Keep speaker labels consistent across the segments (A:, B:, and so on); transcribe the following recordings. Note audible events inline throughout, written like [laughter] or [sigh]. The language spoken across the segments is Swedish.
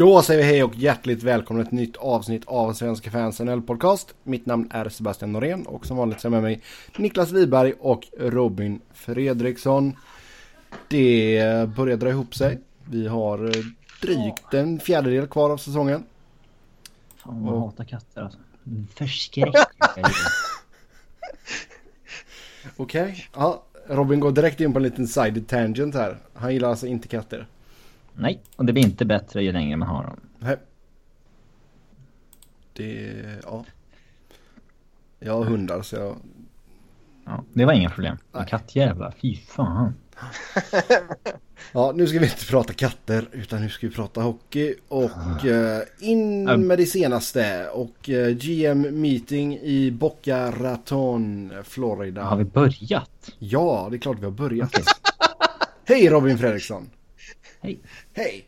A: Då säger vi hej och hjärtligt välkomna till ett nytt avsnitt av Svenska fans NHL podcast. Mitt namn är Sebastian Norén och som vanligt så är med mig Niklas Wiberg och Robin Fredriksson. Det börjar dra ihop sig. Vi har eh, drygt en fjärdedel kvar av säsongen.
B: Fan vad jag hatar katter alltså. Förskräckliga [laughs]
A: Okej, okay. ja, Robin går direkt in på en liten side tangent här. Han gillar alltså inte katter.
B: Nej, och det blir inte bättre ju längre man har dem.
A: Nej. Det, ja. Jag har hundar så jag...
B: Ja, det var inga problem. Kattjävlar, fy fan. [laughs]
A: ja, nu ska vi inte prata katter utan nu ska vi prata hockey och uh, in med det senaste och eh, GM meeting i Boca Raton, Florida.
B: Har vi börjat?
A: Ja, det är klart vi har börjat. Hej Robin Fredriksson!
B: Hej.
A: Hej.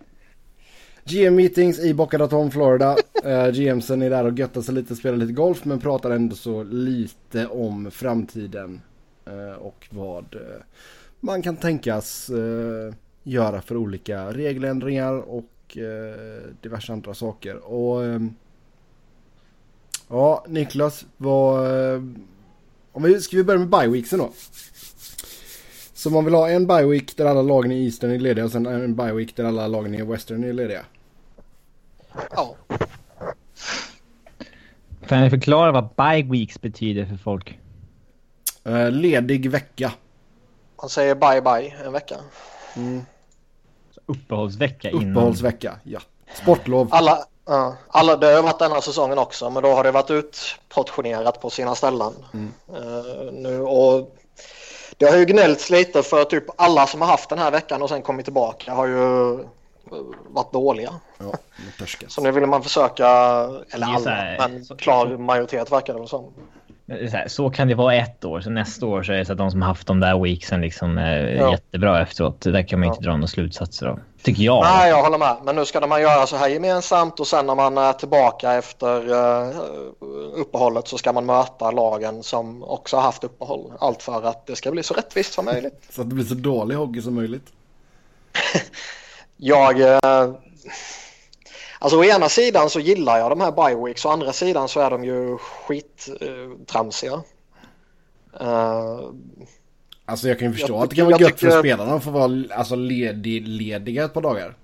A: GM meetings i Boca Raton, Florida. [laughs] Uh, GMsen är där och göttar sig lite, spelar lite golf men pratar ändå så lite om framtiden. Uh, och vad uh, man kan tänkas göra för olika regeländringar och diverse andra saker. Och ja, Niklas, vad... om vi, ska vi börja med bye då? Så man vill ha en bye week där alla lagen i Eastern är lediga och sen en bye week där alla lagen i Western är lediga.
C: Ja.
B: Kan ni förklara vad bye weeks betyder för folk?
A: Uh, ledig vecka.
C: Man säger bye bye en vecka.
A: Mm.
B: Uppehållsvecka innan.
A: Uppehållsvecka, ja. Sportlov.
C: Alla, uh, alla, det har varit denna säsongen också men då har det varit utportionerat på sina ställen. Mm. Uh, nu, och det har ju gnällts lite för typ alla som har haft den här veckan och sen kommit tillbaka har ju varit dåliga.
A: Ja,
C: så nu vill man försöka, eller alla, här, men så, klar majoritet verkar det som.
B: Så, här, så kan det vara ett år, så nästa år så är det så att de som har haft de där weeksen liksom är ja. jättebra efteråt. Det där kan man inte dra några slutsatser av. Tycker jag.
C: Nej, jag håller med. Men nu ska man göra så här gemensamt och sen när man är tillbaka efter uh, uppehållet så ska man möta lagen som också har haft uppehåll. Allt för att det ska bli så rättvist som möjligt. [laughs]
A: så att det blir så dålig hockey som möjligt. [laughs]
C: jag... Uh, Alltså å ena sidan så gillar jag de här bioweeks och å andra sidan så är de ju skittramsiga. Uh,
A: alltså jag kan ju förstå att det kan vara gött tycker... för spelarna att få vara alltså, ledig, lediga ett par dagar.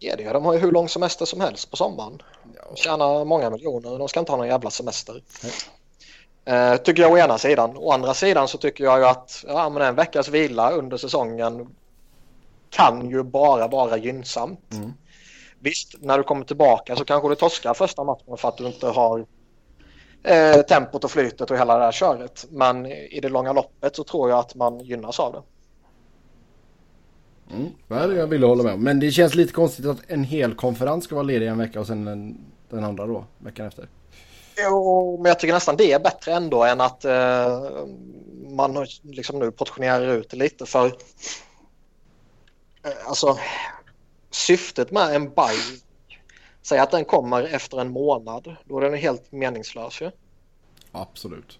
C: Lediga, de har ju hur lång semester som helst på sommaren. De tjänar många miljoner, de ska inte ha någon jävla semester. Uh, tycker jag å ena sidan. Å andra sidan så tycker jag ju att ja, men en veckas vila under säsongen kan ju bara vara gynnsamt. Mm. Visst, när du kommer tillbaka så kanske du torskar första matchen för att du inte har eh, tempot och flytet och hela det här köret. Men i det långa loppet så tror jag att man gynnas av det.
A: Mm, jag vill hålla med Men det känns lite konstigt att en hel konferens ska vara ledig en vecka och sen den, den andra då, veckan efter.
C: Jo, men jag tycker nästan det är bättre ändå än att eh, man liksom nu portionerar ut det lite för eh, alltså syftet med en buy, säg att den kommer efter en månad, då är den helt meningslös ju.
A: Absolut.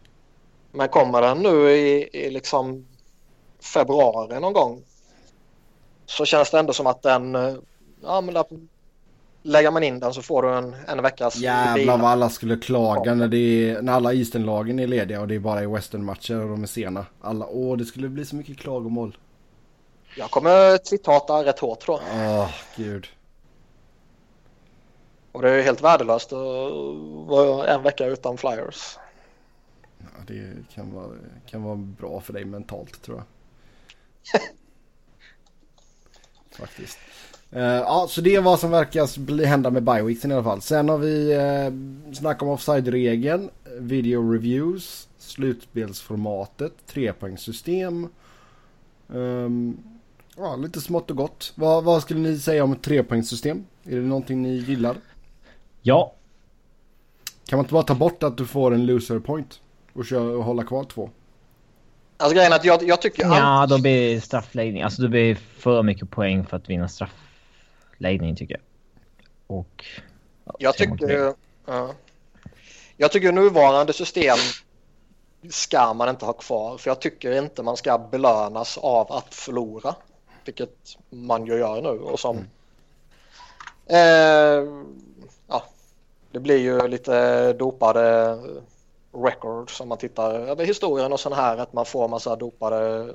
C: Men kommer den nu i, i liksom februari någon gång så känns det ändå som att den, eh, ja men där lägger man in den så får du en, en veckas
A: Jävlar vad alla skulle klaga när, det är, när alla Eastern-lagen är lediga och det är bara i Western-matcher och de är sena. Alla, åh det skulle bli så mycket klagomål.
C: Jag kommer twitthata rätt hårt då.
A: Åh, oh, gud.
C: Och det är helt värdelöst att vara en vecka utan flyers.
A: Ja, det kan vara, kan vara bra för dig mentalt tror jag. [laughs] Faktiskt. Uh, ja, så det är vad som verkar bli hända med Bioweeksen i alla fall. Sen har vi uh, snack om offside-regeln, video reviews, slutspelsformatet, trepoängssystem. Um, Ja, lite smått och gott. Vad, vad skulle ni säga om ett trepoängssystem? Är det någonting ni gillar?
B: Ja.
A: Kan man inte bara ta bort att du får en loser point och, köra, och hålla kvar två?
C: Alltså grejen är att jag, jag tycker...
B: Ja, då blir straffläggning. Alltså det blir för mycket poäng för att vinna straffläggning tycker jag. Och...
C: Ja, jag tycker... Uh, jag tycker nuvarande system ska man inte ha kvar. För jag tycker inte man ska belönas av att förlora vilket man ju gör nu och som Eh, ja, det blir ju lite dopade records om man tittar över historien och sån här att man får massa dopade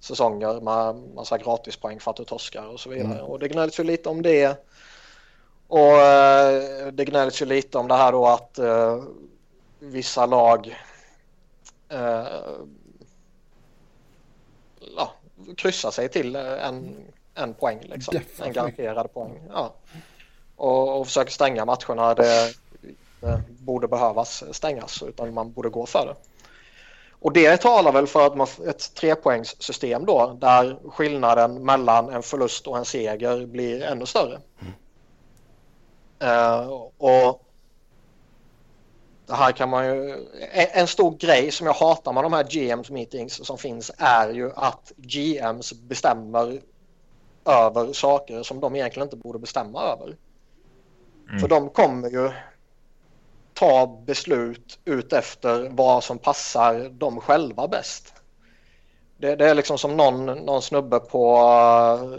C: säsonger med massa gratispoäng för att du torskar och så vidare. Mm. Och det gnälls ju lite om det. Och eh, det gnälls ju lite om det här då att eh, vissa lag eh, ja, kryssar sig till en, en poäng liksom. Definitivt. En garanterad poäng. Ja. Och, och försöker stänga matcherna. Det, det borde behövas stängas utan man borde gå för det. Och det talar väl för att man ett trepoängssystem då där skillnaden mellan en förlust och en seger blir ännu större. Mm. Uh, och det här kan man ju... En stor grej som jag hatar med de här GMs meetings som finns är ju att GMs bestämmer över saker som de egentligen inte borde bestämma över. Mm. För de kommer ju ta beslut ut efter vad som passar dem själva bäst. Det, det, är liksom som någon, någon snubbe på uh,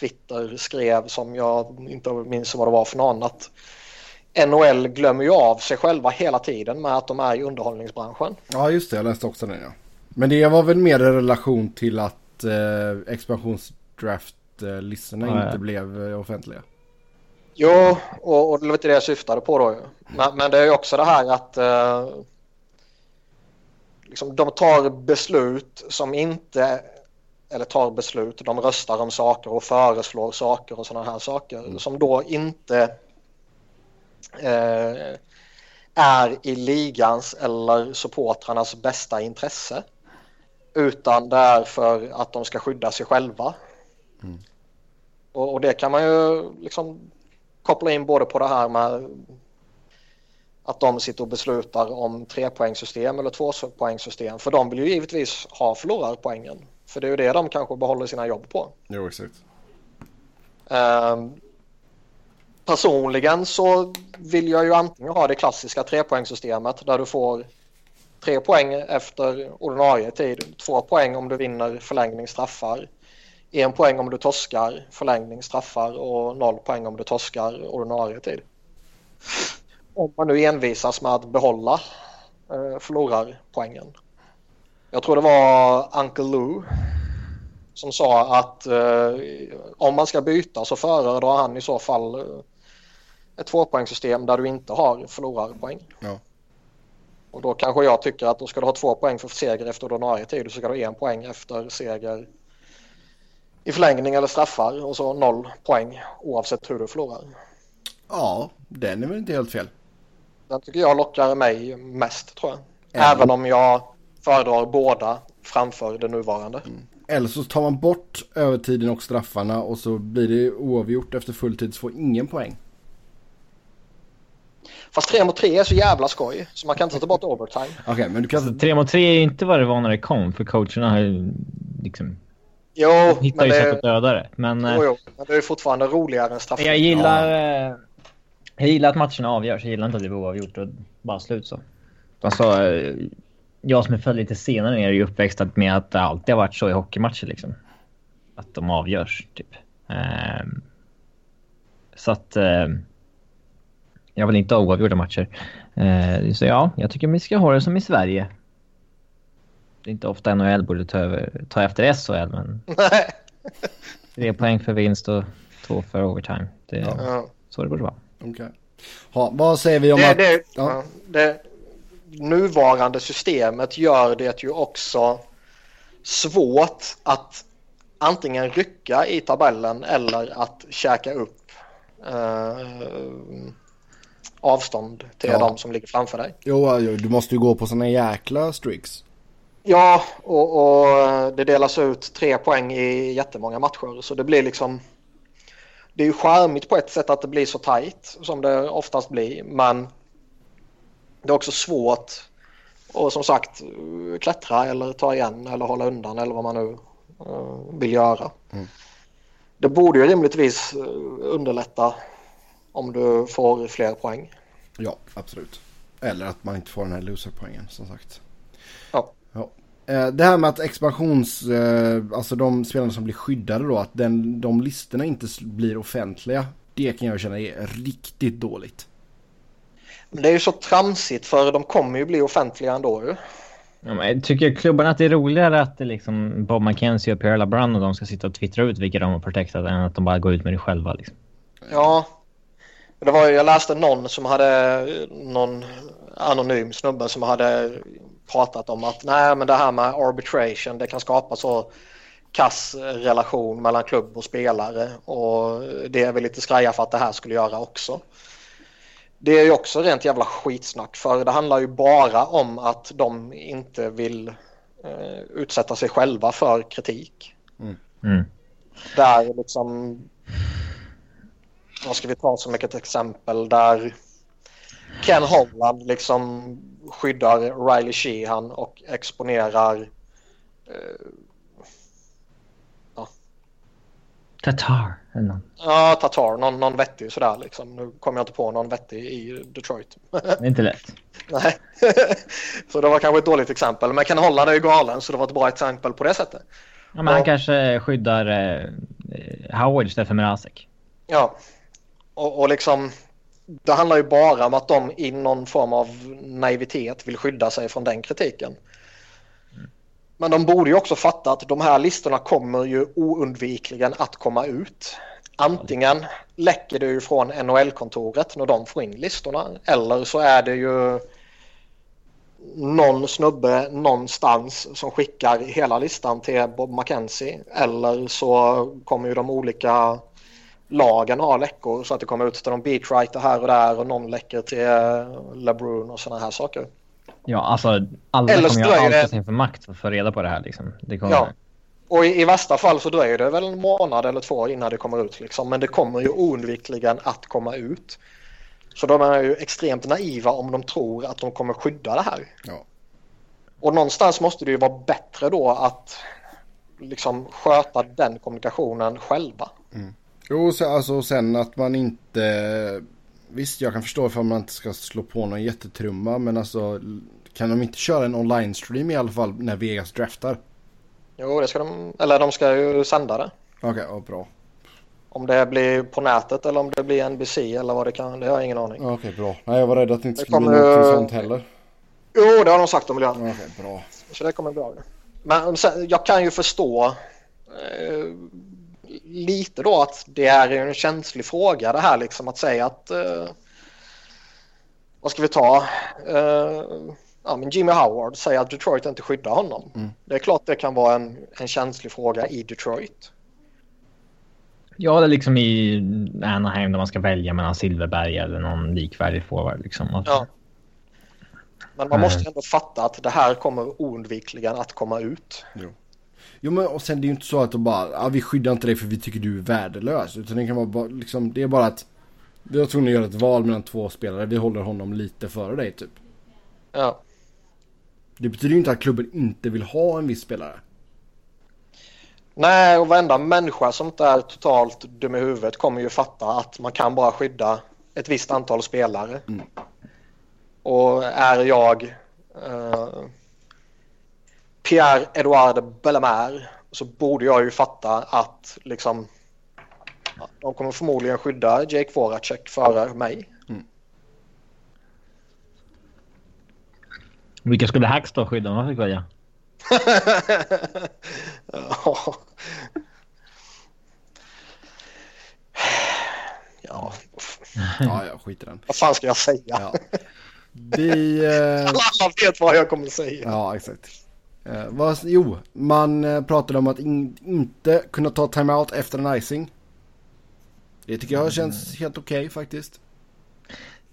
C: Twitter skrev som jag inte minns vad det var för någon att NHL glömmer ju av sig själva hela tiden med att de är i underhållningsbranschen.
A: Ja just det, jag läste också det ja. Men det var väl mer i relation till att eh, expansionsdraft-listorna ja, inte blev eh, offentliga.
C: Jo, och, och det var inte det jag syftade på då. Men, men det är ju också det här att eh, liksom, de tar beslut som inte eller tar beslut, de röstar om saker och föreslår saker och sådana här saker mm. som då inte eh, är i ligans eller supportrarnas bästa intresse. Utan det är för att de ska skydda sig själva. Mm. Och, och, det kan man ju liksom koppla in både på det här med att de sitter och beslutar om trepoängssystem eller tvåpoängssystem. För de vill ju givetvis ha förlorarpoängen. För det är ju det de kanske behåller sina jobb på.
A: Jo, exakt.
C: Um, personligen så vill jag ju antingen ha det klassiska trepoängssystemet där du får tre poäng efter ordinarie tid, två poäng om du vinner förlängning straffar, en poäng om du torskar förlängning straffar och noll poäng om du torskar ordinarie tid. Om man nu envisas med att behålla eh, förlorarpoängen. Jag tror det var Uncle Lou som sa att eh, om man ska byta så föredrar han i så fall eh, ett tvåpoängssystem där du inte har förlorarpoäng. Ja. Och då kanske jag tycker att då ska du ha två poäng för seger efter ordinarie tid och så ska du ha en poäng efter seger i förlängning eller straffar och så noll poäng oavsett hur du förlorar.
A: Ja, den är väl inte helt fel.
C: Den tycker jag lockar mig mest tror jag. Även, Även om jag föredrar båda framför det nuvarande. Mm.
A: Eller så tar man bort övertiden och straffarna och så blir det oavgjort efter fulltid så får ingen poäng.
C: Fast 3 mot 3 är så jävla skoj så man kan inte ta bort overtime.
A: Okej, okay, men du kan...
B: 3 mot 3 är inte vad det var när det kom för coacherna har ju liksom...
C: Jo,
B: de hittar ju sätt att döda det. Men,
C: jo, jo, men det är fortfarande roligare än straff.
B: Jag gillar... Ja. Eh, jag gillar att matcherna avgörs. Jag gillar inte att det blir oavgjort och bara slut så. Alltså, eh, jag som är född lite senare är ju uppväxt med att det alltid har varit så i hockeymatcher liksom. Att de avgörs typ. Um, så att... Um, jag vill inte ha oavgjorda matcher. Så ja, jag tycker vi ska ha det som i Sverige. Det är inte ofta NHL borde ta, över, ta efter SHL, men... Tre poäng för vinst och två för overtime. Det är ja. så det borde vara.
A: Okej. Okay. vad säger vi om
C: det,
A: att...
C: Det, ja. det, nuvarande systemet gör det ju också svårt att antingen rycka i tabellen eller att käka upp eh, avstånd till ja. de som ligger framför dig.
A: Jo, du måste ju gå på sådana jäkla streaks.
C: Ja, och, och, det delas ut tre poäng i jättemånga matcher så det blir liksom det är ju charmigt på ett sätt att det blir så tajt som det oftast blir men det är också svårt och som sagt klättra eller ta igen eller hålla undan eller vad man nu uh, vill göra. Mm. Det borde ju rimligtvis eh, underlätta om du får fler poäng.
A: Ja, absolut. Eller att man inte får den här loserpoängen som sagt.
C: Ja.
A: Ja. Eh, det här med att expansions, alltså de spelarna som blir skyddade då, att den, de listorna inte blir offentliga. Det kan jag känna är riktigt dåligt.
C: Men det är ju så tramsigt för de kommer ju bli offentliga ändå ju.
B: Ja, men tycker klubbarna att det är roligare att det liksom Bob McKenzie och Pierre LeBrun och de ska sitta och twittra ut vilka de har protectat än att de bara går ut med det själva? Liksom.
C: Ja. Det var, jag läste någon som hade någon anonym snubbe som hade pratat om att nej men det här med arbitration det kan skapa så kass relation mellan klubb och spelare och det är väl lite skraja för att det här skulle göra också. Det är ju också rent jävla skitsnack för det handlar ju bara om att de inte vill eh, utsätta sig själva för kritik.
B: Mm. Mm.
C: Där liksom, vad ska vi ta som ett exempel där Ken Holland liksom skyddar Riley Sheehan och exponerar eh,
B: Tatar eller någon.
C: Ja, Tatar. Någon, någon vettig sådär liksom. Nu kommer jag inte på någon vettig i Detroit.
B: Det är inte lätt. [laughs]
C: Nej, [laughs] så det var kanske ett dåligt exempel. Men Ken Holland är ju galen så det var ett bra exempel på det sättet.
B: Ja, men han kanske skyddar eh, Howard istället för Mrazek.
C: Ja, och, och liksom det handlar ju bara om att de i någon form av naivitet vill skydda sig från den kritiken. Men de borde ju också fatta att de här listorna kommer ju oundvikligen att komma ut. Antingen läcker det ju från NHL-kontoret när de får in listorna eller så är det ju någon snubbe någonstans som skickar hela listan till Bob McKenzie eller så kommer ju de olika lagen ha läckor så att det kommer ut till någon beatwriter här och där och någon läcker till LeBrun och sådana här saker.
B: Ja, alltså alla Eller kommer göra allt det... sin för makt för att få reda på det här. Liksom. Det kommer... Ja.
C: Och i, i, värsta fall så dröjer det väl en månad eller två innan det kommer ut. Liksom. Men det kommer ju oundvikligen att komma ut. Så de är ju extremt naiva om de tror att de kommer skydda det här.
A: Ja.
C: Och någonstans måste det ju vara bättre då att liksom sköta den kommunikationen själva.
A: Mm. Jo, så, alltså sen att man inte Visst, jag kan förstå ifall man inte ska slå på någon jättetrumma, men alltså kan de inte köra en online-stream i alla fall när Vegas draftar?
C: Jo, det ska de, eller de ska ju sända det.
A: Okej, okay, ja, bra.
C: Om det blir på nätet eller om det blir NBC eller vad det kan, det har jag ingen aning.
A: Okej, okay, bra. Nej, jag var rädd att det inte skulle kommer... bli något sånt heller.
C: Jo, det har de sagt vill göra.
A: Okej, okay, bra.
C: Så det kommer bli bra. Men sen, jag kan ju förstå eh, lite då att det är en känslig fråga det här liksom att säga att eh, vad ska vi ta? Eh, ja, men Jimmy Howard säger att Detroit inte skyddar honom. Mm. Det är klart det kan vara en, en känslig fråga i Detroit.
B: Ja, det är liksom i Anaheim där man ska välja mellan Silverberg eller någon likvärdig forward. Liksom.
C: Ja. Men man måste ändå fatta att det här kommer oundvikligen att komma ut.
A: Jo. Jo men och sen det är ju inte så att de bara, ah, vi skyddar inte dig för vi tycker du är värdelös. Utan det kan vara bara, liksom, det är bara att vi har tvungna att göra ett val mellan två spelare. Vi håller honom lite före dig typ.
C: Ja.
A: Det betyder ju inte att klubben inte vill ha en viss spelare.
C: Nej, och varenda människa som inte är totalt dum i huvudet kommer ju fatta att man kan bara skydda ett visst antal spelare.
A: Mm.
C: Och är jag eh, Pierre-Edouard Bellemare så borde jag ju fatta att liksom de kommer förmodligen skydda Jake Voracek före mig. Mm.
B: Vilka skulle Hackstad skydda om man fick välja? [laughs]
C: ja. Ja.
A: ja, jag skiter den.
C: Vad fan ska jag säga? Ja.
A: Vi... Eh... [laughs]
C: Alla vet vad jag kommer säga.
A: Ja, exakt. Eh, vad, jo, man eh, pratade om att in, inte kunna ta timeout efter en icing. Det tycker jag känns mm. helt okej okay, faktiskt.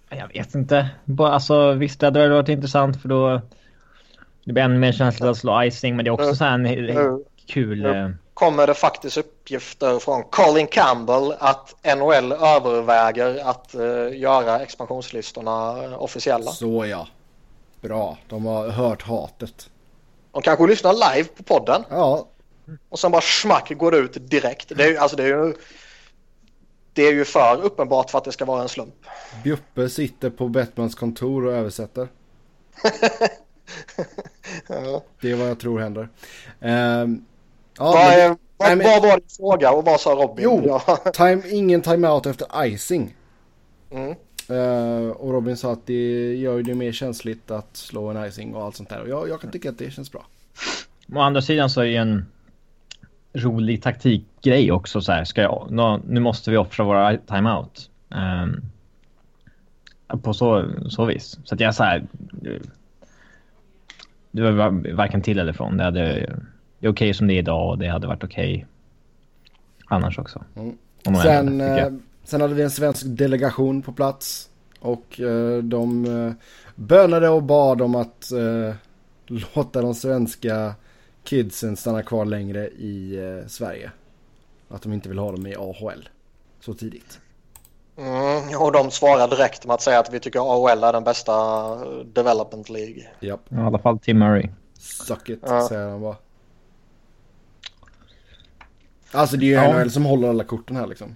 B: Jag vet inte. Bara, alltså, visst, det hade varit intressant för då... Det blir ännu mer känsligt att slå icing, men det är också så här en nu,
C: kul... Nu eh, kommer det faktiskt uppgifter från Colin Campbell att NHL överväger att uh, göra expansionslistorna officiella.
A: Så ja. Bra. De har hört hatet.
C: De kanske lyssnar live på podden.
A: Ja.
C: Och sen bara smack går det ut direkt. Det är, alltså det är ju... Det är ju för uppenbart för att det ska vara en slump.
A: Bjuppe sitter på Bettmans kontor och översätter. [laughs]
C: ja.
A: Det är vad jag tror händer. Um,
C: ja, vad, är, Vad,
A: men-
C: vad var din fråga och vad sa Robin?
A: Jo,
C: Ja.
A: time, ingen timeout efter icing.
C: Mm.
A: Eh, och Robin sa att det gör det mer känsligt att slå en icing och allt sånt där. Och jag, jag kan tycka att det känns bra.
B: Å andra sidan så är det ju en rolig taktikgrej också så här. Ska jag, nå, nu måste vi offra våra timeout. Um, på så, så vis. Så att jag så här. Det, var var- varken till eller från. Det, hade, det är okej som det är idag och det hade varit okej annars också.
A: Mm. Sen, sen hade vi en svensk delegation på plats. Och eh, de eh, bönade och bad om att eh, låta de svenska kidsen stanna kvar längre i Sverige. Att de inte vill ha dem i AHL så tidigt.
C: Mm, och de svarar direkt med att säga att vi tycker AHL är den bästa development League.
A: Japp,
B: I alla fall Tim Murray.
A: suck it
C: Ja.
A: säger han bara. Alltså det är ju
B: Ja.
A: NHL som håller alla korten här liksom.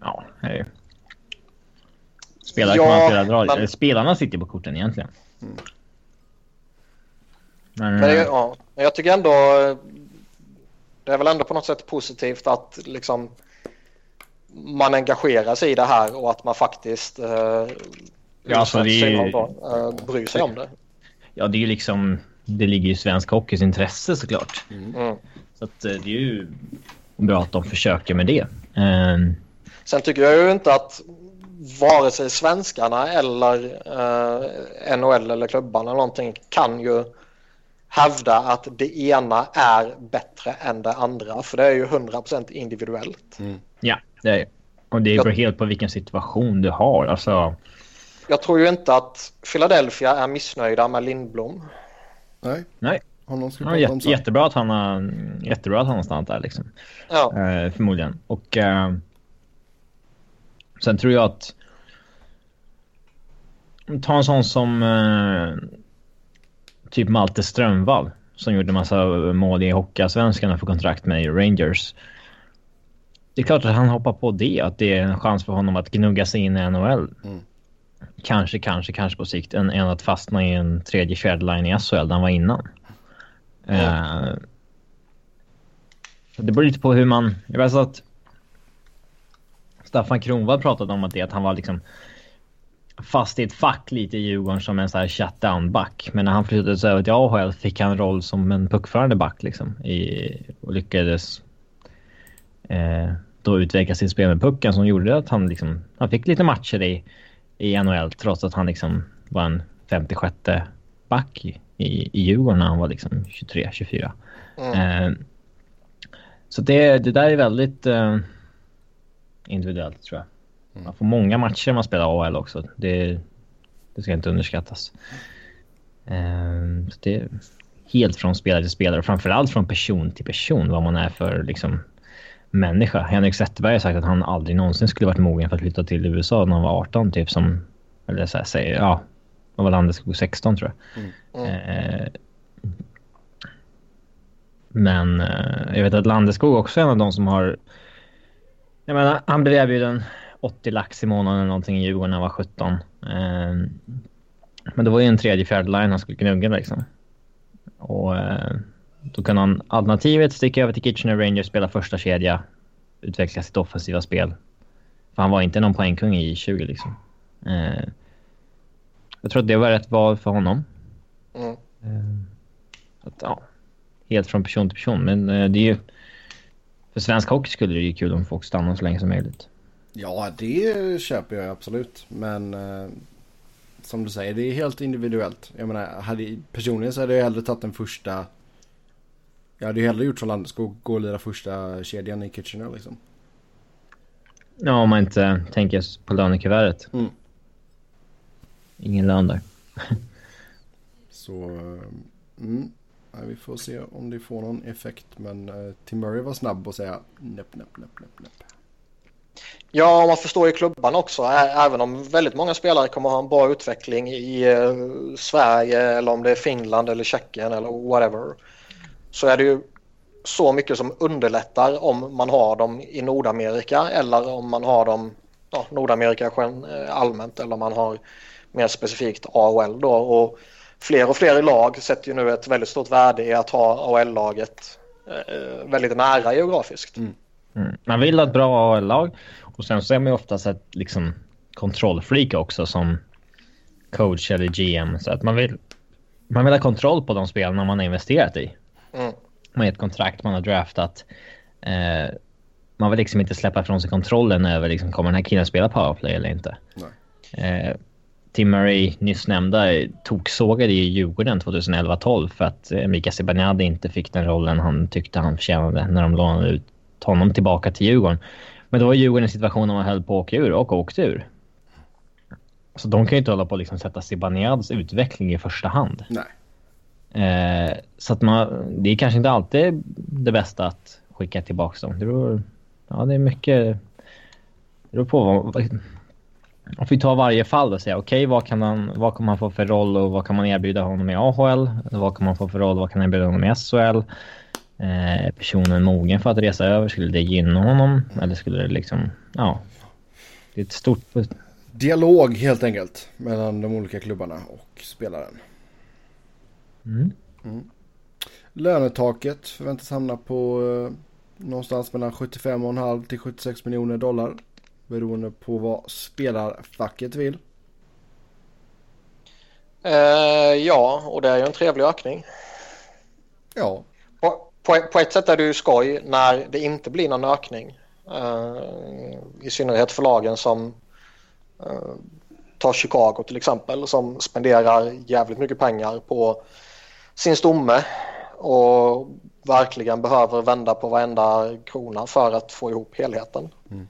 B: Ja, är. Spelare
C: Ja,
B: man inte dra.
C: men-
B: Spelarna sitter på korten egentligen.
A: Mm.
B: Men,
C: Men det,
B: eh,
C: ja, jag tycker ändå det är väl ändå på något sätt positivt att liksom man engagerar sig i det här och att man faktiskt eh,
B: Ja, alltså, det är ju-
C: eh, bryr sig om det.
B: Ja, det är ju liksom... Det ligger ju i svensk hockeys intresse såklart.
C: Mm.
B: Så att eh, det är ju bra att de försöker med det. Ehm,
C: Sen tycker jag ju inte att vare sig svenskarna eller eh, NHL eller klubbarna eller någonting kan ju hävda att det ena är bättre än det andra. För det är ju 100% individuellt.
B: ja, det är Och det beror helt på vilken situation du har. Alltså,
C: Jag tror ju inte att Philadelphia är missnöjda med Lindblom.
A: Nej,
C: Mm.
B: nej.
A: honom ska vi
B: Ja, jätte, jättebra, att han har, jättebra att han har stannat där liksom.
C: Ja,
B: Eh, förmodligen. Och eh, sen tror jag att... Ta en sån som eh, typ Malte Strömvall som gjorde massa mål i Hockeyallsvenskan får kontrakt med Rangers. Det är klart att han hoppar på det, att det är en chans för honom att gnugga sig in i NHL.
A: Mm.
B: Kanske, kanske, kanske på sikt än, än att fastna i en tredje, fjärde line i SHL där han var innan. Eh, det beror lite på hur man... Jag vet att Staffan Kronwall pratade om att det att han var liksom fast i ett fack lite i Djurgården som en så här shutdown-back. Men när han flyttade över till AHL fick han roll som en puckförande back liksom. I, och lyckades eh, då utveckla sitt spel med pucken som gjorde att han liksom... Han fick lite matcher i, i NHL trots att han liksom var en 56 back i, i, i Djurgården när han var liksom 23-24.
C: mm.
B: Eh, så det, det där är väldigt eh, individuellt tror jag. Man får många matcher när man spelar AHL också. Det, det ska inte underskattas. Så det är helt från spelare till spelare och framförallt från person till person vad man är för liksom, människa. Henrik Zetterberg har sagt att han aldrig någonsin skulle varit mogen för att flytta till USA när han var 18 typ som, eller så här, säger, ja, vad var Landeskog 16 tror jag.
C: Mm.
B: Eh, men eh, jag vet att Landeskog också är en av de som har... Jag menar, han blev erbjuden 80 lax i månaden eller någonting i Djurgården när han var 17. Eh, men det var ju en tredje, fjärde line han skulle gnugga liksom. Och eh, då kan han alternativet sticka över till Kitchener Rangers, spela första kedja, utveckla sitt offensiva spel. För han var inte någon poängkung i 20 liksom. Eh, jag tror att det var rätt val för honom.
C: Mm.
B: Eh, Att, ja, helt från person till person. Men eh, det är ju... För svensk hockey skulle det ju kul om folk stannar så länge som möjligt.
A: Ja, det köper jag absolut. Men eh, som du säger, det är helt individuellt. Jag menar, hade, personligen så hade jag hellre tagit den första... Jag hade ju hellre gjort som Landeskog, gå och lira första kedjan i Kitchener liksom.
B: Ja, om man inte tänker på lönekuvertet.
A: Mm.
B: Ingen lön där.
A: Så, eh, mm. Vi får se om det får någon effekt. Men eh, Tim Murray var snabb att säga nepp, nepp, nepp, nepp, nepp.
C: Ja, man förstår ju klubban också. Även om väldigt många spelare kommer ha en bra utveckling i eh, Sverige eller om det är Finland eller Tjeckien eller whatever. Så är det ju så mycket som underlättar om man har dem i Nordamerika eller om man har dem ja, Nordamerika eh, allmänt eller om man har mer specifikt AHL då. Och fler och fler i lag sätter ju nu ett väldigt stort värde i att ha AHL-laget eh, väldigt nära geografiskt.
A: Mm.
B: Mm. Man vill ha ett bra AL-lag och sen så är man ju oftast ett liksom, kontrollfreak också som coach eller GM. Så att man vill, man vill ha kontroll på de spelarna man har investerat i.
C: Mm.
B: Man har ett kontrakt man har draftat. Eh, man vill liksom inte släppa ifrån sig kontrollen över liksom, kommer den här killen spela powerplay eller inte. Eh, Tim Murray, nyss nämnda, toksågade ju Djurgården 2011-12 för att eh, Mika Zibanejad inte fick den rollen han tyckte han förtjänade när de lånade ut honom tillbaka till Djurgården. Men då var Djurgården i en situation där man höll på att åka ur och åkte ur. Så de kan ju inte hålla på att liksom sätta Zibanejads utveckling i första hand.
A: Nej.
B: Eh, så att man, det är kanske inte alltid det bästa att skicka tillbaka dem. Det beror, ja, det är mycket... Det beror på vad... Man får ju ta varje fall och säga okej, okay, vad, kan han, vad kan man få för roll och vad kan man erbjuda honom i AHL? Vad kan man få för roll och vad kan man erbjuda honom i SHL? Eh, personen mogen för att resa över? Skulle det gynna honom? Eller skulle det liksom... Ja. Det är ett stort...
A: Dialog helt enkelt mellan de olika klubbarna och spelaren.
B: Mm.
A: Mm. Lönetaket förväntas hamna på eh, någonstans mellan 75,5 till 76 miljoner dollar. Beroende på vad spelarfacket vill.
C: Eh, ja, och det är ju en trevlig ökning.
A: Ja.
C: På, på, på, ett sätt är det ju skoj när det inte blir någon ökning. Eh, I synnerhet för lagen som eh, tar Chicago till exempel som spenderar jävligt mycket pengar på sin stomme och verkligen behöver vända på varenda krona för att få ihop helheten.
A: Mm.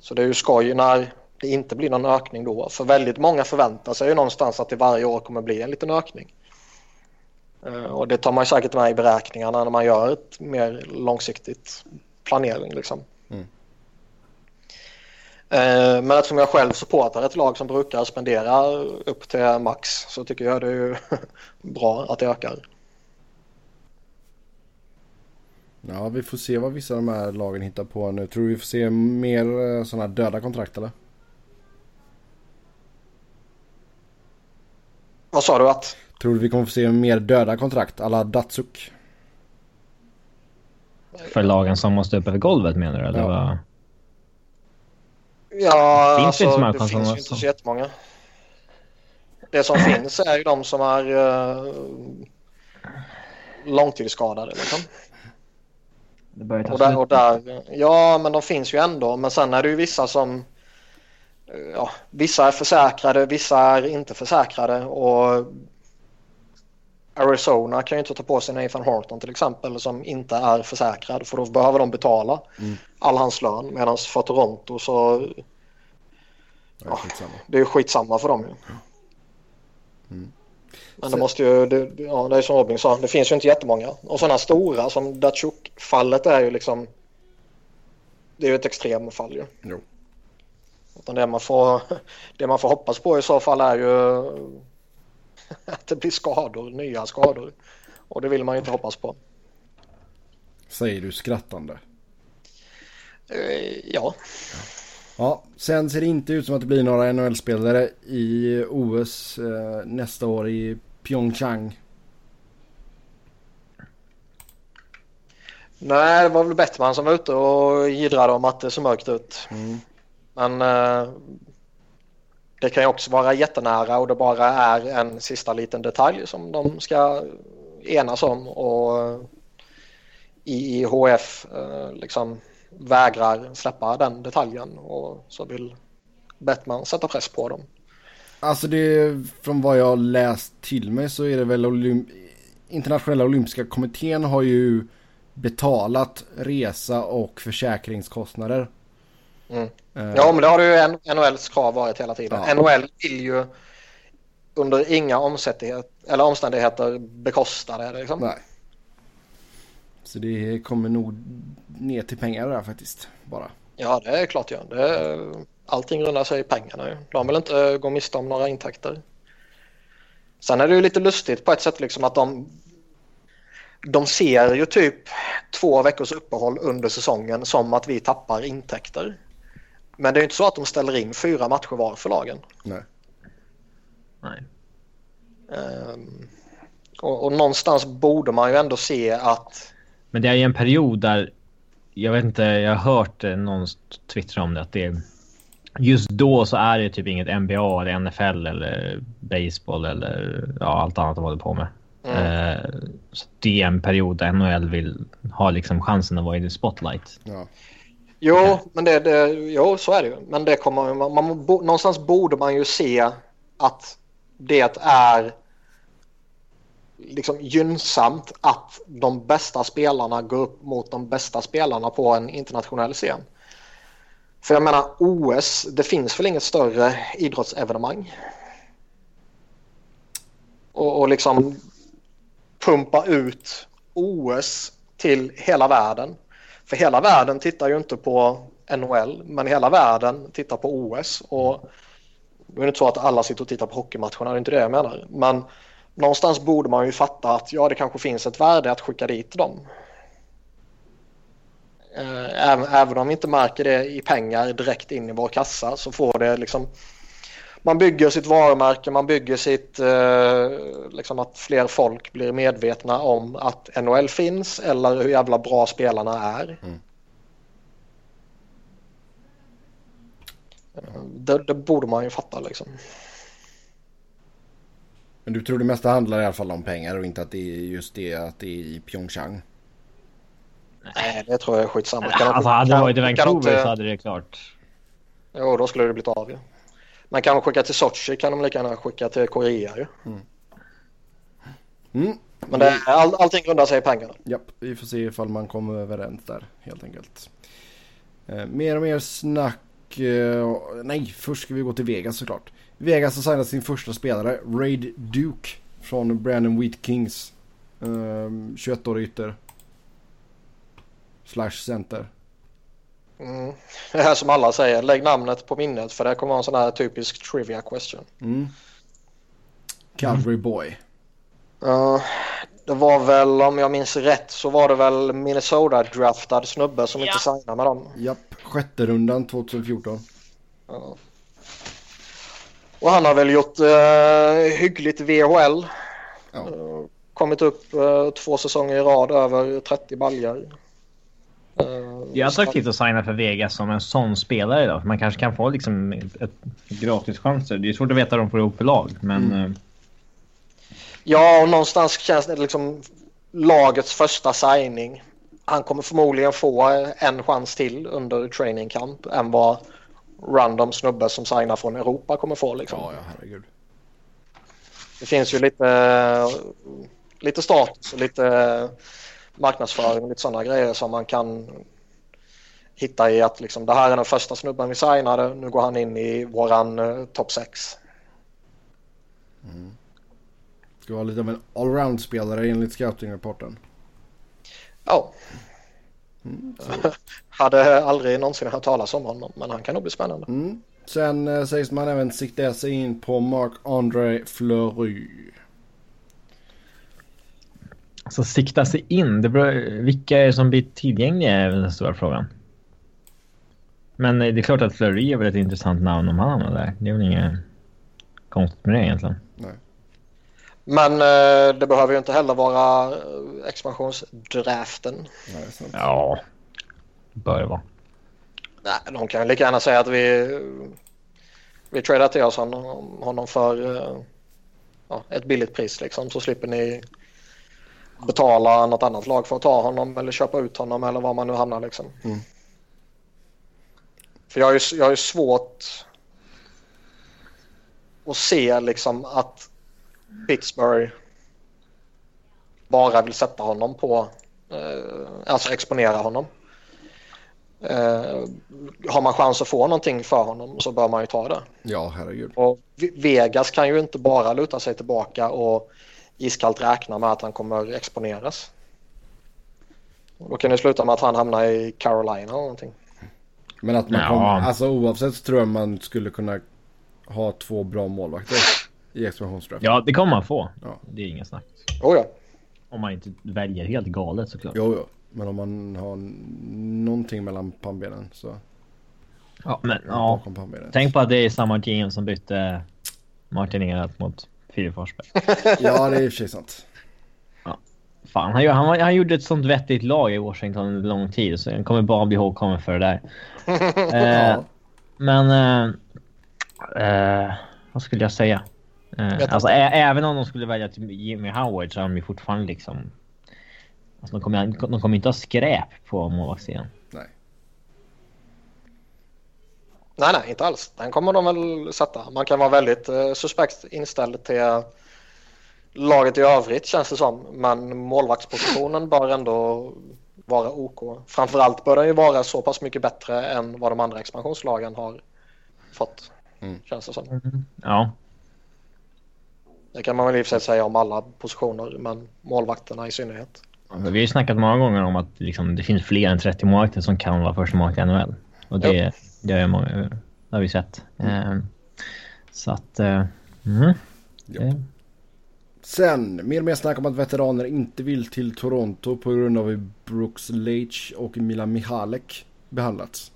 C: Så det är ju skoj när det inte blir någon ökning då. För väldigt många förväntar sig ju någonstans att det varje år kommer bli en liten ökning. Eh, och det tar man säkert med i beräkningarna när man gör ett mer långsiktigt planering. Liksom.
A: Mm.
C: Eh, men eftersom jag själv supportar ett lag som brukar spendera upp till max så tycker jag det är [laughs] bra att det ökar.
A: Ja, vi får se vad vissa av de här lagen hittar på nu. Tror du vi får se mer sådana här döda kontrakt eller?
C: Vad sa du att?
A: Tror du vi kommer få se mer döda kontrakt alla Datsuk?
B: För lagen som måste upp över golvet menar du? Eller
C: ja.
B: vad?
C: Ja,
B: finns
C: alltså,
B: det, inte
C: det finns ju inte så jättemånga. Det som [laughs] finns är ju de som är uh, långtidsskadade. Liksom.
B: Det börjar ta
C: och där, och där, ja, men de finns ju ändå. Men sen är det ju vissa som... Ja, vissa är försäkrade, vissa är inte försäkrade. Och Arizona kan ju inte ta på sig Nathan Horton till exempel som inte är försäkrad. För då behöver de betala
A: Mm.
C: all hans lön. Medan för Toronto så...
A: Ja.
C: Det är ju skitsamma för dem ju.
A: Mm.
C: Men
A: Så-
C: det måste ju, det, ja det är som Robin sa, det finns ju inte jättemånga. Och sådana stora som Datsjuk-fallet är ju liksom, det är ju ett extremfall ju.
A: Jo.
C: Utan det man, får, det man får hoppas på i så fall är ju [laughs] att det blir skador, nya skador. Och det vill man ju inte hoppas på.
A: Säger du skrattande.
C: Eh, Ja,
A: Ja, sen ser det inte ut som att det blir några NHL-spelare i OS eh, nästa år i Pyeongchang.
C: nej det var väl Bettman som var ute och jiddrade om att det såg mörkt ut.
A: Mm.
C: Men eh, det kan ju också vara jättenära och det bara är en sista liten detalj som de ska enas om och eh, IIHF eh, liksom vägrar släppa den detaljen och så vill Bettman sätta press på dem.
A: Alltså det, från vad jag läst till mig så är det väl Olymp Internationella Olympiska Kommittén har ju betalat resa och försäkringskostnader.
C: Mm.
A: Eh,
C: Ja, men det har det ju NHLs krav varit hela tiden.
A: Ja.
C: NHL vill ju under inga omständigheter bekosta det. Liksom.
A: Nej. Så det kommer nog ner till pengar där faktiskt. Bara.
C: Ja, det är klart. Ja. Det, allting grundar sig i pengarna. De vill inte gå miste om några intäkter. Sen är det ju lite lustigt på ett sätt liksom att de, de ser ju typ två veckors uppehåll under säsongen som att vi tappar intäkter. Men det är ju inte så att de ställer in fyra matcher var för lagen.
A: Nej.
B: Nej.
C: Ehm, och, och någonstans borde man ju ändå se att
B: Men det är ju en period där... Jag vet inte, jag har hört eh, någon twittra om det. Att det just då så är det typ inget NBA eller NFL eller baseball eller ja, allt annat de håller på med.
C: Mm.
B: Eh, så det är en period där NHL vill ha liksom chansen att vara i the spotlight.
A: Ja.
C: Jo, men det, det, jo, så är det ju. Men det kommer, man, man, bo, någonstans borde man ju se att det är liksom gynnsamt att de bästa spelarna går upp mot de bästa spelarna på en internationell scen. För jag menar OS, det finns väl inget större idrottsevenemang? Och, och liksom pumpa ut OS till hela världen. För hela världen tittar ju inte på NHL, men hela världen tittar på OS. Och det är inte så att alla sitter och tittar på hockeymatcherna, det är inte det jag menar. Men någonstans borde man ju fatta att ja, det kanske finns ett värde att skicka dit dem. Eh, Även, även om vi inte märker det i pengar direkt in i vår kassa så får det liksom man bygger sitt varumärke, man bygger sitt, eh, liksom att fler folk blir medvetna om att NHL finns eller hur jävla bra spelarna är.
A: Mm.
C: Eh, Det, det borde man ju fatta liksom.
A: Men du tror det mesta handlar i alla fall om pengar och inte att det är just det att det är i Pyeongchang?
C: Nej, det tror jag är skitsamma. Kan de-
B: Alltså hade det
C: kan-
B: varit i
C: kan
B: Vancouver
C: inte-
B: så hade det klart.
C: Jo, då skulle det blivit av ju. Men kan de skicka till Sochi kan de lika gärna skicka till Korea ju.
A: Mm.
C: Men det, all, allting grundar sig i pengar.
A: Japp, vi får se ifall man kommer överens där helt enkelt. Eh, mer och mer snack. Eh, nej, först ska vi gå till Vegas såklart. Vegas har signat sin första spelare, Raid Duke från Brandon Wheat Kings. Eh, 21-årig ytter. Slash center.
C: Mm. Det här som alla säger, lägg namnet på minnet för det kommer vara en sån här typisk trivia question.
A: Mm. Calgary Boy.
C: Ja, det var väl, om jag minns rätt, så var det väl Minnesota-draftad snubbe som inte signade med dem.
A: Japp, sjätte rundan 2014.
C: Ja. Och han har väl gjort eh, hyggligt VHL.
A: Ja.
C: Eh, kommit upp eh, två säsonger i rad över 30 baljor. Eh,
B: Det är attraktivt att signa för Vegas som en sån spelare idag. Man kanske kan få liksom ett gratischanser. Det är svårt att veta vad de får ihop för lag. Men eh,
C: Ja, och någonstans känns det liksom lagets första signing. Han kommer förmodligen få en chans till under training camp än vad random snubbe som signar från Europa kommer få. Liksom.
A: Ja, ja, herregud.
C: Det finns ju lite, lite status och lite marknadsföring och lite sådana grejer som man kan hitta i att liksom, det här är den första snubben vi signade. Nu går han in i våran uh, topp 6.
A: Ska vara lite av en allround-spelare enligt scouting-rapporten.
C: Ja,
A: Mm. [laughs]
C: hade aldrig någonsin hört talas om honom men han kan nog bli spännande.
A: Mm. Sen eh, sägs man även sikta sig in på Marc-André Fleury.
B: så sikta sig in. Det beror, vilka är det som blir tillgängliga är den stora frågan. Men eh, det är klart att Fleury är väl ett intressant namn om han hamnar där. Det är väl inget konstigt med det egentligen.
C: Men eh, det behöver ju inte heller vara eh, expansionsdraften.
A: Nej, det.
B: Ja, bör det vara.
C: Nej, de kan ju lika gärna säga att vi, vi tradar till oss honom, honom för eh, ja, ett billigt pris liksom så slipper ni betala något annat lag för att ta honom eller köpa ut honom eller var man nu hamnar liksom.
A: Mm.
C: För jag har ju, jag har ju svårt att se liksom att Pittsburgh bara vill sätta honom på, eh, alltså exponera honom. Eh, har man chans att få någonting för honom så bör man ju ta det.
A: Ja, herregud.
C: Och Ve- Vegas kan ju inte bara luta sig tillbaka och iskallt räkna med att han kommer exponeras. Då kan det sluta med att han hamnar i Carolina eller någonting.
A: Men att man
B: Ja.
A: kommer, alltså oavsett så tror jag man skulle kunna ha två bra målvakter i expansionsdraft.
B: Ja, det kommer man få.
A: Ja.
B: Det är inget snack.
C: Oh ja.
B: Om man inte väljer helt galet såklart.
A: Jo, jo. Men om man har någonting mellan pannbenen så.
B: Ja, men ja. Tänk på att det är samma GM som bytte Martin Erat mot Filip Forsberg. [laughs]
A: Ja, det är i och för sig sant.
B: Fan, han, han, han gjorde ett sånt vettigt lag i Washington under lång tid så han kommer bara bli ihågkommen för det där. [laughs] eh, men... Eh, eh, vad skulle jag säga? Eh, alltså, även om de skulle välja till Jimmy Howard så är de ju fortfarande liksom... Alltså, de, kommer, de kommer inte ha skräp på målvaktssidan.
A: Nej.
C: Nej, nej, inte alls. Den kommer de väl sätta. Man kan vara väldigt eh, suspekt inställd till laget i övrigt känns det som. Men målvaktspositionen bör ändå vara OK. Framförallt bör den ju vara så pass mycket bättre än vad de andra expansionslagen har fått. Mm. Känns det som. Mm.
B: Ja.
C: Det kan man väl i och för sig säga om alla positioner, men målvakterna i synnerhet.
B: Vi har ju snackat många gånger om att liksom, det finns fler än 30 målvakter som kan vara första målvakt i NHL. Och det, det, är många, det har vi sett. Mm. Eh, så att... Mm,
A: Sen, mer och mer snack om att veteraner inte vill till Toronto på grund av hur Brooks Leach och Milan Mihalek behandlats.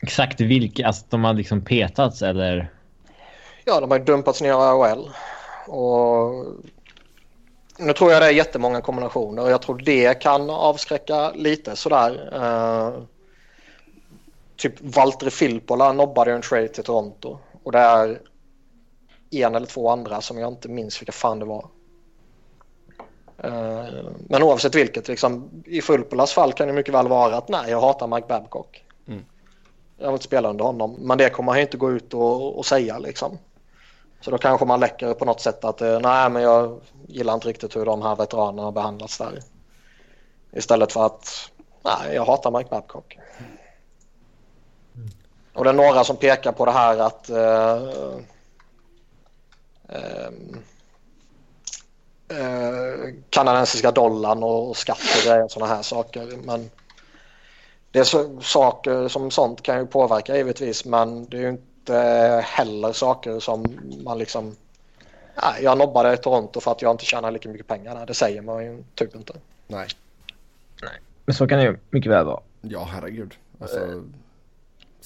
B: Exakt vilka, alltså de har liksom petats eller?
C: Ja, de har dumpats ner i AHL. Och nu tror jag det är jättemånga kombinationer jag tror det kan avskräcka lite sådär. Uh, typ Valtteri Filppula nobbade en trade till Toronto och det är en eller två andra som jag inte minns vilka fan det var. Uh, men oavsett vilket, liksom, i Fulpulas fall kan det mycket väl vara att nej, jag hatar Mike Babcock. Mm. Jag vill inte spela under honom, men det kommer han inte gå ut och, och säga liksom. Så då kanske man läcker på något sätt att eh, nej, men jag gillar inte riktigt hur de här veteranerna har behandlats där. Istället för att nej, jag hatar Mike Babcock. Mm. Och det är några som pekar på det här att uh, Ehm, eh, kanadensiska dollarn och skatter och sådana här saker. Men det är så, saker som sånt kan ju påverka givetvis men det är ju inte heller saker som man liksom Nej, jag nobbade Toronto för att jag inte tjänar lika mycket pengar. Nej, det säger man ju typ inte.
A: Nej.
B: Nej. Men så kan det ju mycket väl vara.
A: Ja, herregud. Alltså,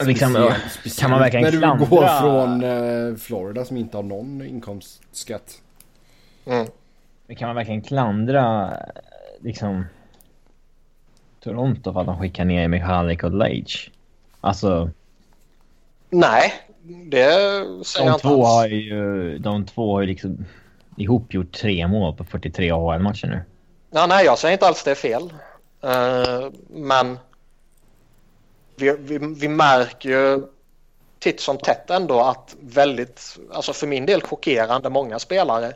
B: Liksom, speciellt, kan man verkligen
A: när klandra... du går från eh, Florida som inte har någon inkomstskatt.
C: Mm.
B: Kan man verkligen klandra liksom Toronto för att de skickar ner Michalik och Lage? Alltså...
C: Nej, det säger
B: de
C: jag
B: två har ju, De två har ju liksom ihop gjort tre mål på 43 AHL-matcher nu.
C: Ja, nej, jag säger inte alls det är fel. Uh, men vi, vi, vi märker ju titt som tätt ändå att väldigt, alltså för min del chockerande många spelare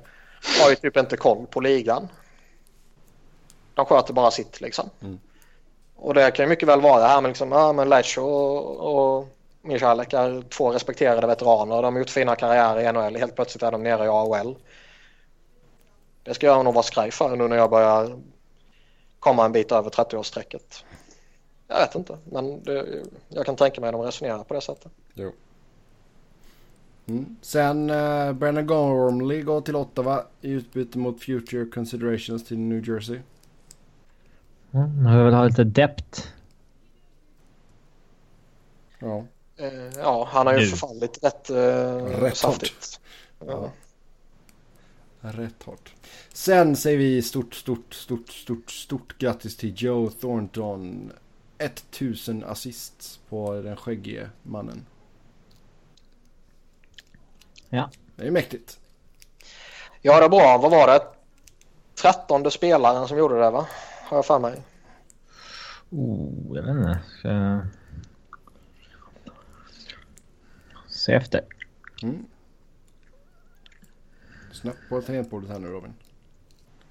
C: har ju typ inte koll på ligan. De sköter bara sitt liksom. Mm. Och det kan ju mycket väl vara här med liksom, ja men Lecce och, och Michalek är två respekterade veteraner. De har gjort fina karriärer i NHL. Helt plötsligt är de nere i AHL. Det ska jag nog vara skraj för nu när jag börjar komma en bit över 30-årsstrecket. Jag vet inte, men det, jag kan tänka mig att de resonerar på det sättet.
A: Jo. Mm. Sen uh, Brennan Gormley går till Ottawa i utbyte mot Future Considerations till New Jersey.
B: Mm, han vill ha lite dept.
A: Ja.
C: Uh, ja, han har ju nu. förfallit rätt, uh,
A: rätt saftigt. Hårt. Ja. ja. Rätt hårt. Sen säger vi stort, stort, stort, stort, stort grattis till Joe Thornton 1000 assists på den skäggige mannen.
B: Ja.
A: Det är mäktigt.
C: Ja, det är bra. Vad var det? Trettonde spelaren som gjorde det, va? Har jag för mig.
B: Oh, jag vet inte. Ska... Se efter.
A: Mm. Snabbt på tangentbordet här nu, Robin.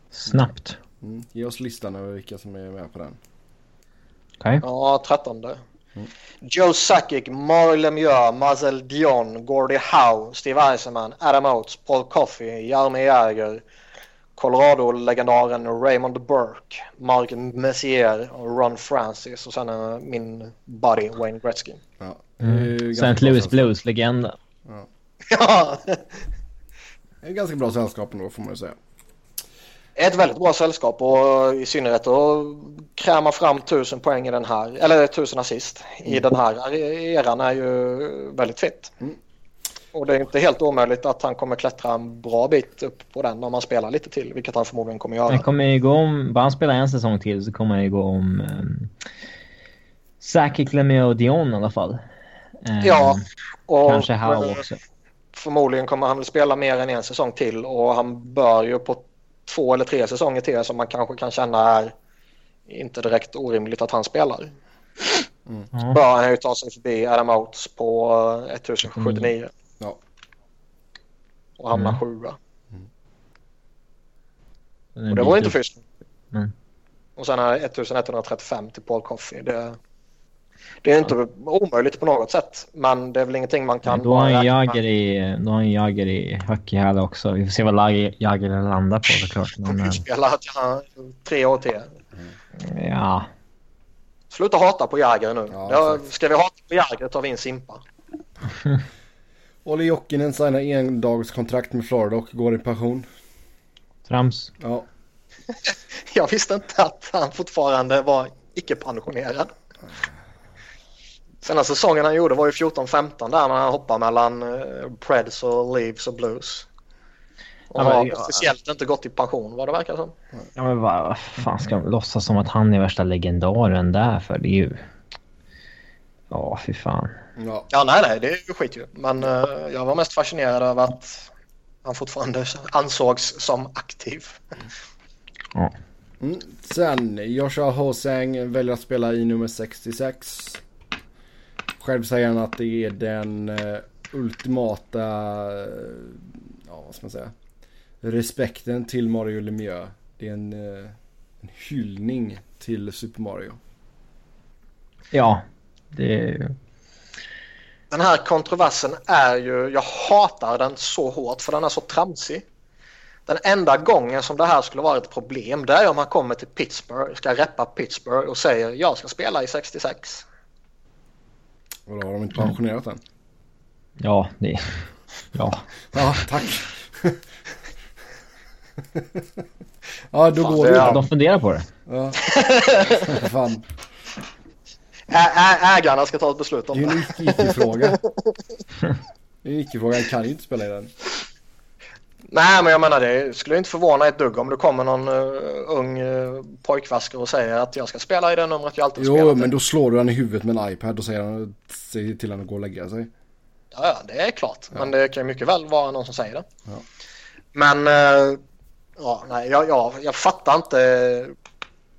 B: Snabbt.
A: Mm. Ge oss listan över vilka som är med på den.
B: Okay.
C: Ja, trettonde. Mm. Joe Sakic, Mario Lemieux, Marcel Dion, Gordie Howe, Steve Eisenman, Adam Oates, Paul Coffey, Jaromir Jagr, Colorado-legendaren Raymond Burke, Mark Messier och Ron Francis och sen uh, min buddy Wayne Gretzky.
A: Ja,
B: mm. St. Louis Blues-legend.
A: Ja. [laughs]
C: ja.
A: det är ganska bra sällskap ändå får man ju säga
C: ett väldigt bra sällskap och i synnerhet att kräma fram tusen poäng i den här, eller tusen assist i mm. den här eran är ju väldigt fett.
A: Mm.
C: Och det är inte helt omöjligt att han kommer klättra en bra bit upp på den om han spelar lite till, vilket han förmodligen kommer göra.
B: Han kommer ju gå om... Bara han spelar en säsong till så kommer han ju gå om... Um, Saki Clemio Dion i alla fall.
C: Ja, och
B: Kanske Howe också.
C: förmodligen kommer han väl spela mer än en säsong till och han bör ju på två eller tre säsonger till som man kanske kan känna är inte direkt orimligt att han spelar.
B: Ja.
C: Bör han ju ta sig förbi Adam Oates på eh, 1079
A: Ja.
C: och hamna
B: Mm.
C: sjua.
B: Den
C: Och det var inte
B: upp.
C: schysst.
B: Mm.
C: Och sen är 1135 till Paul Coffey. Det, det är inte omöjligt på något sätt. Men det är väl ingenting man kan
B: Då har han. Jagr i, då har han Jagr i hockeyhäl också. Vi får se vad Jagr landar på såklart. [laughs] Men, eh,
C: Spelar ja, tre år till.
B: ja,
C: Sluta hata på Jäger nu.
A: Ja,
C: ska vi hata på Jäger tar vi in Simpa. [laughs]
A: Olli Jokinen signar endagskontrakt med Florida och går i pension.
B: trams.
A: Ja. [laughs]
C: Jag visste inte att han fortfarande var icke-pensionerad. Senaste säsongen han gjorde var ju 14-15 där när han hoppade mellan eh, Preds och Leaves och Blues. Och
B: Ja, men-
C: har officiellt inte gått i pension vad det verkar som.
B: Ja, men vad, vad fan ska de låtsas som att han är värsta legendaren där för? Det är ju... Ja, fy fan.
A: ja.
C: Ja, nej, nej, det är ju skit ju. Men eh, jag var mest fascinerad över att han fortfarande ansågs som aktiv.
B: Ja.
A: Mm. Sen Joshua Hosang väljer att spela i nummer 66. Själv säger han att det är den eh, ultimata, eh, ja vad ska man säga, respekten till Mario Lemieux. Det är en, eh, en hyllning till Super Mario.
B: Ja, det...
C: Den här kontroversen är ju, jag hatar den så hårt för den är så tramsig. Den enda gången som det här skulle vara ett problem det är om han kommer till Pittsburgh, ska reppa Pittsburgh och säger jag ska spela i 66.
A: Vadå, har de inte pensionerat den?
B: Ja, det... Ja.
A: Ja, tack. ja, då
C: Fan,
A: går
C: det
A: det.
C: är-
B: De funderar på det.
A: Ja. [laughs] Fan,
C: Ä- ägarna ska ta ett beslut
A: det
C: om
A: är ju
C: det.
A: en icke-fråga. [laughs] Det är en icke-fråga, han kan ju inte spela i den.
C: Nej men jag menar det skulle inte förvåna ett dugg om det kommer någon uh, ung uh, pojkvasker och säger att jag ska spela i det numret jag alltid
A: Jo,
C: spelat i.
A: men då slår du han i huvudet med en iPad och säger han, säger till honom att gå och lägga sig.
C: Ja, ja, det är klart. Men det kan ju mycket väl vara någon som säger det.
A: Ja.
C: Men eh, ja, nej, jag, jag, jag fattar inte.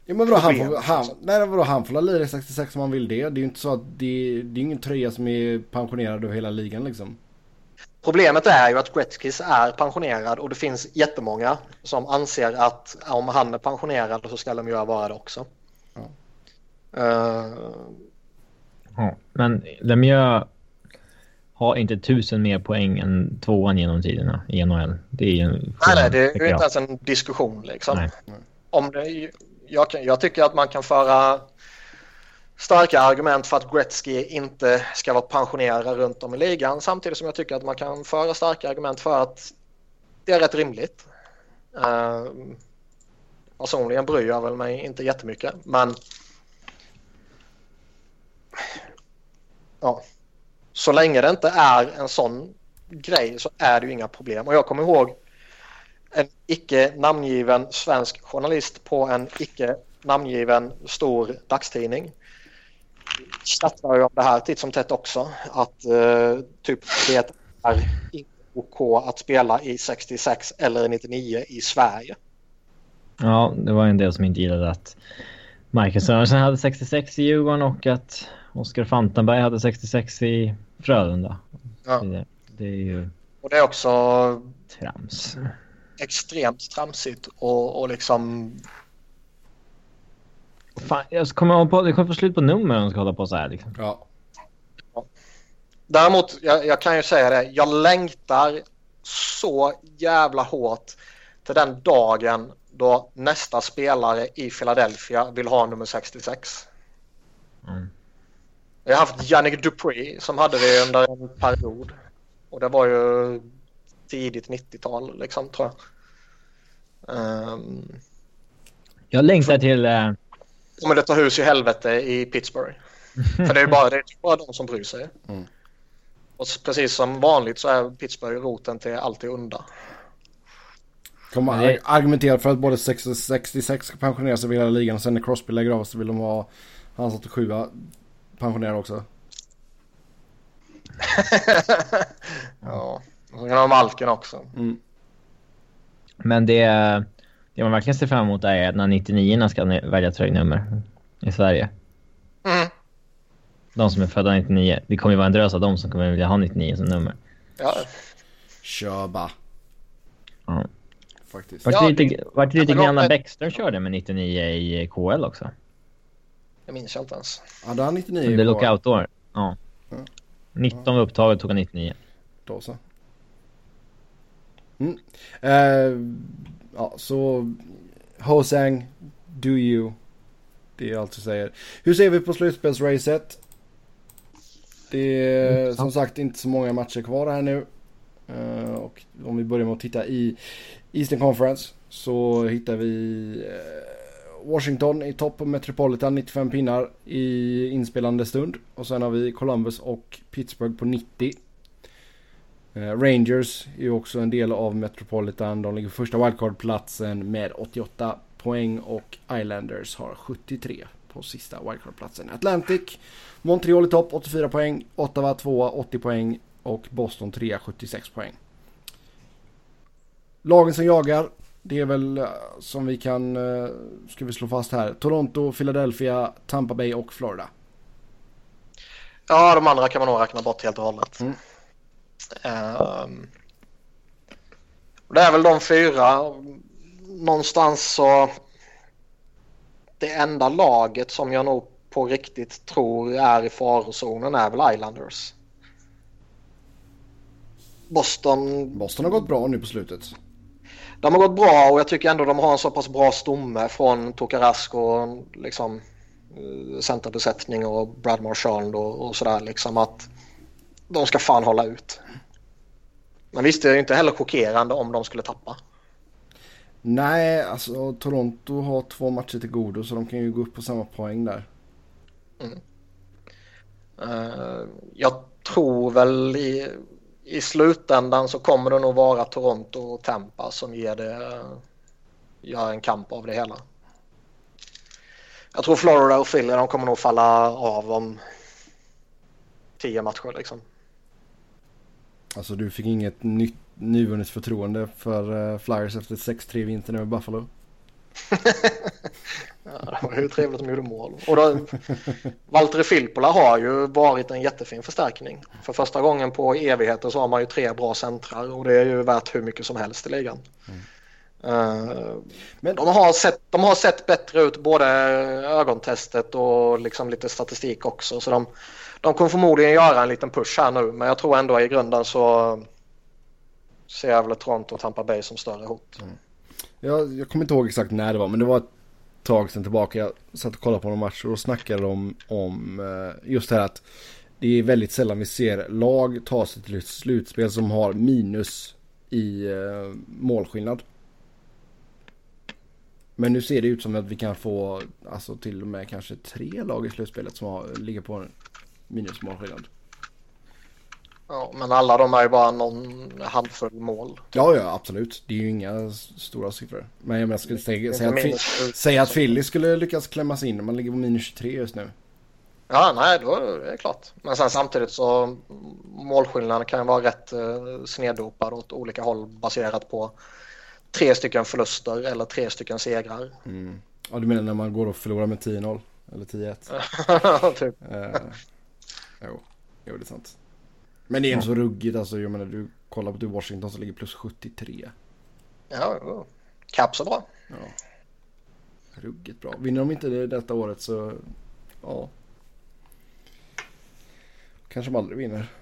A: Ja men vadå, han får, han,
C: liksom.
A: nej, vadå, han får lira i 66 om han vill det. Det är ju inte så att det, det är ingen tröja som är pensionerad över hela ligan liksom.
C: Problemet är ju att Gretzkys är pensionerad och det finns jättemånga som anser att om han är pensionerad så ska de ju vara det också.
A: Ja.
C: Eh,
B: Ja. Men Lemieux har inte tusen mer poäng än tvåan genom tiderna i NHL. Det är ju en
C: nej, nej, det är inte ens en diskussion liksom.
B: Nej.
C: Om det, jag, jag tycker att man kan föra starka argument för att Gretzky inte ska vara pensionerad runt om i ligan samtidigt som jag tycker att man kan föra starka argument för att det är rätt rimligt. Uh, personligen bryr jag väl mig inte jättemycket men ja, så länge det inte är en sån grej så är det ju inga problem och jag kommer ihåg en icke namngiven svensk journalist på en icke namngiven stor dagstidning chattar ju om det här titt som tätt också. Att eh, typ det är inte OK att spela i 66 eller 99 i Sverige.
B: Ja, det var en del som inte gillade att Marcus Sörensen hade 66 i Djurgården och att Oskar Fantenberg hade 66 i Frölunda.
C: Ja.
B: Det, det är ju
C: Och det är också
B: trams.
C: extremt tramsigt och, och liksom
B: Fan, jag kommer på, det kommer få slut på nummer om de ska hålla på så här liksom.
A: Ja.
C: Däremot, jag, jag kan ju säga det, jag längtar så jävla hårt till den dagen då nästa spelare i Philadelphia vill ha nummer 66.
B: Mm.
C: Vi har haft Yannick Dupree som hade det under en period. Och det var ju tidigt 90-tal liksom tror jag. Um,
B: Jag längtar till... Eh,
C: kommer det ta hus i helvete i Pittsburgh. För det är ju bara, det är bara de som bryr sig. Och precis som vanligt så är Pittsburgh roten till allt det onda.
A: Kommer
B: Nej.
A: argumentera för att både 66 ska pensioneras över hela ligan och sen när Crosby lägger av så vill de ha hans 87 pensionerad också. [laughs]
C: ja. Och så kan de ha Malkin också.
A: Mm.
B: Men det, det man verkligen ser fram emot är när 99 ska välja tröjnummer i Sverige.
C: Mm.
B: De som är födda 99. Det kommer ju vara en drös av dem som kommer vilja ha 99 som nummer.
C: Ja.
A: Kör bara.
B: Ja.
A: Faktiskt.
B: Vart
C: Ja,
B: det lite, vart det lite
C: men-
B: grann Bäckström körde med 99 i KL också?
C: Det minns jag inte ens.
A: Ja, då har han 99
B: Under lockoutår. Ja.
A: Ja.
B: 19 var upptaget tog han 99.
A: Då så. Mm. Eh, ja, så Hosang, do you. Det är allt vi säger. Hur ser vi på slutspelsracet? Det är
B: Mm,
A: som sagt inte så många matcher kvar här nu. Eh, och om vi börjar med att titta i Eastern Conference så hittar vi eh, Washington i topp på Metropolitan 95 pinnar i inspelande stund. Och sen har vi Columbus och Pittsburgh på 90. Eh, Rangers är ju också en del av Metropolitan. De ligger på första wildcard-platsen med 88 poäng och Islanders har 73 på sista wildcard-platsen. Atlantic, Montreal i topp 84 poäng, Ottawa 2 80 poäng och Boston 3 76 poäng. Lagen som jagar, det är väl eh, som vi kan, eh, ska vi slå fast här, Toronto, Philadelphia, Tampa Bay och Florida.
C: Ja, de andra kan man nog räkna bort helt och hållet.
A: Mm.
C: Ehm, det är väl de fyra. Någonstans så... Det enda laget som jag nog på riktigt tror är i farozonen är väl Islanders. Boston,
A: Boston har gått bra nu på slutet.
C: de har gått bra och jag tycker ändå de har en så pass bra stomme från Tokarask och liksom eh, centerbesättning och Brad Marchand och, och sådär liksom att de ska fan hålla ut. Men visst, det är ju inte heller chockerande om de skulle tappa.
A: Nej, alltså Toronto har två matcher till godo så de kan ju gå upp på samma poäng där.
C: Eh, jag tror väl i, i slutändan så kommer det nog vara Toronto och Tampa som ger det gör en kamp av det hela. Jag tror Florida och Philly de kommer nog falla av om tio matcher liksom.
A: Alltså du fick inget nytt nyvunnet förtroende för eh, Flyers efter 6-3 vinsten över Buffalo. [laughs]
C: Ja, det var ju trevligt att de gjorde mål. Och då, Valtteri Filppula har ju varit en jättefin förstärkning. För första gången på evigheter så har man ju tre bra centrar och det är ju värt hur mycket som helst i ligan. Eh,
A: Men-
C: de, har sett, de har sett bättre ut både ögontestet och liksom lite statistik också. Så de, de kommer förmodligen göra en liten push här nu men jag tror ändå i grunden så ser jag väl Toronto och Tampa Bay som större hot. Mm.
A: Jag, jag kommer inte ihåg exakt när det var men det var ett tag sedan tillbaka. Jag satt och kollade på några matcher och snackade om, om eh, just det här att det är väldigt sällan vi ser lag ta sig till ett slutspel som har minus i eh, målskillnad. Men nu ser det ut som att vi kan få alltså till och med kanske tre lag i slutspelet som har, ligger på en minusmålskillnad.
C: Ja, men alla de är ju bara någon handfull mål.
A: Ja, ja, absolut. Det är ju inga stora siffror. Men jag menar, skulle säga, säga, att,
C: minus
A: säga att Philly skulle lyckas klämma sig in. Man ligger på minus 23 just nu.
C: Ja, nej, då är det klart. Men sen samtidigt så målskillnaden kan ju vara rätt eh, sneddopad åt olika håll baserat på tre stycken förluster eller tre stycken segrar.
A: Mm. Ja, du menar när man går och förlorar med 10-0? Eller 10-1? [laughs]
C: typ.
A: Eh, jo, jo, det är sant. Men det är inte så ruggigt alltså. Jag menar, du kollar på du Washington som ligger plus 73.
C: Ja, jo. Caps är bra.
A: Ja. Ruggigt bra. Vinner de inte det detta året så, ja. Kanske de aldrig vinner.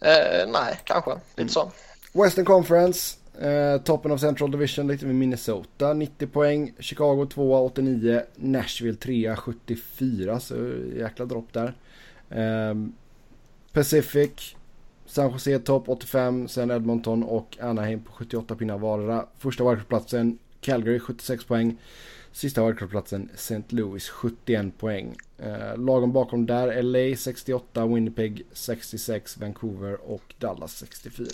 C: Eh, nej, kanske. Lite så.
A: Western Conference. Eh, toppen av Central Division lite med Minnesota 90 poäng. Chicago 2 89. Nashville 3 74 så jäkla dropp där. Eh, Pacific. San Jose topp 85. Sen Edmonton och Anaheim på 78 pinnar vardera. Första wildcardplatsen Calgary 76 poäng. Sista wildcardplatsen St. Louis 71 poäng. Eh, lagen bakom där LA 68, Winnipeg 66, Vancouver och Dallas 64.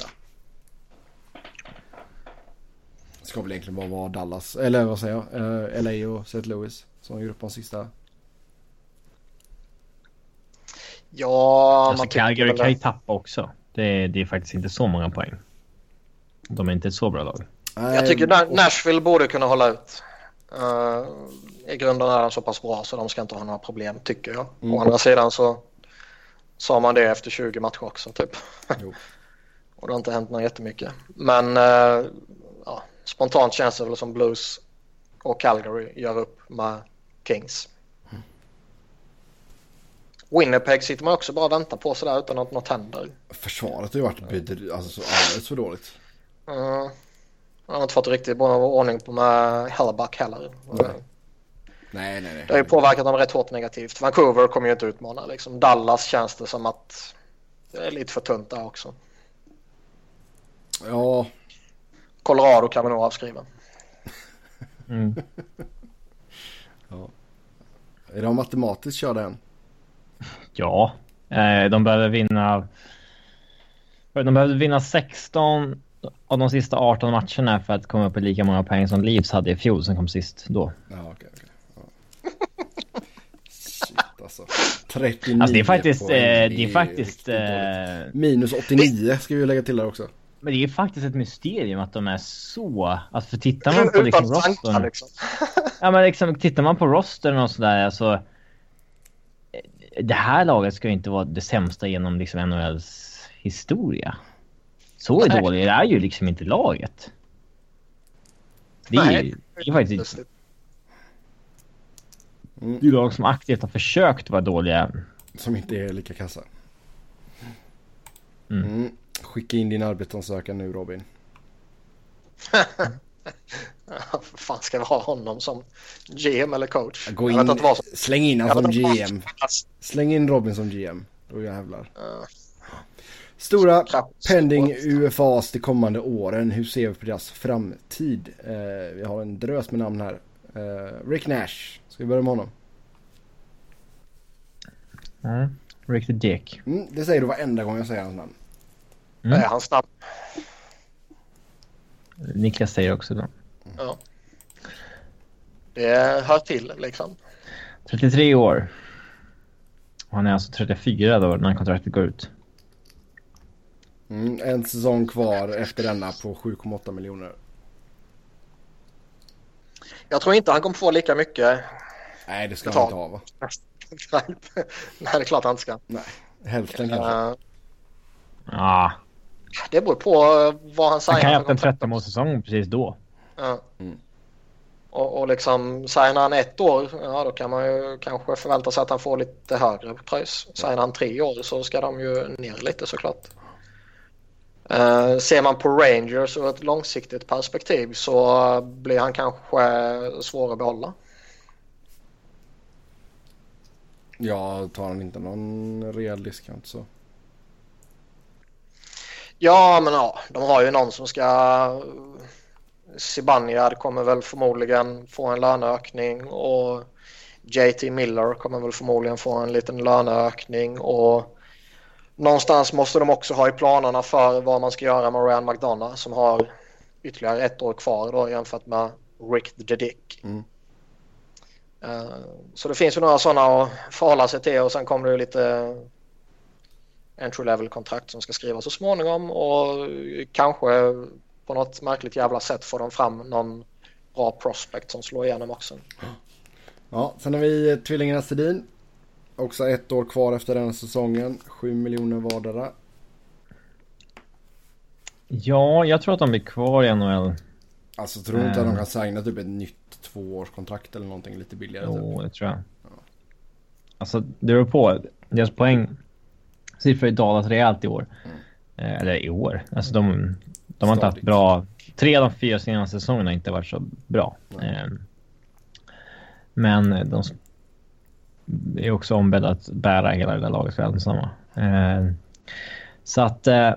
A: Det ska väl egentligen bara vara Dallas, eller vad säger jag, eh, LA och St. Louis som gjort på de sista.
C: Ja,
B: alltså, Calgary kan ju tappa också. Det är, det är faktiskt inte så många poäng. De är inte ett så bra lag.
C: Jag tycker Nashville borde kunna hålla ut. Uh, I grunden är de så pass bra så de ska inte ha några problem tycker jag. Mm. Å andra sidan så sa man det efter 20 matcher också typ. [laughs] och det har inte hänt något jättemycket. Men uh, ja, spontant känns det väl som Blues och Calgary gör upp med Kings. Mm. Winnipeg sitter man också bara och väntar på sådär utan att något händer.
A: Försvaret har ju varit alltså, så alldeles för dåligt.
C: Uh, han har inte fått riktigt bra ordning på med Hellback heller.
A: Nej. nej, nej, nej.
C: Det har ju påverkat dem rätt hårt negativt. Vancouver kommer ju inte utmana liksom. Dallas känns det som att det är lite för tunt där också.
A: Ja.
C: Colorado kan vi nog avskriva. [laughs]
B: Mm.
A: ja. Är de matematiskt körda än?
B: Ja, eh, de behöver vinna. De behövde vinna 16 av de sista 18 matcherna för att komma upp i lika många poäng som Leafs hade i fjol som kom sist då.
A: Ja, okej, okej. Ja. Shit alltså. 39
B: alltså det är faktiskt,
A: poäng.
B: Eh, det är faktiskt... Eh,
A: Minus 89 ska vi lägga till där också.
B: Men det är faktiskt ett mysterium att de är så... Alltså för tittar man på liksom rostern... Liksom. [laughs] ja men liksom tittar man på rostern och sådär alltså... Det här laget ska ju inte vara det sämsta genom liksom NHLs historia. Så är dåligt det är ju liksom inte laget. Det är, Nej. det är faktiskt... Mm. Det är lag som aktivt har försökt vara dåliga.
A: Som inte är lika kassa.
B: Mm. Mm.
A: Skicka in din arbetsansökan nu Robin. [laughs]
C: ja, för fan ska vi ha honom som GM eller coach?
A: Gå in, släng in honom som GM. Släng in Robin som GM. Då jävlar. Uh. Stora pending UFAs de kommande åren. Hur ser vi på deras framtid? Eh, vi har en drös med namn här. Eh, Rick Nash. Ska vi börja med honom?
B: Mm. Rick the Dick.
A: Mm, det säger du varenda gång jag säger hans namn.
C: Mm. Är han snabb?
B: Niklas säger också det.
C: Ja. Det hör till liksom.
B: 33 år. Och han är alltså 34 då när kontraktet går ut.
A: Mm, en säsong kvar efter denna på 7,8 miljoner.
C: Jag tror inte han kommer få lika mycket.
A: Nej, det ska han inte ha va? [laughs]
C: Nej, det är klart han inte ska.
A: Nej, hälften kanske. Uh,
B: ah.
C: Det beror på vad han säger.
B: Han kan ju ha haft en 13 mål säsong precis då.
C: Ja. Mm. Och, och liksom signar han ett år, ja då kan man ju kanske förvänta sig att han får lite högre pris. Signar han tre år så ska de ju ner lite såklart. Uh, ser man på Rangers ur ett långsiktigt perspektiv så blir han kanske svår att behålla.
A: Ja, tar han inte någon rejäl discount så.
C: Ja, men ja, de har ju någon som ska... Zibanejad kommer väl förmodligen få en löneökning och JT Miller kommer väl förmodligen få en liten löneökning och någonstans måste de också ha i planerna för vad man ska göra med Ryan McDonough som har ytterligare ett år kvar då jämfört med Rick the Dick.
A: Mm.
C: Uh, så det finns ju några sådana att förhålla sig till och sen kommer det lite entry level kontrakt som ska skrivas så småningom och kanske på något märkligt jävla sätt får de fram någon bra prospect som slår igenom också.
A: Ja, sen har vi tvillingarna Sedin Också ett år kvar efter den säsongen. 7 miljoner vardera.
B: Ja, jag tror att de blir kvar i NHL.
A: Alltså tror du inte att de kan signa typ ett nytt tvåårskontrakt eller någonting lite billigare?
B: Jo, typ? det tror jag. Ja. Alltså, det beror på. Deras poäng siffror dalat rejält i år. Mm. Eh, eller i år. Alltså de, de har inte haft bra... Tre av de fyra senaste säsongerna har inte varit så bra. Eh, men de är också ombedda att bära hela det där laget för ensamma. Eh, så att... Eh,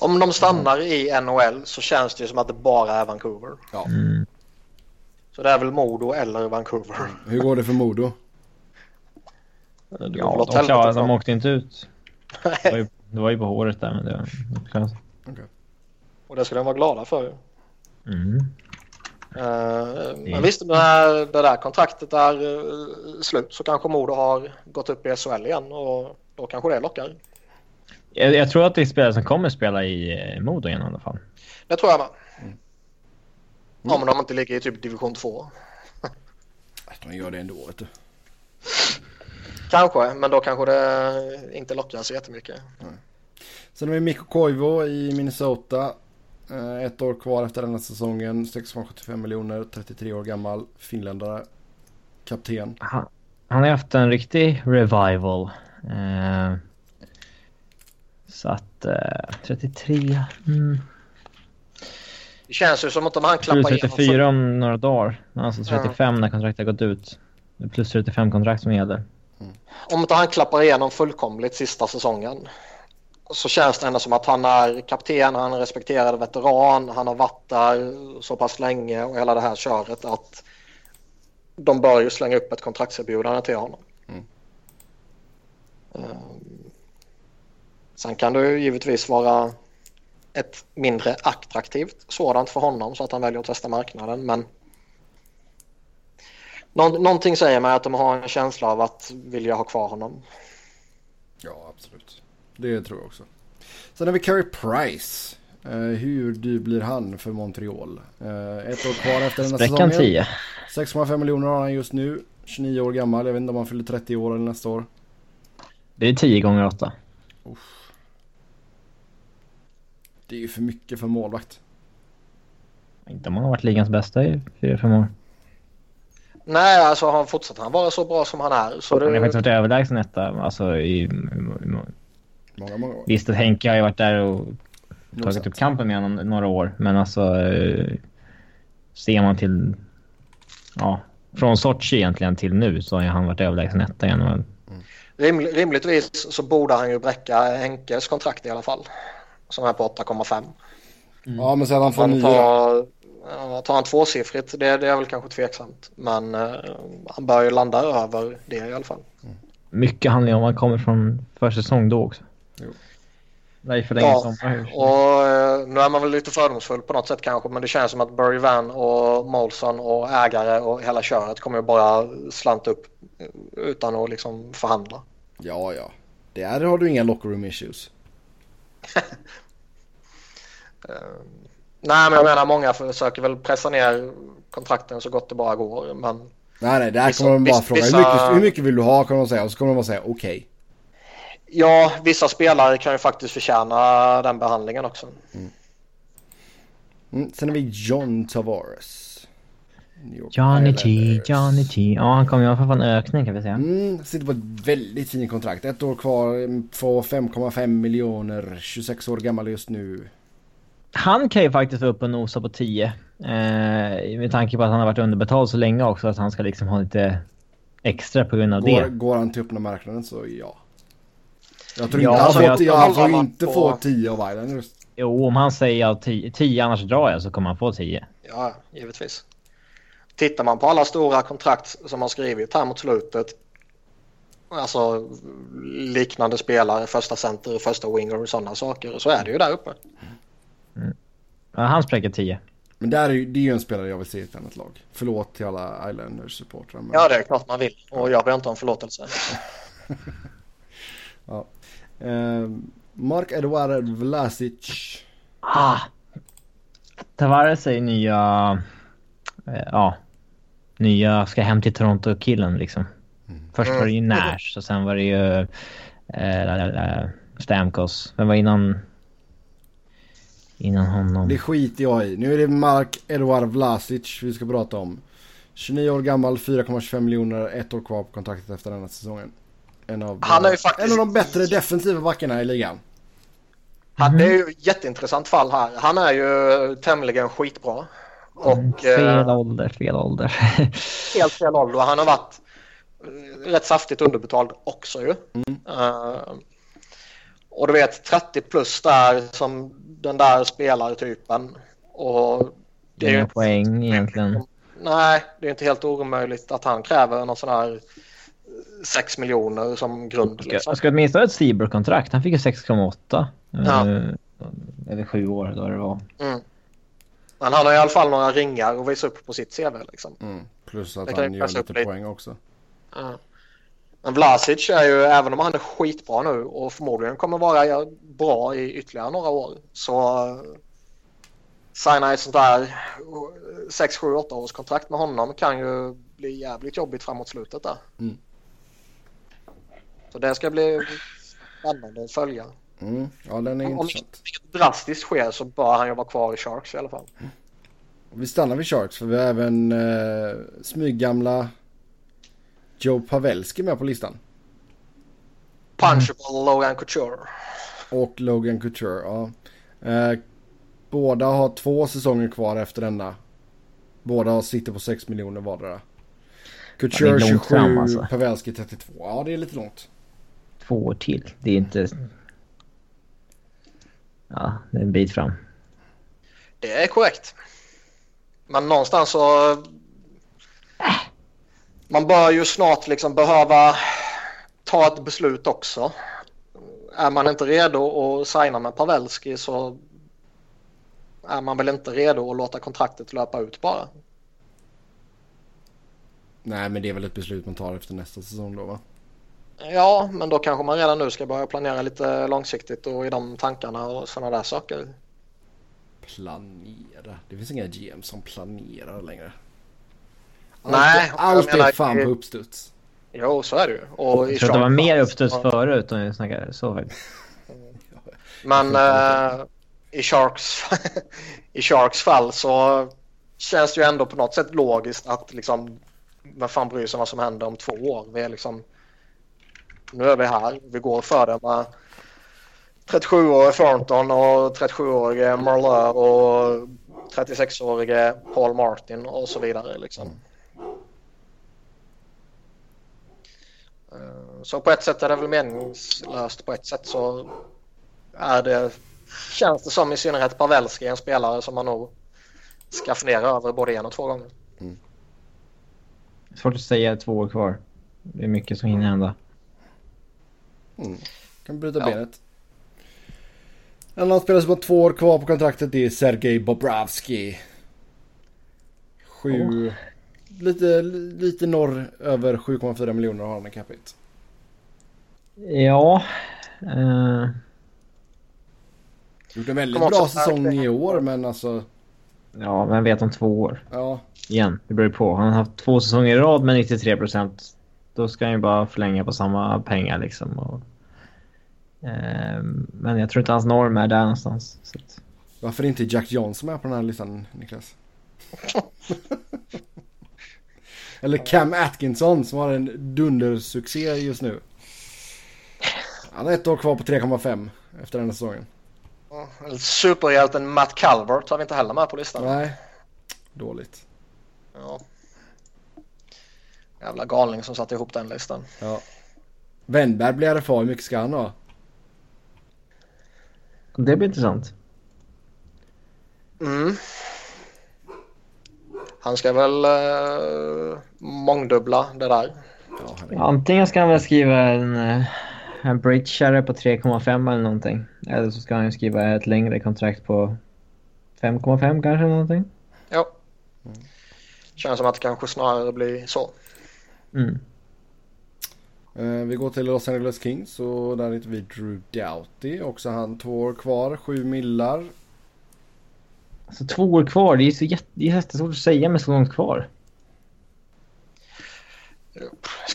C: Om de stannar i NHL så känns det ju som att det bara är Vancouver.
A: Ja.
B: Mm.
C: Så det är väl Modo eller Vancouver.
A: Hur går det för Modo?
C: Det väl
B: Ja, de, klarade, de åkte inte ut. Det var ju, det var ju på håret där, men det var...
C: Och det ska de vara glada för.
B: Mm.
C: Eh, Men visst, när det där kontraktet är eh, slut så kanske Modo har gått upp i SHL igen och då kanske det lockar.
B: Jag, jag tror att det är spelare som kommer spela i eh, Modo igen i alla fall.
C: Det tror jag med. Om de inte ligger i typ division 2. [laughs]
A: De gör det ändå vet du.
C: Kanske, men då kanske det inte lockar så jättemycket.
A: Sen har vi Mikko Koivu i Minnesota. Eh, Ett år kvar efter denna säsongen. 6,75 miljoner. 33 år gammal. Finländare. Kapten.
B: Han, han har haft en riktig revival. Eh, så att eh, 33... Mm.
C: Det känns ju som att om han klappar igenom
B: 34 om några dagar. Alltså 35 när kontraktet har gått ut. Plus 35 kontrakt som gäller.
C: Om inte han klappar igenom fullkomligt sista säsongen så känns det ändå som att han är kapten, han är respekterad veteran, han har varit där så pass länge och hela det här köret att de bör ju slänga upp ett kontraktserbjudande till honom.
A: Mm.
C: Ehm, Sen kan det ju givetvis vara ett mindre attraktivt sådant för honom så att han väljer att testa marknaden men Nå- någonting säger mig att de har en känsla av att vilja ha kvar honom.
A: Ja, absolut. Det tror jag också. Sen har vi Carey Price. Eh, hur dyr blir han för Montreal? Eh, ett år kvar efter den här
B: Sträckan
A: säsongen.
B: 10.
A: 6,5 miljoner har han just nu. 29 år gammal. Jag vet inte om han fyller 30 år eller nästa år.
B: Det är 10 gånger 8.
A: Det är ju för mycket för målvakt.
B: Inte om han har varit ligans bästa i 4-5 år.
C: Nej, alltså har han fortsatt han vara så bra som han är så
B: Han har faktiskt varit överlägsen etta. Alltså i... i-
A: Många, många år.
B: Visst att Henke har ju varit där och tagit
A: Nosat.
B: upp kampen med honom några år. Men alltså... Eh, ser man till... Ja. Från Sochi egentligen till nu så har han varit överlägsen etta i NHL.
C: rim, rimligtvis så borde han ju bräcka Henkes kontrakt i alla fall. Som är på 8,5.
A: Ja, men sen han får
C: Han
A: nya.
C: tar, tar han tvåsiffrigt, det, det är väl kanske tveksamt. Men eh, han bör ju landa över det i alla fall.
B: Mycket handlar om han kommer från försäsong då också.
A: Jo.
B: Nej, för länge
C: Ja,
B: sommarhus.
C: Och eh, nu är man väl lite fördomsfull på något sätt kanske men det känns som att Burry Van och Molson och ägare och hela köret kommer ju bara slanta upp eh, utan att liksom förhandla.
A: Ja, ja. Där har du inga locker room issues. [laughs]
C: Nej men jag menar många försöker väl pressa ner kontrakten så gott det bara går men
A: Nej, nej. Där kommer de bara
C: vissa-
A: fråga hur
C: vissa-
A: mycket, hur mycket vill du ha? Kommer de säga. Och så kommer de bara säga okej.
C: ja vissa spelare kan ju faktiskt förtjäna den behandlingen också.
A: Mm. Sen har vi John Tavares.
B: Johnny T. Johnny T. Ja, han kommer få en ökning kan vi säga.
A: Mm, sitter på ett väldigt fint kontrakt. Ett år kvar mm, på 5,5 miljoner. 26 år gammal just nu.
B: Han kan ju faktiskt vara uppe och nosa på 10. Eh, med tanke på att han har varit underbetald så länge också. Att han ska liksom ha lite extra på grund av
A: Går,
B: det.
A: går han till öppna marknaden så ja. Jag tror
B: Ja,
A: inte han
B: alltså,
A: får,
B: jag-
A: tio- han får inte
C: på-
A: få 10 av Islanders.
B: Jo, om han säger ja, 10, 10 annars drar jag så kommer han få 10.
C: Ja, givetvis. Tittar man på alla stora kontrakt som har skrivit här mot slutet. Alltså liknande spelare, första center, första winger och sådana saker. Så är det ju där uppe.
B: Ja, han spräcker 10.
A: Men där är, ju- det är ju en spelare jag vill se i ett annat lag. Förlåt till alla Islanders-supportrar. Men...
C: Ja, det är klart man vill. Och jag ber inte om förlåtelse. [laughs]
A: Eh, Mark Edouard Vlasic.
B: Ah! Tavares är nya... Eh, ja. Nya ska hem till Toronto-killen liksom. Först var det ju Nash och sen var det ju... Eh, Stamkos. Vem var innan... Innan honom?
A: Det skiter jag i. Nu är det Mark Edouard Vlasic vi ska prata om. 29 år gammal, 4,25 miljoner, ett år kvar på kontraktet efter denna säsongen. En av,
C: Han är ju faktiskt-
A: en av de bättre defensiva backarna i ligan.
C: Han, det är ju ett jätteintressant fall här. Han är ju tämligen skitbra. Och
B: fel
C: eh,
B: ålder, fel ålder. [laughs]
C: helt fel ålder. Han har varit eh, rätt saftigt underbetald också ju. Eh, Och du vet 30 plus där som den där spelartypen. Och
B: det är Inga ju poäng egentligen.
C: Nej, det är inte helt omöjligt att han kräver någon sån här 6 miljoner som grund.
B: Liksom. Jag ska åtminstone ha ett Seabrook-kontrakt. Han fick ju 6,8. Ja. Eller sju år då det var. Mm.
C: Men han har i alla fall några ringar att visa upp på sitt CV. Liksom.
A: Mm. Plus att han gör lite poäng också.
C: Ja. Men Vlasic är ju, även om han är skitbra nu och förmodligen kommer vara bra i ytterligare några år. Så signa ett sånt där 6, 7, 8 års kontrakt med honom kan ju bli jävligt jobbigt framåt slutet där. Mm. Så det ska bli spännande att följa.
A: Mm. Ja, den är Om
C: intressant. inget drastiskt sker så bör han ju vara kvar i Sharks i alla fall. Mm.
A: Vi stannar vid Sharks för vi har även eh, smyggamla Joe Pavelski med på listan.
C: Punchable Logan Couture.
A: Och Logan Couture, ja. Eh, båda har två säsonger kvar efter denna. Båda sitter på 6 miljoner vardera. Couture 27, fram, alltså. Pavelski 32. Ja, det är lite långt.
B: Två år till. Det är inte... Ja, det är en bit fram.
C: Det är korrekt. Men någonstans så... Äh. Man bör ju snart liksom behöva ta ett beslut också. Är man inte redo att signa med Pavelski så är man väl inte redo att låta kontraktet löpa ut bara.
A: Nej, men det är väl ett beslut man tar efter nästa säsong då va?
C: Ja, men då kanske man redan nu ska börja planera lite långsiktigt och i de tankarna och sådana där saker.
A: Planera? Det finns inga GM som planerar längre.
C: Allt, Nej,
A: allt är fan på uppstuds.
C: Jo, så är det ju.
B: Och jag tror att det var mer uppstuds så... förut om vi snackar så faktiskt. [laughs]
C: Men äh, i, Sharks, [laughs] i Sharks fall så känns det ju ändå på något sätt logiskt att liksom vem fan bryr sig vad som händer om två år? Vi är liksom nu är vi här. Vi går för det med 37-årige Thornton och 37-årige Marleur och 36-årige Paul Martin och så vidare. Liksom. Så på ett sätt är det väl meningslöst. På ett sätt så är det, känns det som i synnerhet Pavelski en spelare som man nog ska fundera över både en och två gånger. Mm.
B: Svårt att säga två år kvar. Det är mycket som hinner hända.
A: Mm. Kan bryta ja. benet. En annan spelare som har två år kvar på kontraktet är Sergej Bobrovski. Sju... Lite, lite norr över 7,4 miljoner har han i capita.
B: Ja. Uh...
A: Gjort en väldigt bra säsong i år men alltså...
B: Ja, vem vet om två år?
A: Ja.
B: Igen, det beror på. Han har haft två säsonger i rad med 93 procent. Då ska han ju bara förlänga på samma pengar liksom. Och, eh, men jag tror inte hans norm är där någonstans. Att...
A: Varför är inte Jack Johnson med på den här listan, Niklas? [laughs] Eller Cam Atkinson som har en dundersuccé just nu. Han har ett år kvar på 3,5 efter den här säsongen.
C: Superhjälten Matt Calvert har vi inte heller med på listan.
A: Nej, dåligt.
C: Ja. Jävla galning som satte ihop den listan.
A: Ja. Wennberg blir RFA, hur mycket ska han ha?
B: Det blir intressant.
C: Mm. Han ska väl uh, mångdubbla det där.
B: Ja, Antingen ska han väl skriva en, eh, en bridgeare på 3,5 eller någonting. Eller så ska han skriva ett längre kontrakt på 5,5 kanske eller någonting.
C: Ja. Mm. Känns som att det kanske snarare blir så.
B: Mm.
A: Uh, vi går till Los Angeles Kings och där hittar vi Drew Doughty. Också han två år kvar, sju millar.
B: Alltså två år kvar, det är så jätte, det är jättesvårt att säga med så långt kvar.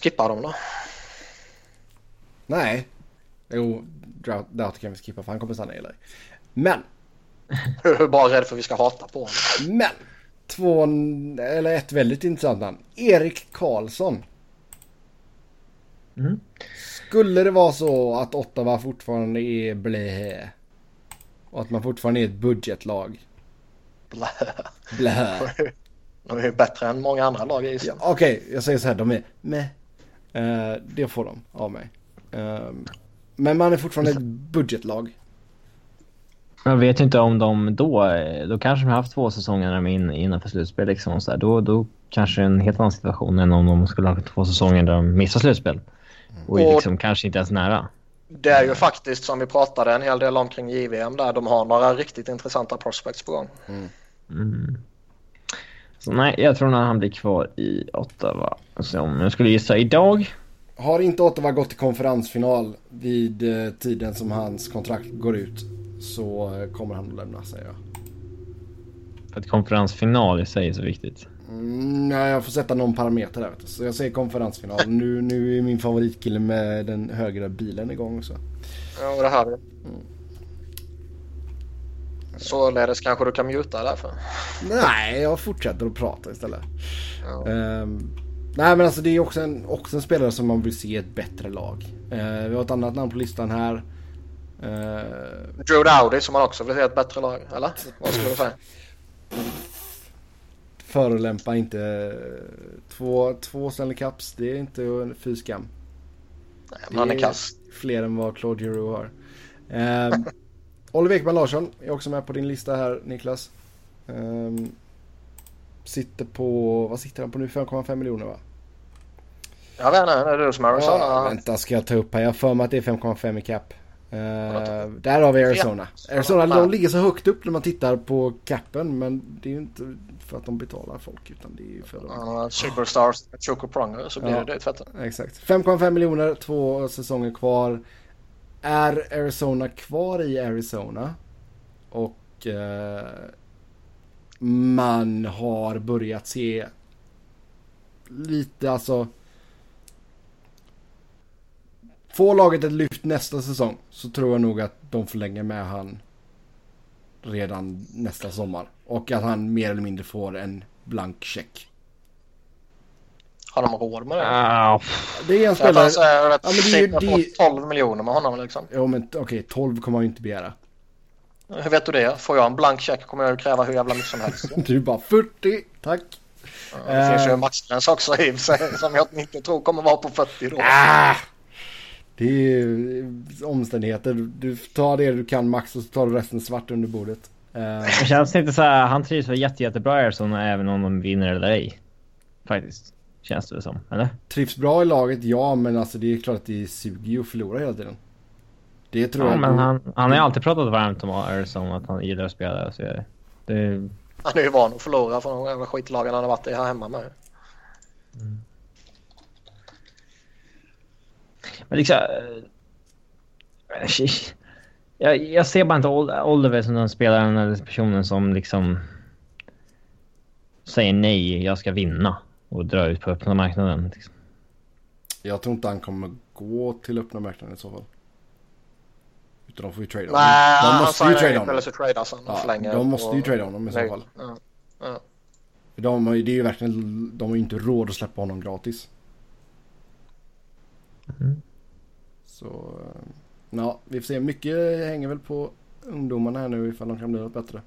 C: Skippa dem då.
A: Nej. Jo, Doughty kan vi skippa för han kommer stanna i LA. Men.
C: Hur [laughs] bara rädd för att vi ska hata på honom.
A: Men två, eller ett väldigt intressant namn. Erik Karlsson.
B: Mm.
A: Skulle det vara så att Ottawa fortfarande är blä och att man fortfarande är ett budgetlag.
C: Blä.
A: Blä. [laughs]
C: De är ju bättre än många andra lag i
A: ja, Okej, okay, jag säger så här. De är med. Uh, det får de av mig. Uh, Men man är fortfarande ett budgetlag.
B: Jag vet ju inte om de då... Då kanske de har haft två säsonger när de är in, innanför slutspel. Liksom, så där. Då, då kanske det är en helt annan situation än om de skulle ha två säsonger där de missar slutspel. Och,
C: Och-
B: liksom kanske inte ens nära.
C: Det är ju faktiskt som vi pratade en hel del om kring JVM där. De har några riktigt intressanta prospects på gång.
B: Mm. Så nej, jag tror att han blir kvar i Ottawa. Så om jag skulle gissa idag.
A: Har inte Ottawa gått till konferensfinal vid eh, tiden som hans kontrakt går ut så eh, kommer han att lämna säger jag.
B: För att konferensfinal i sig är så viktigt.
A: Mm, nej, jag får sätta någon parameter där vet du. Så jag säger konferensfinal. Nu, nu är min favoritkille med den högra bilen igång också.
C: Ja, och det här. Således kanske du kan muta därför.
A: Nej, jag fortsätter att prata istället.
C: Ja.
A: Ehm, nej men alltså det är också en, också en spelare som man vill se ett bättre lag. Eh, vi har ett annat namn på listan här. Uh,
C: Drew Dowdy som man också vill se ett bättre lag, eller? Vad skulle du säga?
A: förolämpa inte två, två Stanley Cups. Det är inte en fy skam.
C: Nej, men han är kass.
A: Fler än vad Claude Giroux har. Ehm, [laughs] Oliver Ekman Larsson är också med på din lista här Niklas. Ehm, sitter på, vad sitter han på nu? 5,5 miljoner va?
C: Vet inte, är det du som är Arizona?
A: Ja, vänta ska jag ta upp här. Jag har för mig att det är 5,5 i cap. Ehm, där har vi Arizona. Arizona de ligger så högt upp när man tittar på capen men det är ju inte för att de betalar folk utan det är ju för att
C: har Superstars, Choco Pronger så blir
A: Ja.
C: det det.
A: Exakt. 5,5 miljoner, två säsonger kvar. Är Arizona kvar i Arizona? Och eh, man har börjat se lite alltså. Får laget ett lyft nästa säsong så tror jag nog att de förlänger med han redan nästa sommar. Och att han mer eller mindre får en blank check.
C: Har de råd med det?
B: Ah,
A: Det är en spelare...
C: han säger att
A: Ja, men det är ju- det är
C: på
A: ju-
C: 12 miljoner med honom liksom.
A: Jo men okej, 12 kommer man ju inte begära.
C: Hur vet du det? Får jag en blank check kommer jag ju kräva hur jävla mycket som helst. [laughs]
A: Du bara 40, tack.
C: Ja, Det finns ju
A: Eh.
C: en maxgräns också i sig, som jag inte tror kommer vara på 40 då.
A: Ah! Det är ju omständigheter. Du tar det du kan max och så tar du resten svart under bordet. Eh,
B: det känns inte så här, han trivs väl jätte, jättebra i Arizona även om de vinner eller ej. Faktiskt. Känns det som, eller?
A: trivs bra i laget, ja men alltså det är klart att det suger ju att förlora hela tiden. Det tror
B: Ja,
A: jag.
B: men han, han har ju alltid pratat varmt om Arizona, att han gillar att spela där. Så det, det,
C: Han är ju van att förlora från de jävla skitlagen han har varit i här hemma med.
B: men liksom... eh, [laughs] Jag, jag ser bara inte Ol- Oliver som den spelaren eller personen som liksom säger nej, jag ska vinna och dra ut på öppna marknaden. Liksom.
A: Jag tror inte han kommer gå till öppna marknaden i så fall. Utan de får ju trade honom.
C: Nej,
A: de
C: han
A: måste ju
C: signar
A: trade
C: ju
A: honom.
C: eller så tradas han och
A: Ja,
C: förlänger.
A: de måste ju
C: och-
A: trada honom i så fall.
C: Ja. Ja.
A: De har ju, det är ju verkligen, de har ju inte råd att släppa honom gratis.
B: Mm.
A: Så, eh, ja, vi får se. Mycket hänger väl på ungdomarna här nu ifall de kan bli något bättre.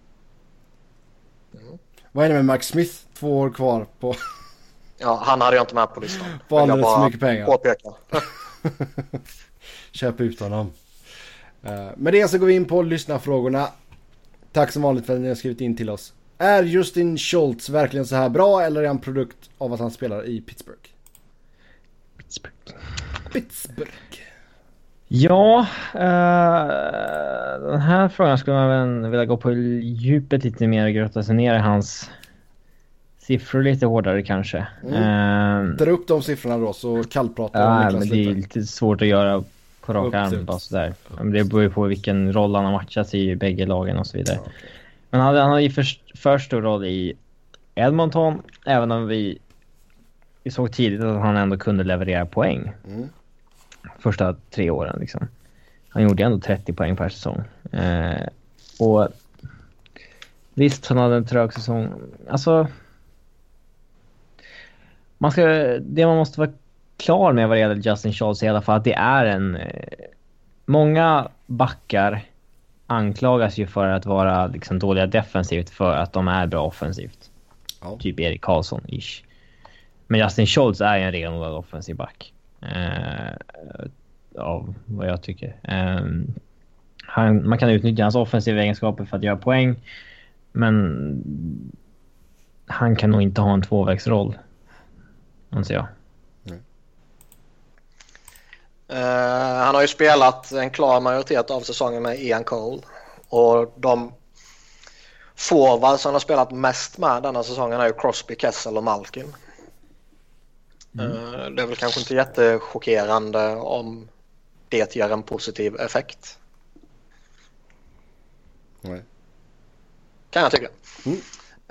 C: Mm.
A: Vad är det med Max Smith? Två år kvar på,
C: ja, han hade jag inte med på listan.
A: på
C: jag
A: alldeles för mycket pengar.
C: Påpeka. [laughs]
A: Köp ut honom. Eh, Med det så går vi in på lyssnarfrågorna. Tack som vanligt för att ni har skrivit in till oss. Är Justin Schultz verkligen så här bra eller är han produkt av att han spelar i Pittsburgh? Pittsburgh.
B: Ja, eh, den här frågan skulle man väl vilja gå på djupet lite mer och grotta sig ner i hans siffror lite hårdare kanske.
A: Mm.
B: Eh,
A: Dra upp de siffrorna då så kallpratar
B: Ja,
A: Niklas
B: men det är
A: lite.
B: svårt att göra på rak arm bara sådär. Men Det beror ju på vilken roll han har matchat i bägge lagen och så vidare.
A: Okej.
B: Men han hade ju för, för stor roll i Edmonton, även om vi, vi såg tidigt att han ändå kunde leverera poäng.
A: Mm.
B: Första tre åren liksom. Han gjorde ändå 30 poäng per säsong. Eh, och visst, han hade en trög säsong. Alltså... Man ska, det man måste vara klar med vad det gäller Justin är i alla fall att det är en... Eh, många backar anklagas ju för att vara liksom dåliga defensivt för att de är bra offensivt.
A: Ja.
B: Typ Erik Karlsson-ish. Men Justin Schultz är ju en renodlad offensiv back. Eh, av vad jag tycker. Um, han, man kan utnyttja hans offensiva egenskaper för att göra poäng. Men han kan nog inte ha en tvåvägsroll. Anser jag.
C: Uh, han har ju spelat en klar majoritet av säsongen med Ian Cole. Och de forwards som han har spelat mest med denna säsongen är ju Crosby, Kessel och Malkin. Mm. Uh, det är väl kanske inte jättechockerande om det ger en positiv effekt.
A: Nej.
C: Kan jag tycka. Mm.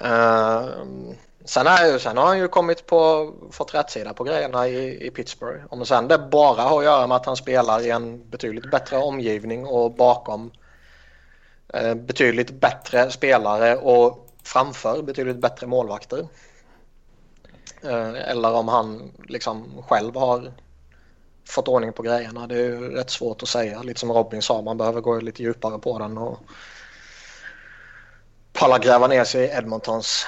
C: Uh, sen, är, sen har han ju kommit på, fått rätt sida på grejerna i, i Pittsburgh. Om sen det bara har att göra med att han spelar i en betydligt bättre omgivning och bakom eh, betydligt bättre spelare och framför betydligt bättre målvakter. Eh, eller om han liksom själv har fått ordning på grejerna. Det är ju rätt svårt att säga. Lite som Robin sa, man behöver gå lite djupare på den och palla gräva ner sig i Edmontons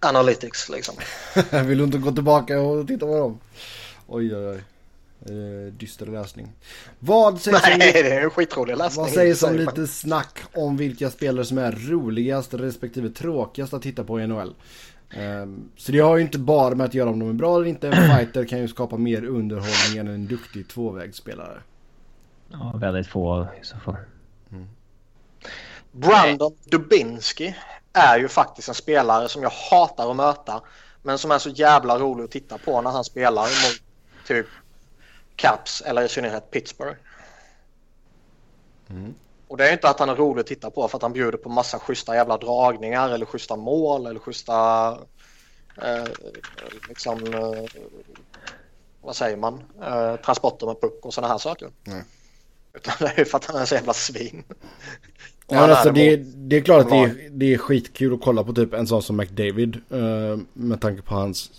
C: analytics liksom. [laughs]
A: Vill du inte gå tillbaka och titta på dem? Oj, oj, oj. Eh, dyster läsning. Vad sägs
C: Nej,
A: om,
C: det är en skitrolig läsning.
A: vad sägs om lite snack om vilka spelare som är roligast respektive tråkigast att titta på i NHL? Um, så det har ju inte bara med att göra om de är bra eller inte. En fighter kan ju skapa mer underhållning än en duktig tvåvägsspelare.
B: Ja, väldigt få i så fall.
C: Brandon Dubinski är ju faktiskt en spelare som jag hatar att möta. Men som är så jävla rolig att titta på när han spelar mot typ Caps eller i synnerhet Pittsburgh.
A: Mm.
C: Och det är inte att han är rolig att titta på för att han bjuder på massa schyssta jävla dragningar eller schyssta mål eller schyssta eh, liksom eh, vad säger man? Eh, transporter med puck och sådana här saker.
A: Nej.
C: Utan det är ju för att han är så jävla svin.
A: Ja, alltså det, det är klart att det är, det är skitkul att kolla på typ en sån som McDavid. eh, med tanke på hans...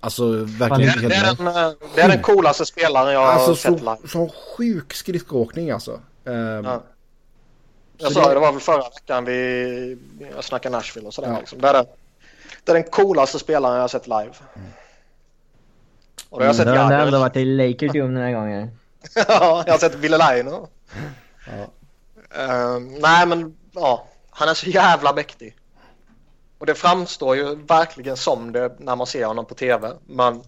A: Alltså verkligen
C: det, det, är den, eh, det är den coolaste spelaren jag har
A: Alltså
C: sett
A: så,
C: live.
A: så sjuk skridskoåkning alltså. Eh,
C: Ja. Jag sa
A: det-
C: det var väl förra veckan vi jag snackade Nashville och sådär.
A: Ja.
C: Liksom. Det, är den, det är den coolaste spelaren jag har sett live. Och då har jag sett
B: Mm, det har
C: Jagr.
B: ändå varit i Lakers den här gången. [laughs]
C: ja, jag har sett Ville Laino.
A: Ja.
C: Ehm, nej men ja, han är så jävla mäktig. Och det framstår ju verkligen som det när man ser honom på tv. Men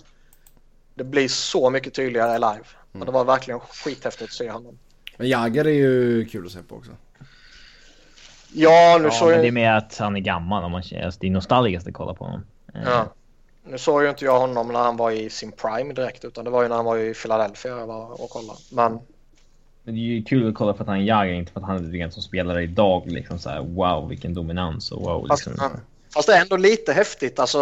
C: det blir så mycket tydligare live. Och det var verkligen skithäftigt att se honom.
A: Men Jagger är ju kul att se på också.
C: Ja, nu
B: Ja,
C: såg
B: men
C: jag...
B: det är mer att han är gammal. Om man, känner- alltså, det är nostalgiskt att kolla på honom. Eh,
C: Ja. Nu såg ju inte jag honom när han var i sin prime direkt utan det var ju när han var i Philadelphia jag var och kollade. Men
B: Men det är ju kul att kolla för att han är Jagr, inte för att han är rent som spelare idag. Liksom så här, wow, vilken dominans och wow.
C: fast,
B: Liksom.
C: fast det är ändå lite häftigt alltså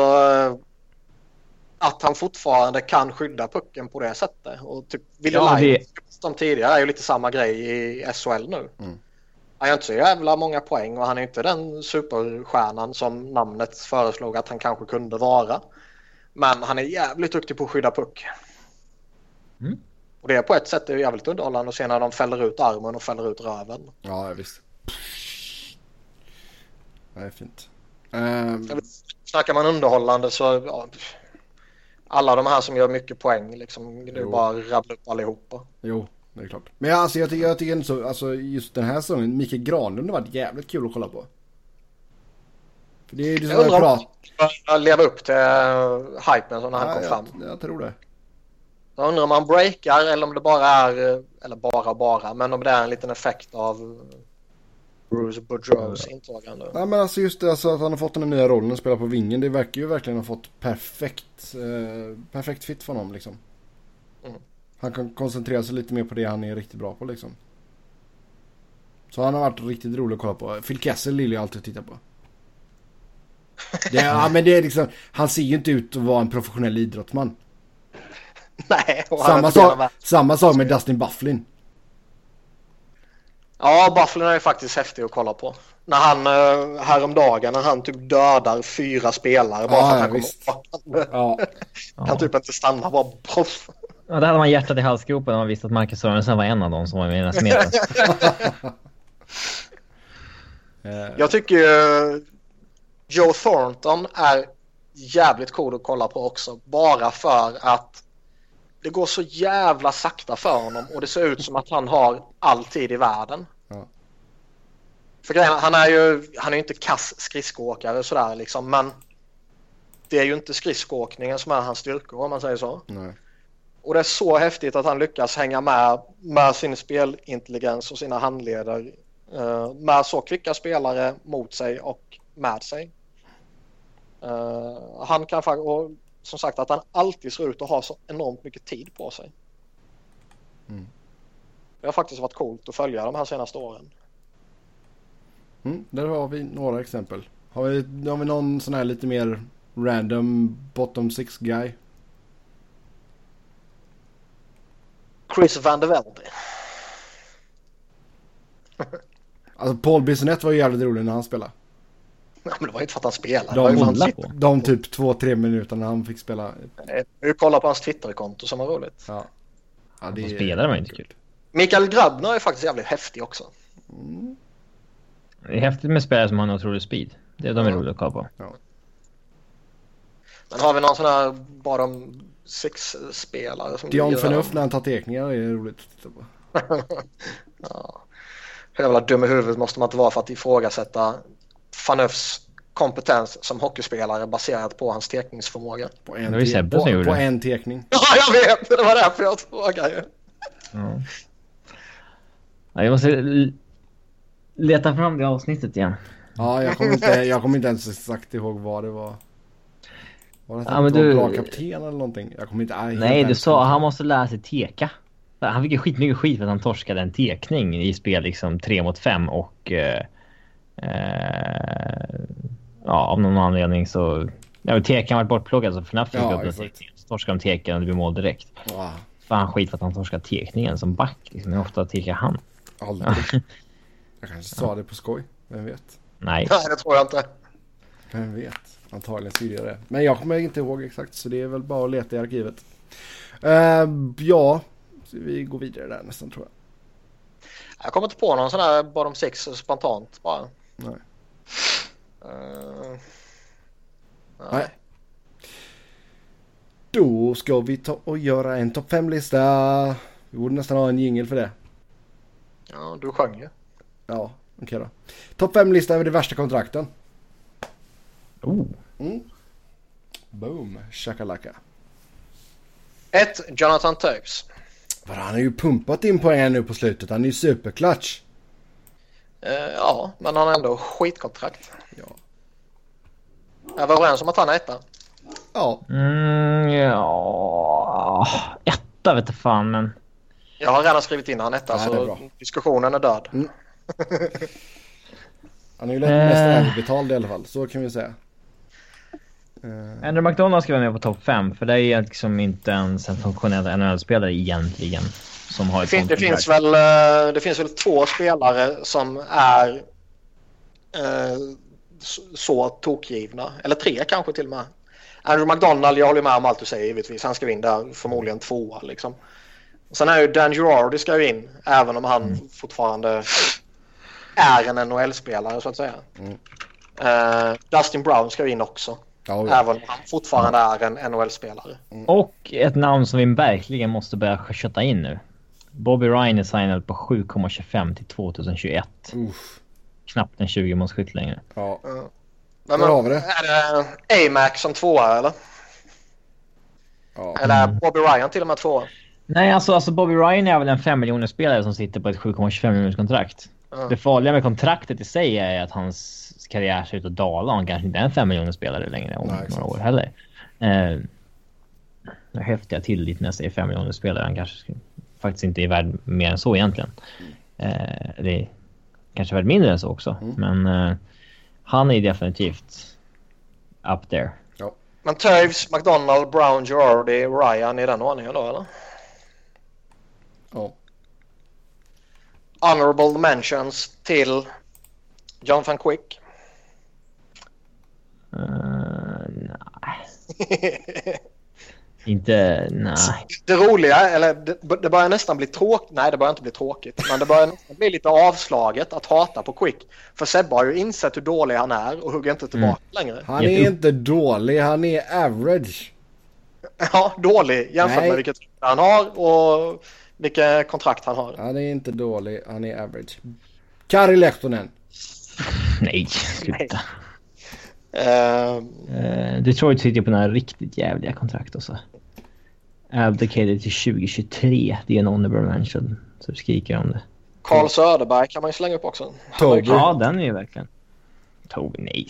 C: att han fortfarande kan skydda pucken på det sättet. Och typ Ville
B: Ja, det-
C: som tidigare är ju lite samma grej i SHL nu.
A: Mm.
C: Han gör inte så jävla många poäng och han är inte den superstjärnan som namnet föreslog att han kanske kunde vara. Men han är jävligt duktig på att skydda puck.
B: Mm.
C: Och det är på ett sätt är jävligt underhållande att se när de fäller ut armen och fäller ut röven.
A: Ja, visst. Det är fint. Ehm,
C: Snackar man underhållande så ja, alla de här som gör mycket poäng liksom nu bara rabbla upp allihopa.
A: jo, det är klart. Men alltså, jag tycker, jag tycker inte så, alltså just den här säsongen, Mikael Granlund har varit jävligt kul att kolla på. För det är ju det
C: Jag
A: som jag
C: undrar om han leva upp till uh, hypen som när han
A: Ja,
C: kom
A: jag,
C: fram.
A: jag tror det.
C: Jag undrar om han breakar eller om det bara är, eh, eller bara bara, men om det är en liten effekt av eh, Bruce Boudreaus intågande.
A: Ja men alltså just det alltså att han har fått den nya rollen att spela på vingen. Det verkar ju verkligen ha fått perfekt, eh, perfekt fit för honom liksom.
C: Mm.
A: Han kan koncentrera sig lite mer på det han är riktigt bra på liksom. Så han har varit riktigt rolig att kolla på. Phil Kessel gillar jag alltid titta på. Det, ja men det är liksom, han ser ju inte ut att vara en professionell idrottsman. [laughs]
C: Nej, han
A: Samma sak,
C: med.
A: samma sak med Dustin Bufflin.
C: Ja, Bufflin är ju faktiskt häftig att kolla på. När han eh, häromdagen när han typ dödar fyra spelare bara
A: Ja,
C: för att han kommer
A: visst.
C: åt.
A: Ja. [laughs]
C: Kan typ inte stanna bara proff.
B: Ja, där hade man hjärtat i halsgropen när man visste att Marcus Sörensen var en av dem som var med i den smeten.
A: eh, [laughs]
C: Jag tycker ju Joe Thornton är jävligt cool att kolla på också. Bara för att det går så jävla sakta för honom och det ser ut som att han har all tid i världen.
A: Ja.
C: För grejen, han är ju han är ju inte kass skridskoåkare sådär liksom men det är ju inte skridskoåkningen som är hans styrkor om man säger så.
A: Nej.
C: Och det är så häftigt att han lyckas hänga med med sin spelintelligens och sina handleder eh, med så kvicka spelare mot sig och med sig. Eh, han kan faktiskt, som sagt att han alltid ser ut att ha så enormt mycket tid på sig.
A: Mm.
C: Det har faktiskt varit coolt att följa de här senaste åren.
A: Mm, där har vi några exempel. Har vi, har vi någon sån här lite mer random bottom six guy?
C: Chris van der Velde.
A: Alltså Paul Bissonette var ju jävligt rolig när han spelade.
C: Ja, men det var inte för att han spelade.
A: De
C: det ju han
B: på.
A: De typ två, tre minuter när han fick spela.
C: Vi kollar på hans Twitterkonto som var roligt.
A: Ja. ja
B: Som spelare var inte kul.
C: Mikael Grabner är faktiskt jävligt häftig också.
A: Mm.
B: Det är häftigt med spelare som har en otrolig speed. Det är de är
C: Ja.
B: roliga att kolla på.
C: Men har vi någon sån här bottom six-spelare som
A: Dion Phaneuf när han tar tekningar är roligt att titta på.
C: ja. Hur jävla dum i huvudet måste man inte vara för att ifrågasätta Phaneufs kompetens som hockeyspelare baserat på hans tekningsförmåga.
A: På
B: Det
A: en,
B: var ju
A: på,
B: som gjorde
A: på
B: det.
A: en tekning. [laughs]
C: Ja, jag vet! Det var därför jag frågade ju.
B: Ja. Ja, jag måste leta fram det avsnittet igen.
A: Ja, jag kommer inte, jag kommer inte ens exakt ihåg vad det var. Var det
B: Ja,
A: ja,
B: men du-
A: bra kapten eller någonting? Jag kommer inte... Nej, helt
B: Nej, du sa att han måste lära sig teka. Han fick ju skitmycket skit för att han torskade en tekning i spel liksom 3 mot 5 och... Eh, eh, ja, av någon anledning så... Ja, men teken var bortplockad så FNAF fick
A: Ja,
B: upp den. Så torskade de teken och det blev mål direkt.
A: Ja,
B: Fan skit för att han torskade tekningen som back. Liksom. Hur ofta tekar han?
A: aldrig. [laughs] Jag kanske sa det på skoj. Vem vet?
B: Nej. [laughs]
C: Nej, det tror jag inte.
A: Vem vet? Antagligen det. Men jag kommer inte ihåg exakt så det är väl bara att leta i arkivet. Uh, ja, så vi går vidare där nästan tror jag.
C: Jag kommer inte på någon sån här bottom six spontant bara.
A: Nej.
C: Eh,
A: Nej. Då ska vi ta och göra en topp 5-lista. Vi borde nästan ha en jingel för det.
C: Ja, du sjöng ju.
A: Ja, okej då. Topp 5-lista över de värsta kontrakten.
B: Oh.
A: Boom, shakalaka.
C: Ett, Jonathan Toews.
A: Vadå, Han har ju pumpat in poäng nu på slutet. Han är ju superklatsch.
C: Eh, ja, men han har ändå skitkontrakt.
A: Ja.
C: Jag var överens om att han är etta.
A: Ja,
B: Mm, ja... Etta vet du fan men...
C: Jag har redan skrivit in han etta
A: är
C: så
A: bra.
C: diskussionen är död. [laughs]
A: han är ju lätt mest överbetald i alla fall. Så kan vi säga. Eh,
B: Andrew McDonald ska vara med på topp 5 för det är liksom inte ens en funktionell NHL-spelare egentligen. Som har
C: Det,
B: ett
C: fin-
B: sånt
C: det, finns väl, eh, det finns väl två spelare som är eh, så, tokgivna. Eller tre kanske till och med. Andrew McDonald, jag håller med om allt du säger givetvis. Han ska in där förmodligen tvåa liksom. Sen är ju Dan Girardi ska ju in även om han
B: Mm.
C: fortfarande är en NHL-spelare så att säga.
A: Mm.
C: Eh, Dustin Brown ska ju in också.
A: Ja.
C: Även om han fortfarande är en NHL-spelare.
B: Och ett namn som vi verkligen måste börja kötta in nu. Bobby Ryan är signad på 7,25 till 2021.
A: Uff.
B: Knappt en 20 målskytt längre.
A: ja.
C: Men,
A: Där har vi det.
C: Är det A-Mac som tvåa eller?
A: ja.
C: Eller
B: Mm.
C: Bobby Ryan till och med tvåa?
B: Nej, alltså, alltså Bobby Ryan är väl en 5 miljoner spelare som sitter på ett 7,25 miljoners kontrakt.
C: Ja.
B: Det farliga med kontraktet i sig är att hans karriär ser ut att dala. Han kanske inte är en 5 miljoner spelare längre om
A: Nej,
B: några
A: exakt.
B: år heller. Eh, jag till lite när jag säger 5 miljoner spelare. Han kanske faktiskt inte är värd mer än så egentligen. Eh, det är kanske värd mindre än så också.
A: Mm.
B: Men eh, han är definitivt up there.
C: Men Toews, McDonald, Brown, Girardi, Ryan i den ordningen då eller?
A: ja.
C: Honorable mentions till John van Quick.
B: Eh, nej, inte... Nej.
C: det roliga, eller det, det börjar nästan bli tråkigt. Nej, det börjar inte bli tråkigt. Men det börjar nästan bli lite avslaget att hata på Quick. För Sebbe har ju insett hur dålig han är och hugger inte tillbaka längre.
A: Han är inte dålig, han är average.
C: Ja, dålig jämfört
A: Nej.
C: med vilket han har och vilket kontrakt han har.
A: Han är inte dålig, han är average. Kari Lehtonen.
B: Nej, sluta.
C: Eh,
B: Uh, Detroit sitter på några riktigt jävliga kontrakt också. Abdicated till 2023. Det är en honorable mention. Så skriker om det.
C: Carl Söderberg kan man ju slänga upp också.
A: Toby.
B: Ja, den är ju verkligen... Toby, nej.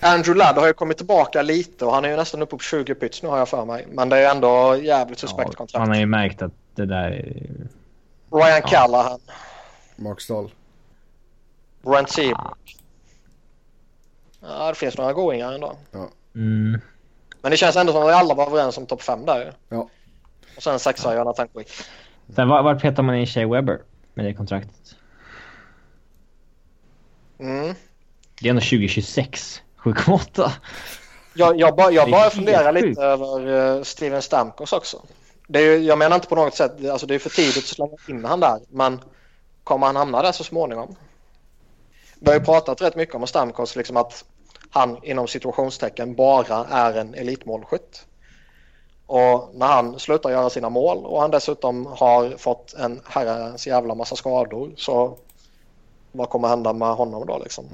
C: Andrew Ladd har ju kommit tillbaka lite och han är ju nästan uppe på 20 pyts nu har jag för mig. Men det är ändå jävligt suspekt
B: Ja,
C: kontrakt.
B: han har ju märkt att det där... är-
C: Ryan Callahan,
A: Mark Stahl.
C: Brent Seabrook. Ja, det finns några goingar ändå.
B: Mm.
C: Men det känns ändå som att vi alla var överens om topp 5 där.
A: Ja.
C: Och sen sexa Jonathan Quick.
B: Sen var- vart petar man in Shea Webber med det kontraktet?
C: Mm.
B: Det är ändå 2026. 7,8.
C: Jag, jag, bara, jag bara funderar lite över uh, Steven Stamkos också. Det är, ju- jag menar inte på något sätt, alltså det är för tidigt att slänga in han där. Men kommer han hamna där så småningom? Vi har ju pratat rätt mycket om Stamkos, liksom att han inom situationstecken bara är en elitmålskytt. Och när han slutar göra sina mål och han dessutom har fått en herrans jävla massa skador så vad kommer hända med honom då liksom?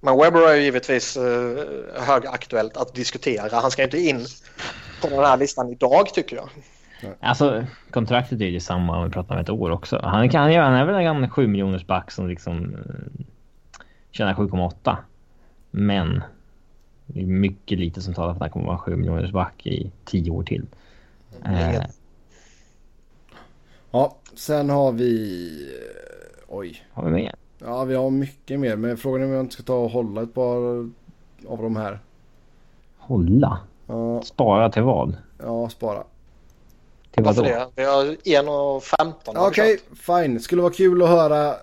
C: Men Webber är ju givetvis uh, högaktuellt att diskutera. Han ska inte in på den här listan idag tycker jag.
B: Alltså, kontraktet är ju detsamma om vi pratar om ett år också. Han, kan, han är väl en gammal 7 miljoners back som liksom eh, tjänar 7,8. Men det är mycket lite som talar för att han kommer vara 7 miljoners back i 10 år till. Eh.
A: Ja, sen har vi... eh, Oj.
B: har vi med?
A: Ja, vi har mycket mer. Men frågan är om jag inte ska ta och hålla ett par av de här.
B: Hålla?
A: Ja,
B: Spara till vad?
A: ja spara.
B: Till vad
C: Varför det? Vi har 1.15 har vi
A: Okej,
C: kört.
A: fine. Skulle vara kul att höra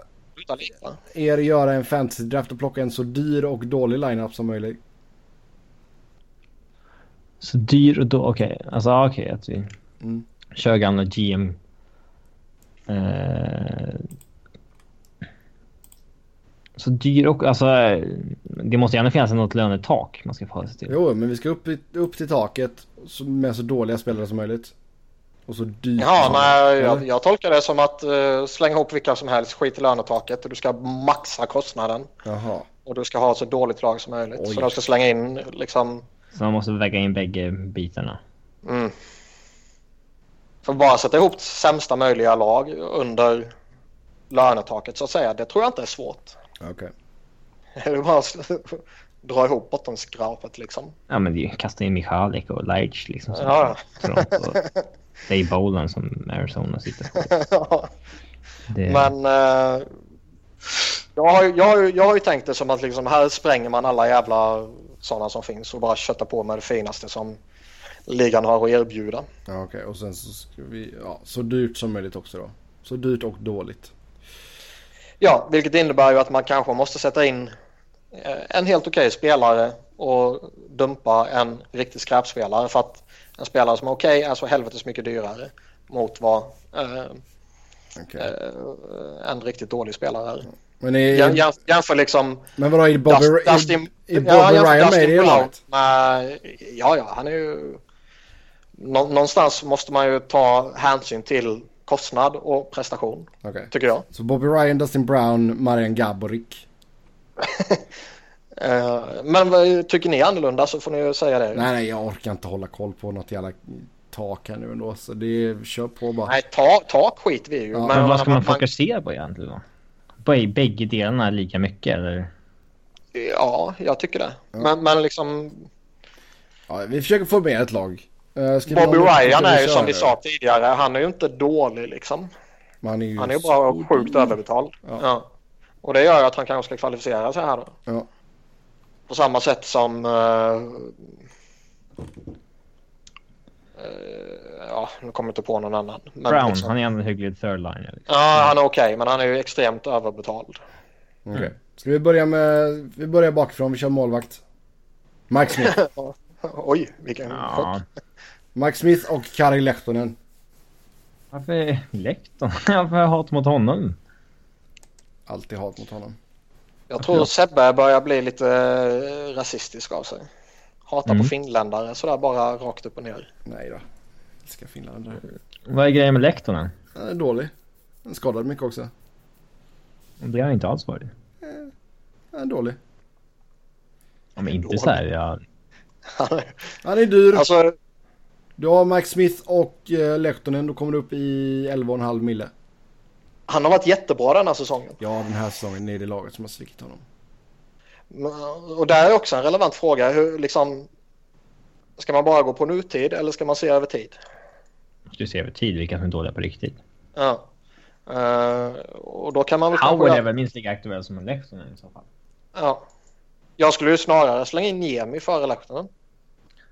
A: er göra en fantasy draft och plocka en så dyr och dålig lineup som möjligt.
B: Så dyr och då... Okej, alltså ja, okej att vi
A: Mm.
B: kör gamla GM. Eh, så dyr och alltså... Det måste gärna finnas något lönetak man ska förhålla sig till.
A: Jo, men vi ska upp, upp till taket med så dåliga spelare som möjligt. Och så dyrt
C: Ja, nej, jag, jag tolkar det som att uh, slänga ihop vilka som helst, skit i lönetaket och du ska maxa kostnaden.
A: Jaha.
C: Och du ska ha ett så dåligt lag som möjligt.
A: Oj.
C: Så de ska slänga in liksom...
B: Så man måste väga in bägge bitarna.
C: Mm. För bara sätta ihop sämsta möjliga lag under lönetaket så att säga. Det tror jag inte är svårt.
A: Okej. [laughs]
C: Det är bara att [laughs] dra ihop bottenskrapet liksom.
B: Ja men det är ju kasta in Michalik och Leitch liksom. som
C: Ja. [laughs]
B: Toronto. Dave Bolan som Arizona sitter på. [laughs] Det,
C: Men eh, jag, har, ju- jag, har, jag har ju tänkt det som att liksom här spränger man alla jävla sådana som finns och bara köttar på med det finaste som ligan har att erbjuda.
A: Ja, okej. Och sen så ska vi... Ja, så dyrt som möjligt också då. Så dyrt och dåligt.
C: Ja, vilket innebär ju att man kanske måste sätta in eh, en helt okej spelare och dumpa en riktig skräpspelare för att en spelare som är okej är så helvetes mycket dyrare mot vad eh,
A: Okej.
C: eh, en riktigt dålig spelare är.
A: Men, är,
C: Jäm, jäm, jämför liksom
A: men vadå, är Bobby,
C: Dust-
A: är,
C: Dustin,
A: är Bobby
C: ja,
A: Ryan med i laget?
C: ja, ja, han är ju... Nå, någonstans måste man ju ta hänsyn till kostnad och prestation,
A: Okej.
C: tycker jag.
A: Så Bobby Ryan, Dustin Brown, Marian Gaborik. [laughs]
C: Eh, men vad tycker ni annorlunda så får ni ju säga det.
A: Nej, nej, jag orkar inte hålla koll på något jävla tak här nu ändå. Så det är, kör på bara.
C: Nej, ta, ta skit vi ju.
A: Ja.
B: men vad ska man
C: man-
B: fokusera på egentligen då? Bä- Bägge delarna lika mycket eller?
C: Ja, jag tycker det. Men, men liksom
A: Ja, vi försöker få med ett lag. Uh,
C: Bobby Ryan är ju som vi sa tidigare, han är ju inte dålig liksom.
A: Han är ju
C: Han är ju bara sjukt överbetald.
A: Ja.
C: Ja. Och det gör ju att han kanske ska kvalificera sig här då.
A: Ja.
C: På samma sätt som... eh, eh, ja, nu kommer jag inte på någon annan. Men
B: Brown,
C: liksom-
B: han är ändå en hygglig third liner. Liksom.
C: Ja, han är okej, men han är ju extremt överbetald.
A: Okej. Ska vi börja med... Vi börjar bakifrån. Vi kör målvakt. Mike Smith. [laughs]
C: Oj, vilken.
B: Ja.
A: Mike Smith och Kari Lehtonen.
B: Varför Lekton? [laughs] Varför hat mot honom?
A: Alltid hat mot honom.
C: Jag tror Sebbe börjar bli lite eh, rasistisk av sig. Hatar
B: Mm.
C: på finländare sådär bara rakt upp och ner.
A: Nej då. Ska Finland där.
B: Vad är grejen med Lehtonen?
A: Han är dålig. Han skadade mycket också.
B: Det har han inte alls varit.
A: Han är dålig.
B: Ja, men inte så här. Ja.
A: Han är dyr.
C: alltså,
A: Du har Mike Smith och eh, Lehtonen. Då kommer du upp i 11,5 mille.
C: Han har varit jättebra den här säsongen.
A: Ja, den här säsongen är det laget som har svikit honom.
C: Och där är också en relevant fråga. Hur, liksom, ska man bara gå på nutid eller ska man se över tid?
B: Du ser över tid vilka som är dåliga på riktigt.
C: Ja. Eh, och då kan man väl
B: Howard är väl minst lika aktuell som en Lehtonen i så fall.
C: Ja. Jag skulle ju snarare slänga in Niemi före Lehtonen.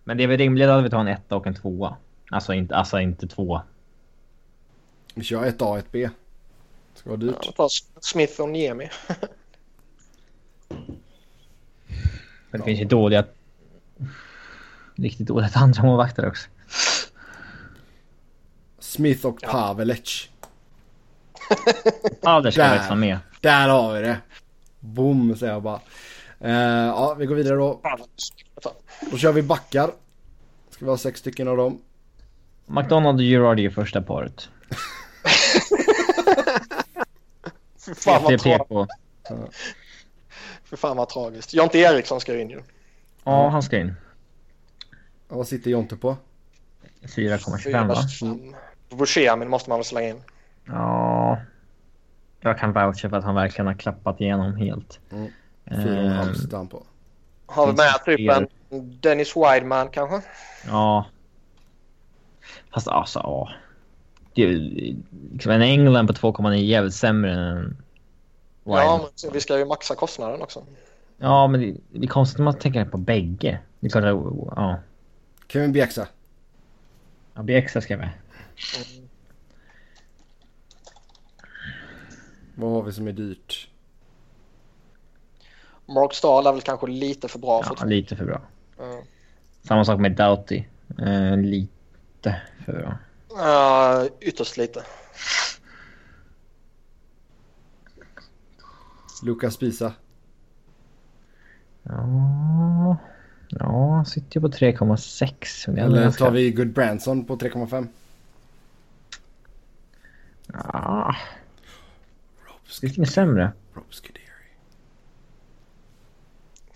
B: Men det är väl rimligt att vi tar en etta och en tvåa. Alltså inte, alltså inte två.
A: Vi kör ett A och ett B. Ska vara dyrt.
C: Ja, Smith och Niemi.
B: Men det finns ju dåliga... Riktigt dåliga andra målvakter också.
A: Smith och Pavelec.
B: Ja, där ska jag växla med.
A: Där har vi det. Boom säger jag bara. Eh, ja, vi går vidare då. Då kör vi backar. Ska vi ha sex stycken av dem.
B: McDonald och Girardi är första paret. [laughs]
C: Fy fan, vad
B: tragiskt.
C: För fan vad tragiskt. Jonte Eriksson ska ju in ju.
B: Ja, han ska in.
A: Och vad sitter Jonte på?
B: 4,25 va?
C: 4,25. Buscemi måste man väl slänga in.
B: Ja. Jag kan voucha för att han verkligen har klappat igenom helt.
A: Mm. Fyra och en halv
B: Ehm,
A: sitter han på.
C: Har vi med typ en Dennis Wideman kanske?
B: Ja. Fast alltså, ja. Det är liksom en England på 2,9 är jävligt sämre än
C: Ja, men så vi ska ju maxa kostnaden också.
B: Ja, men det, det är konstigt om man tänker på bägge. Det är klart att, ja.
A: Kevin Bjäxa.
B: Ja, BX ska med.
A: Vad har vi som är dyrt?
C: Mark Stahl är väl kanske lite för bra
B: Ja,
C: fortfarande.
B: lite för bra.
C: Ja.
B: Samma sak med Doughty. Eh, lite för bra.
C: Ja, ytterst lite.
A: Lukas Pisa.
B: Ja, ja sitter ju på 3,6. men det är
A: Eller tar vi Good Branson på 3,5?
B: Ja, lite mer sämre.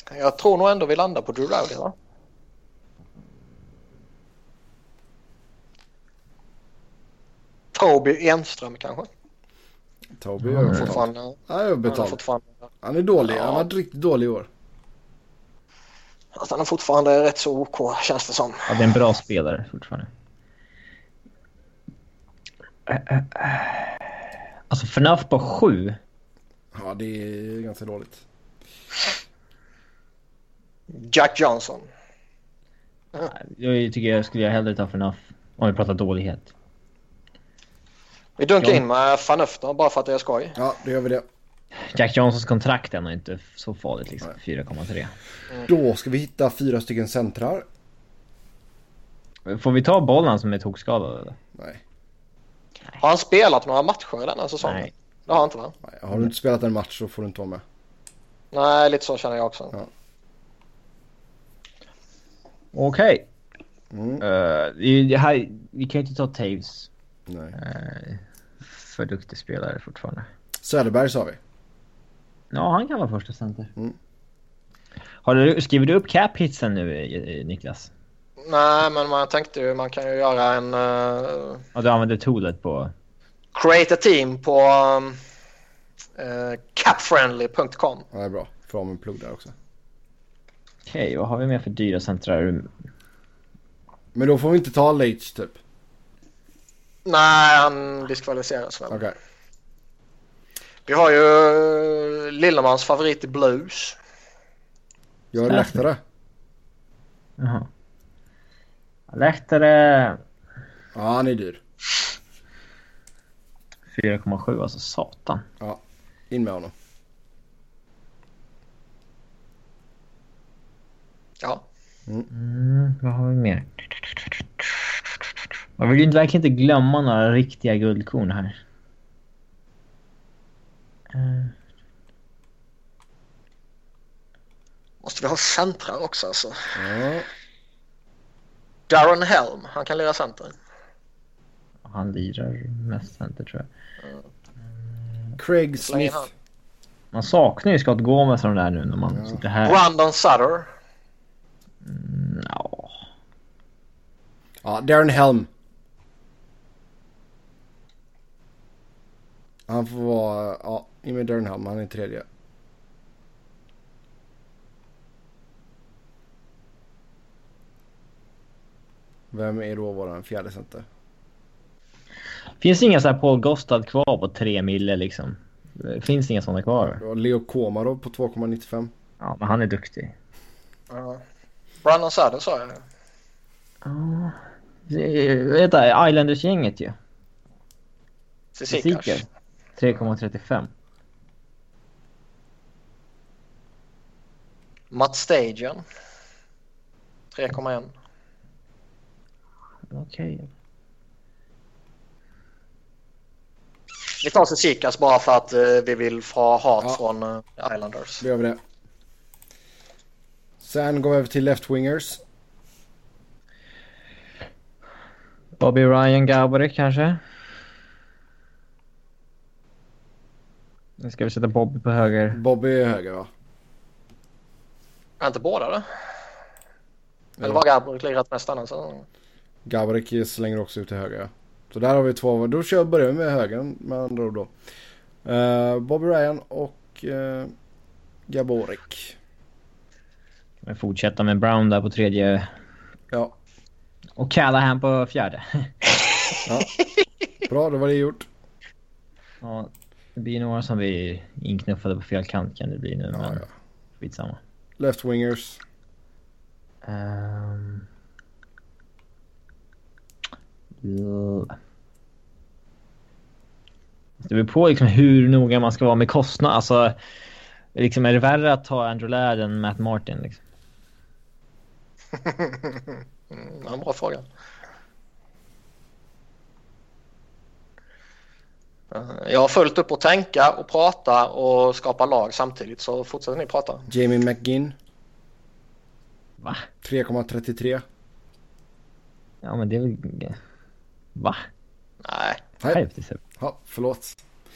C: Jag tror nog ändå vi landar på Drew Rowdy va? Toby Enström kanske?
A: Toby överbetald.
C: Fortfarande,
A: Han är
C: han fortfarande,
A: Han är dålig.
C: Ja.
A: Han har varit riktigt dålig i år.
C: att han är fortfarande rätt så OK känns det som.
B: Ja, det är en bra spelare fortfarande. Alltså FNAF på 7.
A: Ja, det är ganska dåligt.
C: Jack Johnson.
B: Jag tycker jag skulle jag hellre ta FNAF om vi pratar dålighet.
C: Vi dunkar
B: Ja.
C: in med då, bara för att det är skoj.
A: Ja, då gör vi det.
B: Jack Johnsons kontrakt är nog inte så farligt liksom. 4,3.
A: Då ska vi hitta fyra stycken centrar.
B: Får vi ta bollen som är tokskadad eller?
A: Nej.
C: Har han spelat några matcher den här säsongen?
B: Nej.
C: Det har han inte va?
A: Nej. Har du inte spelat en match så får du inte vara med.
C: Nej, lite så känner jag också.
A: Ja.
B: Okej.
A: Mm.
B: Eh, det- det här, vi kan ju inte ta Taves.
A: Nej.
B: Uh, för duktig spelare fortfarande.
A: Söderberg sa vi.
B: Ja, han kan vara första center.
A: Mm.
B: Har du, skriver du upp cap hitsen nu eh, Niklas?
C: Nej, men man tänkte ju man kan ju göra en uh,
B: Ja, du använder toolet på...
C: create a team på uh, capfriendly.com.
A: Ja, det är bra. Får en plugg där också.
B: Okej, vad har vi mer för dyra centrar?
A: Men då får vi inte ta Leach typ.
C: Nej, han diskvalificeras väl.
A: Okej.
C: Vi har ju eh, Lillemans favorit i blues.
A: Gör
B: Stäffer.
A: läktare.
B: Jaha. Läktare...
A: Ja, han är dyr.
B: 4,7 alltså satan.
A: In med honom.
C: Ja.
B: Mm, vad har vi mer? Man vill ju inte, verkligen inte glömma några riktiga guldkorn här. Eh,
C: Måste vi ha centrar också alltså?
A: Ja.
C: Darren Helm, han kan lira center.
B: Han lirar mest center tror jag.
A: Craig
C: Släng in
A: Smith.
B: Man saknar ju Scott Gomez och de där nu när man sitter här.
C: Brandon Sutter.
B: Mm, Ja.
A: Ja, Darren Helm. Han får vara, ja, Darren Helm. Han är tredje. Vem är då våran fjärde center?
B: Finns det inga så här Paul Gostad kvar på 3 mille liksom? Finns det inga sådana kvar?
A: Det var Leo Komarov på 2,95.
B: Ja, men han är duktig.
C: Ja. Brandon Sutter sa jag.
B: Ja. Vet du, Islanders-gänget ju.
C: Tsitsikas.
B: Tsitsikas. 3,35.
C: Matt Stagen. 3,1.
B: Okej.
C: Vi tar Tsitsikas bara för att eh, vi vill få hat
A: Ja.
C: från eh, Islanders.
A: Då gör vi det. Sen går vi över till Left Wingers.
B: Bobby Ryan Gaborik kanske? Nu ska vi sätta Bobby på höger.
A: Bobby är höger va?
C: Är inte båda det? Eller
A: Jo.
C: var Gabriel lirat mest annan säsong?
A: Gabrik slänger också ut till höger. ja. Så där har vi två. Då kör, börjar vi med högern med andra ord då. Uh, Bobby Ryan och uh, Gaborik.
B: Vi fortsätter med Brown där på tredje.
A: Ja,
B: Och Callahan på fjärde.
A: bra då var det gjort.
B: ja, det blir några som vi inknuffade på fel kant kan det bli nu,
A: Ja,
B: men
A: ja.
B: skitsamma.
A: Left Wingers.
B: Um... Ja. Det beror på liksom hur noga man ska vara med kostnad. Alltså, liksom är det värre att ta Andrew Ladd än Matt Martin? Liksom?
C: Det är en bra fråga. Jag har fullt upp att tänka och prata och skapa lag samtidigt så fortsätter ni prata.
A: Jamie McGinn.
B: Va?
A: 3,33.
B: Ja, men det är väl... Va?
C: Nej,
A: Nej, ja, förlåt.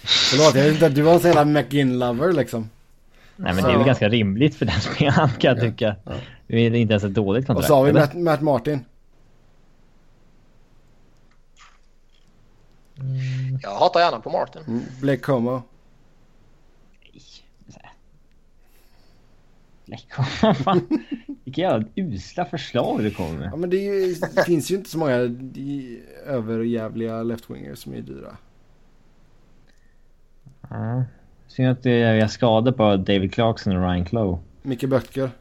A: Förlåt, jag vet inte att du var en sån jävla McGinn-lover liksom.
B: Nej, men det är väl
A: Så-
B: ganska rimligt för den spelaren kan jag tycka. Det är inte ens ett dåligt
A: Och
B: kontrakt.
A: så har vi? Matt, Matt Martin.
C: Jag hatar gärna på Martin.
A: Mm.
B: Läcker. Vad fan? Vilka jävla usla förslag du kommer med.
A: Ja men det, ju, det finns ju inte så många överjävliga left-wingers som är dyra.
B: Ja. Synd att det är skador på David Clarkson och Ryan Clough.
A: Micke Böttger.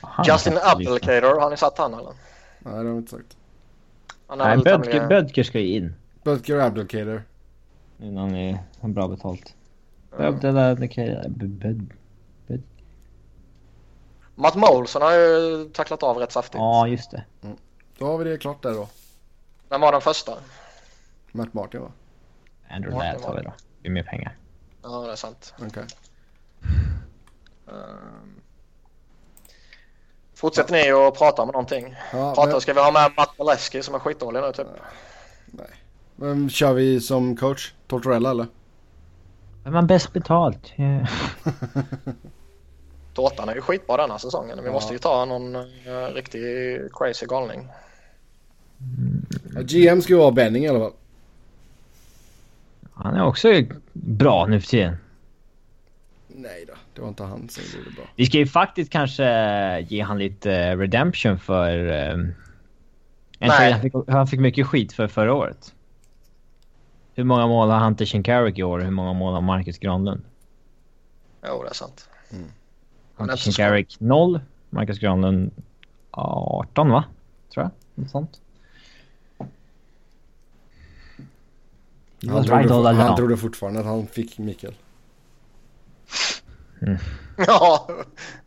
B: Han
C: Justin. Abdelkader, har ni satt han eller?
A: Nej det har vi inte sagt.
C: Han är
B: Nej, Bödker, Bödker ska ju in. Nu när han är har bra betalt. Böd-
C: Matt Molson har ju tacklat av rätt saftigt.
B: Ja, just det.
A: Då har vi det klart där då.
C: Vem var den första?
A: Matt Martin va?
B: Andrew
C: Ja, det
B: Ladd tar vi då. Det är mer pengar.
C: Ja, det är sant.
A: Okej.
C: Ehm. Fortsätter ni att prata om någonting?
A: Ja,
C: Prata,
A: men,
C: ska vi ha med Matt Maleski som är skitdålig nu typ?
A: Men kör vi som coach? Tortorella eller?
B: Vem har bäst betalt? [laughs]
C: Tårtan är ju skitbra denna säsongen. Vi
A: Ja.
C: måste ju ta någon uh, riktig crazy galning.
A: Ja, GM ska ju vara Benning i alla fall.
B: Han är också bra nu för tiden.
A: Nej då, det var inte han som gjorde bra.
B: Vi ska ju faktiskt kanske ge han lite eh, redemption för... Um,
C: Nej.
B: han, fick, han fick mycket skit för förra året. Hur många mål har Hunter Shinkarik i år hur många mål har Marcus Granlund?
C: Jo, det är sant.
B: Hunter
C: inte så
B: Shinkarik 0, Marcus Granlund 18 va? Tror jag. Något sånt. He
A: Han trodde,
B: right all
A: han trodde fortfarande att han fick Mikael. [laughs]
C: ja,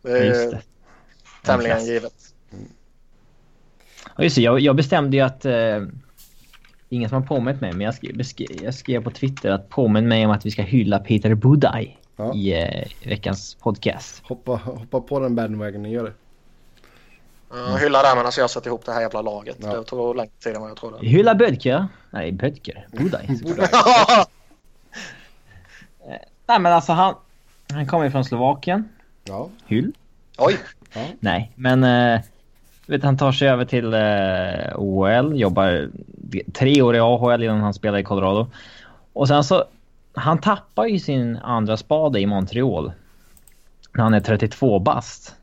C: det är
B: Just det.
C: tämligen givet.
B: Ja, just det. Jag, jag bestämde ju att... Eh, ingen som har påmint mig, men jag skrev, jag skrev på Twitter att påminn mig om att vi ska hylla Peter Budaj
A: Ja.
B: i eh, veckans podcast.
A: Hoppa, hoppa på den bandwagon och gör det.
C: Jag hyllar det medan jag satt ihop det här jävla laget.
A: Ja.
C: Det tog längre tid än vad jag trodde.
B: Hylla Bödker. Nej, Bödker. Budaj. [laughs] Nej, men alltså han... Han kommer från Slovakien.
A: Ja.
B: Hyll.
C: Oj!
B: Nej, men... Eh, vet, han tar sig över till eh, OL, jobbar tre år i AHL innan han spelar i Colorado. Och sen så... Han tappar ju sin andra spade i Montreal. När han är 32 bast.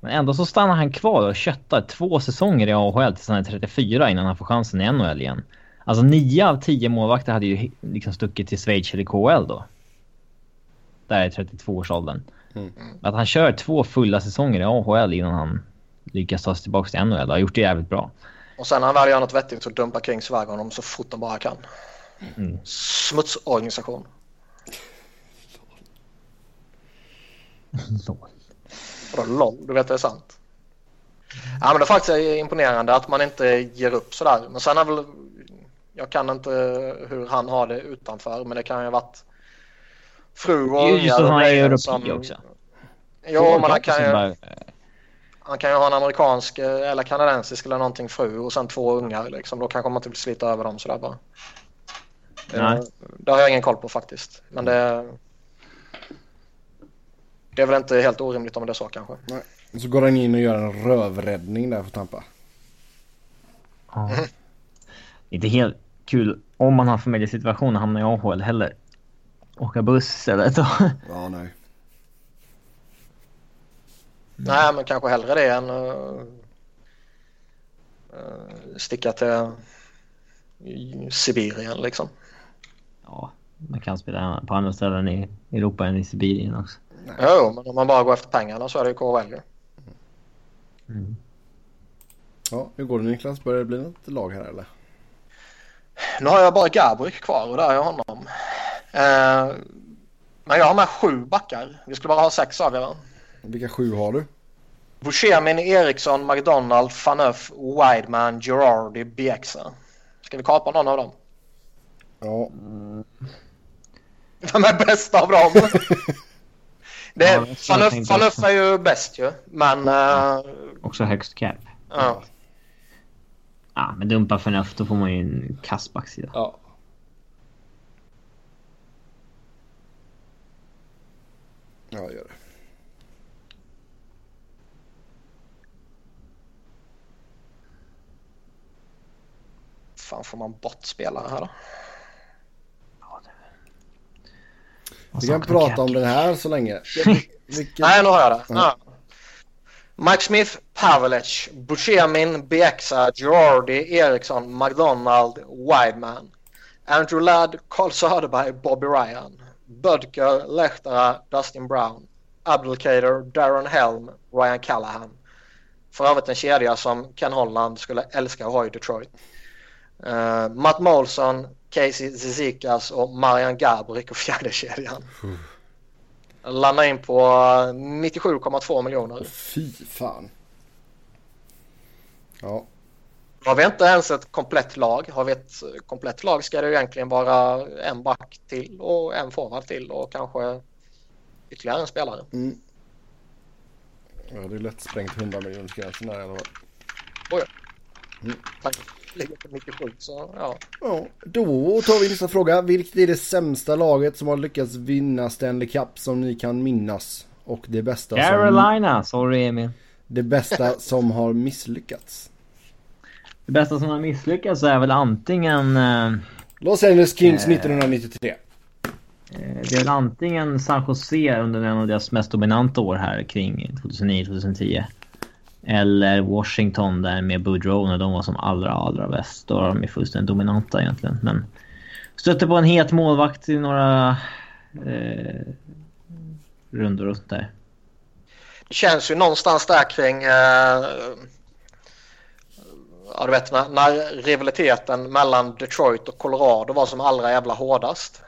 B: Men ändå så stannar han kvar och köttar två säsonger i AHL tills han är 34 innan han får chansen i NHL igen. Alltså nio av tio målvakter hade ju liksom stuckit till Schweiz eller KHL då. Där är 32-årsåldern.
A: Mm.
B: Att han kör två fulla säsonger i AHL innan han lyckas ta sig tillbaka till NHL har gjort det jävligt bra.
C: Och sen när han väl gör något vettigt så dumpar Kings iväg honom så fort de bara kan.
B: Mm.
C: Smutsorganisation. Vadå LOL? Du vet det är sant. Ja men det är faktiskt imponerande att man inte ger upp sådär. Men sen är väl... Jag kan inte hur han har det utanför men det kan ju ha varit fru och
B: Just så
C: ungar
B: han är europé också.
C: Jo men han kan
B: Som
C: ju... Han kan ju ha en amerikansk eh, eller kanadensisk eller någonting fru och sen två ungar liksom. Då kanske man inte vill slita över dem sådär bara. Det,
B: Nej.
C: det har jag ingen koll på faktiskt. Men det... Det är väl inte helt orimligt om det är så kanske.
A: Och så går han in och gör en rövräddning där för Tampa.
B: Ja. Inte helt kul om man har familjesituation och hamnar i AHL heller. Åka buss eller så.
A: Ja, nej.
C: Nej men kanske hellre det än uh, uh, sticka till Sibirien liksom.
B: Ja, man kan spela på andra ställen i Europa än i Sibirien också.
C: Jo men om man bara går efter pengarna så är det ju KHL ju.
B: Mm.
A: Ja, hur går det Niklas? Börjar det bli något lag här eller?
C: Nu har jag bara Gabrik kvar och där är jag honom. Uh, men jag har med sju backar. Vi skulle bara ha sex av er.
A: Vilka sju har du?
C: Buscemin, Eriksson, McDonald, Faneuf, Wideman, Girardi, Bieksa. Ska vi kapa någon av dem?
A: Ja, [laughs]
C: Vem är bäst av dem? [laughs] Det
B: Ja,
C: Faneuf, Faneuf är ju bäst ju. Men... eh,
B: Också högst cap.
C: ja.
B: Ja, men dumpa förnuft då får man ju en kass backsida.
A: ja. Ja, gör det.
C: Fan får man bort spelare här då?
A: Vi kan prata om den här så länge. [laughs] Vilken...
C: Nej, nu har jag det.
A: Ja.
C: Ja. Mike Smith, Pavelic, Buscemin, Bieksa, Girardi, Eriksson, McDonald, Wideman. Andrew Ladd, Carl Söderberg, Bobby Ryan. Bödker, Lehtara, Dustin Brown. Abdelkader, Darren Helm, Ryan Callahan. För övrigt en kedja som Ken Holland skulle älska att ha i Detroit. Uh, Matt Molson, Casey Zizikas och Marian Gaborik och fjärde kedjan. Landar in på 97,2 miljoner.
A: Fy fan. Ja,
C: Har vi inte ens ett komplett lag. Har vi ett komplett lag ska det ju egentligen vara en back till och en forward till och kanske ytterligare en spelare.
A: mm. ja det är lätt sprängt 100 miljoners gränsen där i alla fall.
C: Tack. Ligger på 97 så ja.
A: Ja, då tar vi nästa fråga. Vilket är det sämsta laget som har lyckats vinna Stanley Cup som ni kan minnas? Och det bästa som,
B: Carolina! Sorry Emil.
A: det bästa som har misslyckats?
B: Det bästa som har misslyckats är väl antingen... Eh,
A: Los Angeles Kings
B: Eh.
A: 1993.
B: Eh, Det är väl antingen San Jose under en av deras mest dominanta år här kring 2009-2010. Eller Washington där med Boudreau när de var som allra, allra bäst. Då var de ju fullständigt dominanta egentligen. Men stötte på en het målvakt i några eh, rundor och sånt där.
C: Det känns ju någonstans där kring eh, ja, du vet när, när rivaliteten mellan Detroit och Colorado var som allra jävla hårdast.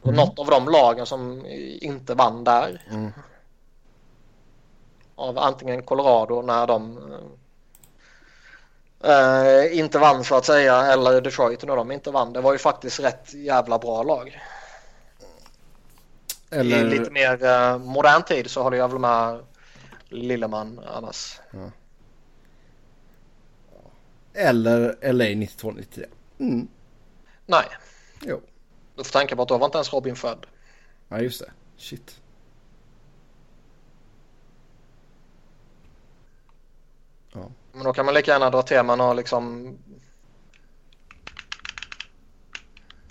C: Och något av de lagen som inte vann där.
A: Mm.
C: Av antingen Colorado när de eh, inte vann så att säga eller Detroit när de inte vann. Det var ju faktiskt rätt jävla bra lag. I
A: Eller,
C: lite mer eh, modern tid så håller jag väl med Lilleman annars.
A: Eller LA 92-93. Mm,
C: Nej,
A: jo.
C: du får tänka på att då var inte ens Robin född.
A: Ja, just det. Shit.
C: Men då kan man lika gärna dra till man har liksom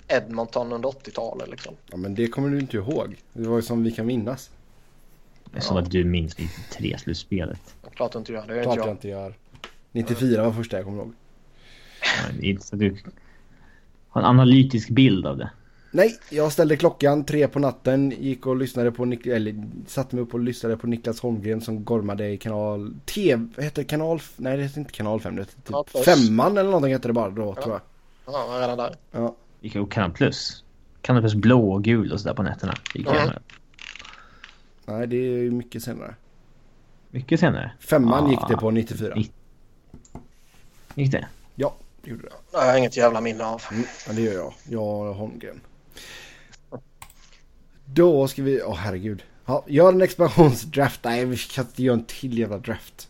C: Edmonton under 80-talet liksom.
A: Ja, men det kommer du inte ihåg. Det var ju som vi kan minnas.
B: Det är som att du minns 93-slutspelet.
C: Klart du inte gör det. Är
A: Klart
C: inte
A: jag
C: jag.
A: inte gör. 94 var första jag kommer ihåg.
B: Ja, det är inte så att du har en analytisk bild av det.
A: Nej, jag ställde klockan tre på natten, gick och lyssnade på Nik- eller satte mig upp och lyssnade på Niklas Holmgren som gormade i kanal TV, det? kanal, nej det heter inte kanal 5, det heter
C: Kanal
A: typ femman eller någonting hette det bara då tror jag.
C: Ja, jag är redan där.
A: Ja.
B: Gick jag Kanal Plus. Kanal Plus blå och gul och sådär på nätterna. Gick
C: Mm.
A: Nej det är ju mycket senare.
B: Mycket senare.
A: Femman
B: Ah.
A: gick det på 94.
B: Gick- Gick det?
A: Ja, det gjorde det.
C: Det har jag inget jävla minne av.
A: Mm, ja, det gör jag. Jag och Holmgren. Då ska vi, åh herregud. Ja, gör en expansionsdraft. Nej, vi kan inte göra en till jävla draft.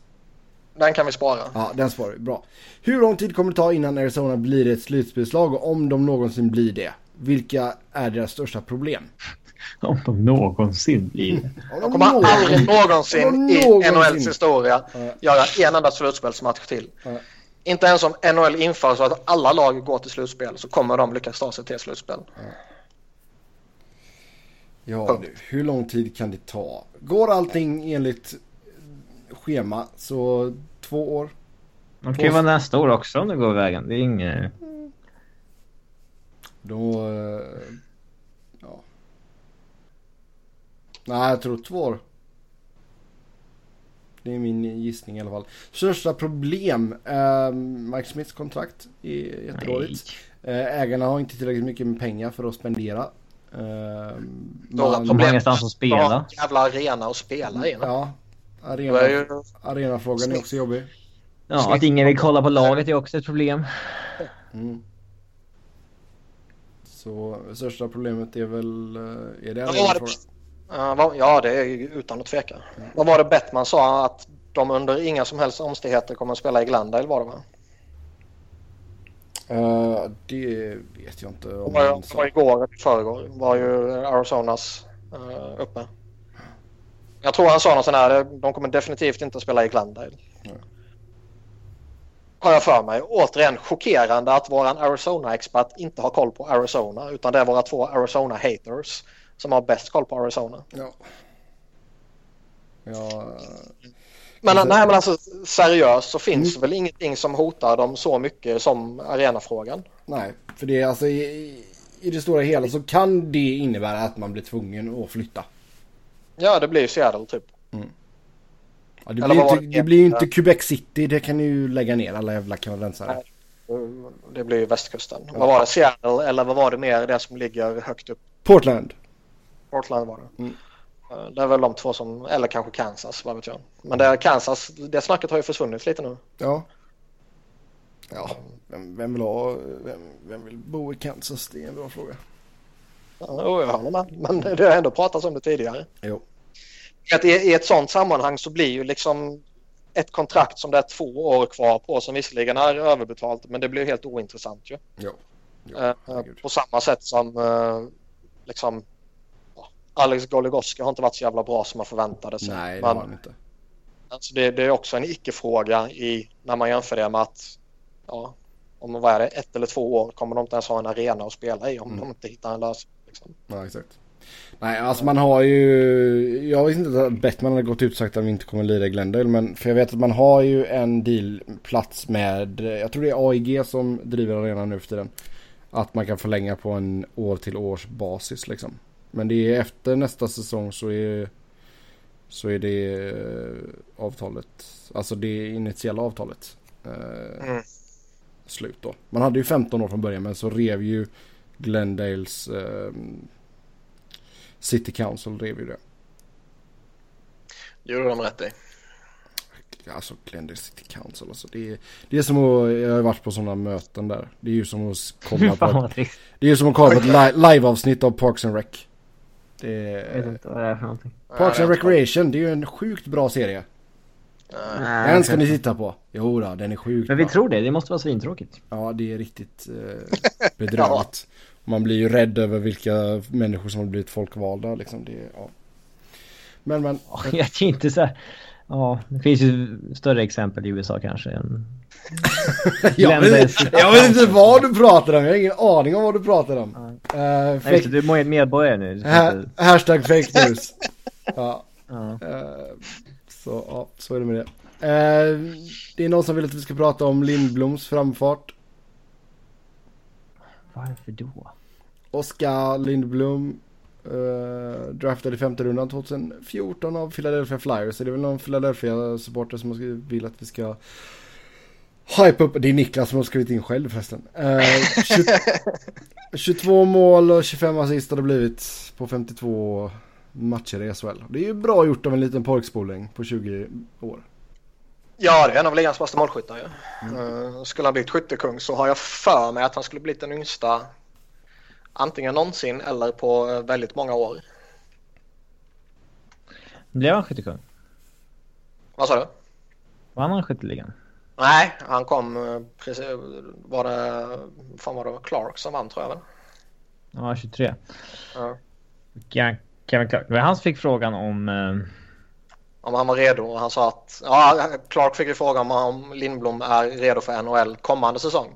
C: Den kan vi spara.
A: Ja, den sparar vi. Bra. Hur lång tid kommer det ta innan Arizona blir ett slutspelslag och om de någonsin blir det? Vilka är deras största problem?
B: Om de någonsin blir det.
C: De kommer aldrig någonsin
A: Om
C: i
A: någonsin.
C: NHLs historia
A: Ja.
C: göra en enda slutspelsmatch till.
A: Ja.
C: Inte ens om NHL inför så att alla lag går till slutspel så kommer de lyckas ta sig till slutspel.
A: Ja du, hur lång tid kan det ta? Går allting enligt schema så två år?
B: De kan ju vara nästa år också om det går vägen. Det är inget...
A: Då... eh, Ja. Nej, jag tror två år. Det är min gissning i alla fall. Största problem. Eh, Mike Smiths kontrakt är jättedåligt. Eh, ägarna har inte tillräckligt mycket med pengar för att spendera. Eh,
C: Några
A: man-
B: har ingenstans att spela.
C: Ja, jävla arena att spela i.
A: Ja. Arena,
C: är ju,
A: arenafrågan är också jobbig.
B: Ja, att ingen vill kolla på laget är också ett problem.
A: Mm. Så största problemet är väl... eh, Är det arenafrågan?
C: Ja, ja, det är ju utan att tveka. Vad var det Bettman sa att de under inga som helst omständigheter kommer att spela i Glendale var det va?
A: Eh, det vet jag inte om
C: det var igår, eller i förrgår, var ju Arizonas uh, uppe. Jag tror han sa något sånt här, de kommer definitivt inte att spela i Glendale.
A: Nej.
C: Har jag för mig. Återigen chockerande att våran Arizona-expert inte har koll på Arizona utan det är våra två Arizona-haters som har bäst koll på Arizona.
A: Ja. Ja,
C: Men, nej, men alltså seriöst så finns det väl ingenting som hotar dem så mycket som arenafrågan.
A: nej, för det är alltså i, i det stora hela så kan det innebära att man blir tvungen att flytta.
C: Ja, det blir Seattle typ.
A: Ja, det,
C: Eller
A: blir inte,
C: det?
A: det blir ju inte Quebec City, det kan ju lägga ner alla jävla kanadensare.
C: Nej. Det blir ju västkusten. Vad var det? Seattle eller vad var det mer det som ligger högt upp?
A: Portland.
C: Portland var det.
A: Mm.
C: Eh, Det är väl de två som, eller kanske Kansas, vad vet jag. Men det är Kansas, det snacket har ju försvunnit lite nu.
A: Ja. Ja, vem, vem vill ha, vem, vem vill bo i Kansas? Det är en bra fråga.
C: Ja, jag håller med. Men det har ändå pratats om det tidigare.
A: Jo.
C: Att i, I ett sånt sammanhang så blir ju liksom ett kontrakt som det är två år kvar på som visserligen är överbetalt men det blir ju helt ointressant ju.
A: Jo. jo
C: Eh,
A: herregud.
C: på samma sätt som eh, liksom ja, Alex Goligoski har inte varit så jävla bra som man förväntade sig.
A: Nej, det har han inte.
C: alltså det, det är också en icke-fråga i, när man jämför det med att ja, om vad är det, ett eller två år kommer de inte ens ha en arena att spela i om
A: Mm.
C: de inte hittar en lösning. Liksom.
A: Ja, exakt. Nej, alltså man har ju... Jag visste inte att Bettman hade gått ut och sagt att vi inte kommer lira i Glendale. Men för jag vet att man har ju en dealplats med... Jag tror det är AIG som driver arenan nu för tiden. Att man kan förlänga på en år till års basis liksom. Men det är efter nästa säsong så är... Så är det eh, avtalet. Alltså det initiala avtalet. Eh,
C: Mm.
A: Slut då. Man hade ju 15 år från början men så rev ju Glendales eh, City Council rev ju det.
C: Gjorde de rätt i.
A: Alltså Glendale City Council alltså. Det är, det är som att, jag har varit på sådana möten där. [laughs] Det är ju som att kolla på ett, det är ju som att kolla på ett li- liveavsnitt av Parks and Rec. Det
B: Jag vet
A: är,
B: inte vad det är för någonting.
A: Parks and Recreation, det är ju en sjukt bra serie. Nej, den ska ni titta på. Jo då, den är sjukt
B: Men vi bra. tror det, det måste vara svintråkigt.
A: Ja, det är riktigt eh, [laughs] bedrövligt. ja. Man blir ju rädd över vilka människor som har blivit folkvalda liksom. Det, ja. Men men. [laughs]
B: Jag är inte så här. Ja, det finns ju större exempel i USA kanske än...
A: jag, vet, jag vet inte vad du pratar om, jag har ingen aning om vad du pratar om.
B: Uh, Nej, du är medborgare nu.
A: Ha hashtag fake news. [laughs] ja. Uh, så ja, så är det med det. Uh, det är någon som vill att vi ska prata om Lindbloms framfart.
B: Varför då?
A: Oskar Lindblom Uh, draftad i femte rundan 2014 av Philadelphia Flyers. Så det är väl någon Philadelphia-supporter som vill att vi ska hype upp. Det är Niklas som har skrivit in själv förresten. Uh, 20, 22 mål och 25 assist har det blivit på 52 matcher i SHL. Det är ju bra gjort av en liten pojkspoling på 20 år.
C: Ja, det är en av ligans bästa målskyttar ju. Mm. Uh, skulle han blivit skyttekung så har jag för mig att han skulle blivit den yngsta Antingen någonsin eller på eh, väldigt många år.
B: Blev han skyttekung?
C: Vad sa du?
B: Vann han skytteligan?
C: Nej, han kom eh, precis, var det, fan var det Clark som vann tror jag väl?
B: Ja, 23. Ja. Kevin Clark. Det var han som fick frågan om... Eh...
C: Om han var redo och han sa att... Ja, Clark fick ju frågan om Lindblom är redo för NHL kommande säsong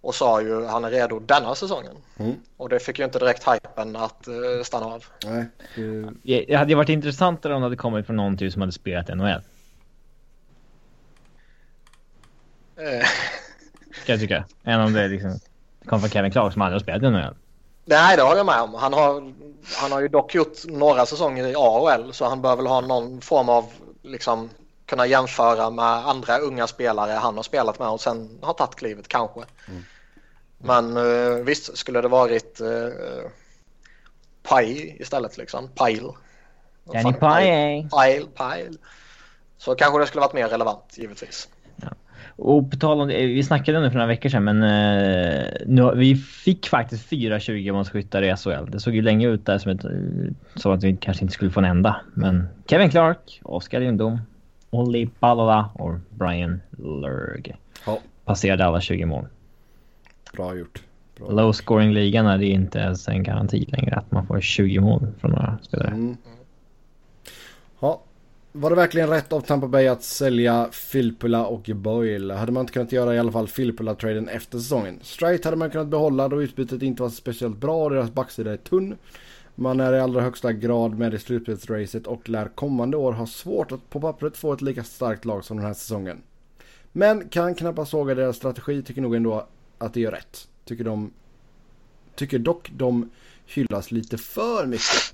C: och sa ju han är redo denna säsongen. Mm. Och det fick ju inte direkt hypen att uh, stanna av. Nej,
B: det... det hade ju varit intressantare om det hade kommit från någon som hade spelat NHL. Eh. Kan jag tycka. Än om det liksom kom från Kevin Clark som aldrig har spelat i NHL.
C: Nej, det håller jag med om. Han har, han har ju dock gjort några säsonger i AHL så han bör väl ha någon form av liksom kunna jämföra med andra unga spelare han har spelat med och sen har tagit klivet kanske. Mm. Men uh, visst skulle det varit uh, Pai istället liksom. Pile.
B: Danny Pile.
C: Pile, Pile. Så kanske det skulle varit mer relevant givetvis.
B: Och på tal om det, vi snackade om det för några veckor sedan men uh, nu, vi fick faktiskt fyra 20 målskyttar i SHL. Det såg ju länge ut där som, ett, som att vi kanske inte skulle få en enda. Men Kevin Clark, Oskar Lindom, Olli Balola och Brian Lurg ja. passerade alla 20 mål.
A: Bra gjort. Bra
B: Low scoring-ligan är det inte ens en garanti längre att man får 20 mål från några spelare. Mm.
A: Var det verkligen rätt av Tampa Bay att sälja Filpula och Boyle? Hade man inte kunnat göra i alla fall Filpula-traden efter säsongen? Straight hade man kunnat behålla då utbytet inte var speciellt bra och deras backsida är tunn. Man är i allra högsta grad med i slutspelsracet och lär kommande år ha svårt att på pappret få ett lika starkt lag som den här säsongen. Men kan knappast såga deras strategi, tycker nog ändå att det gör rätt. Tycker de... Tycker dock de hyllas lite för mycket.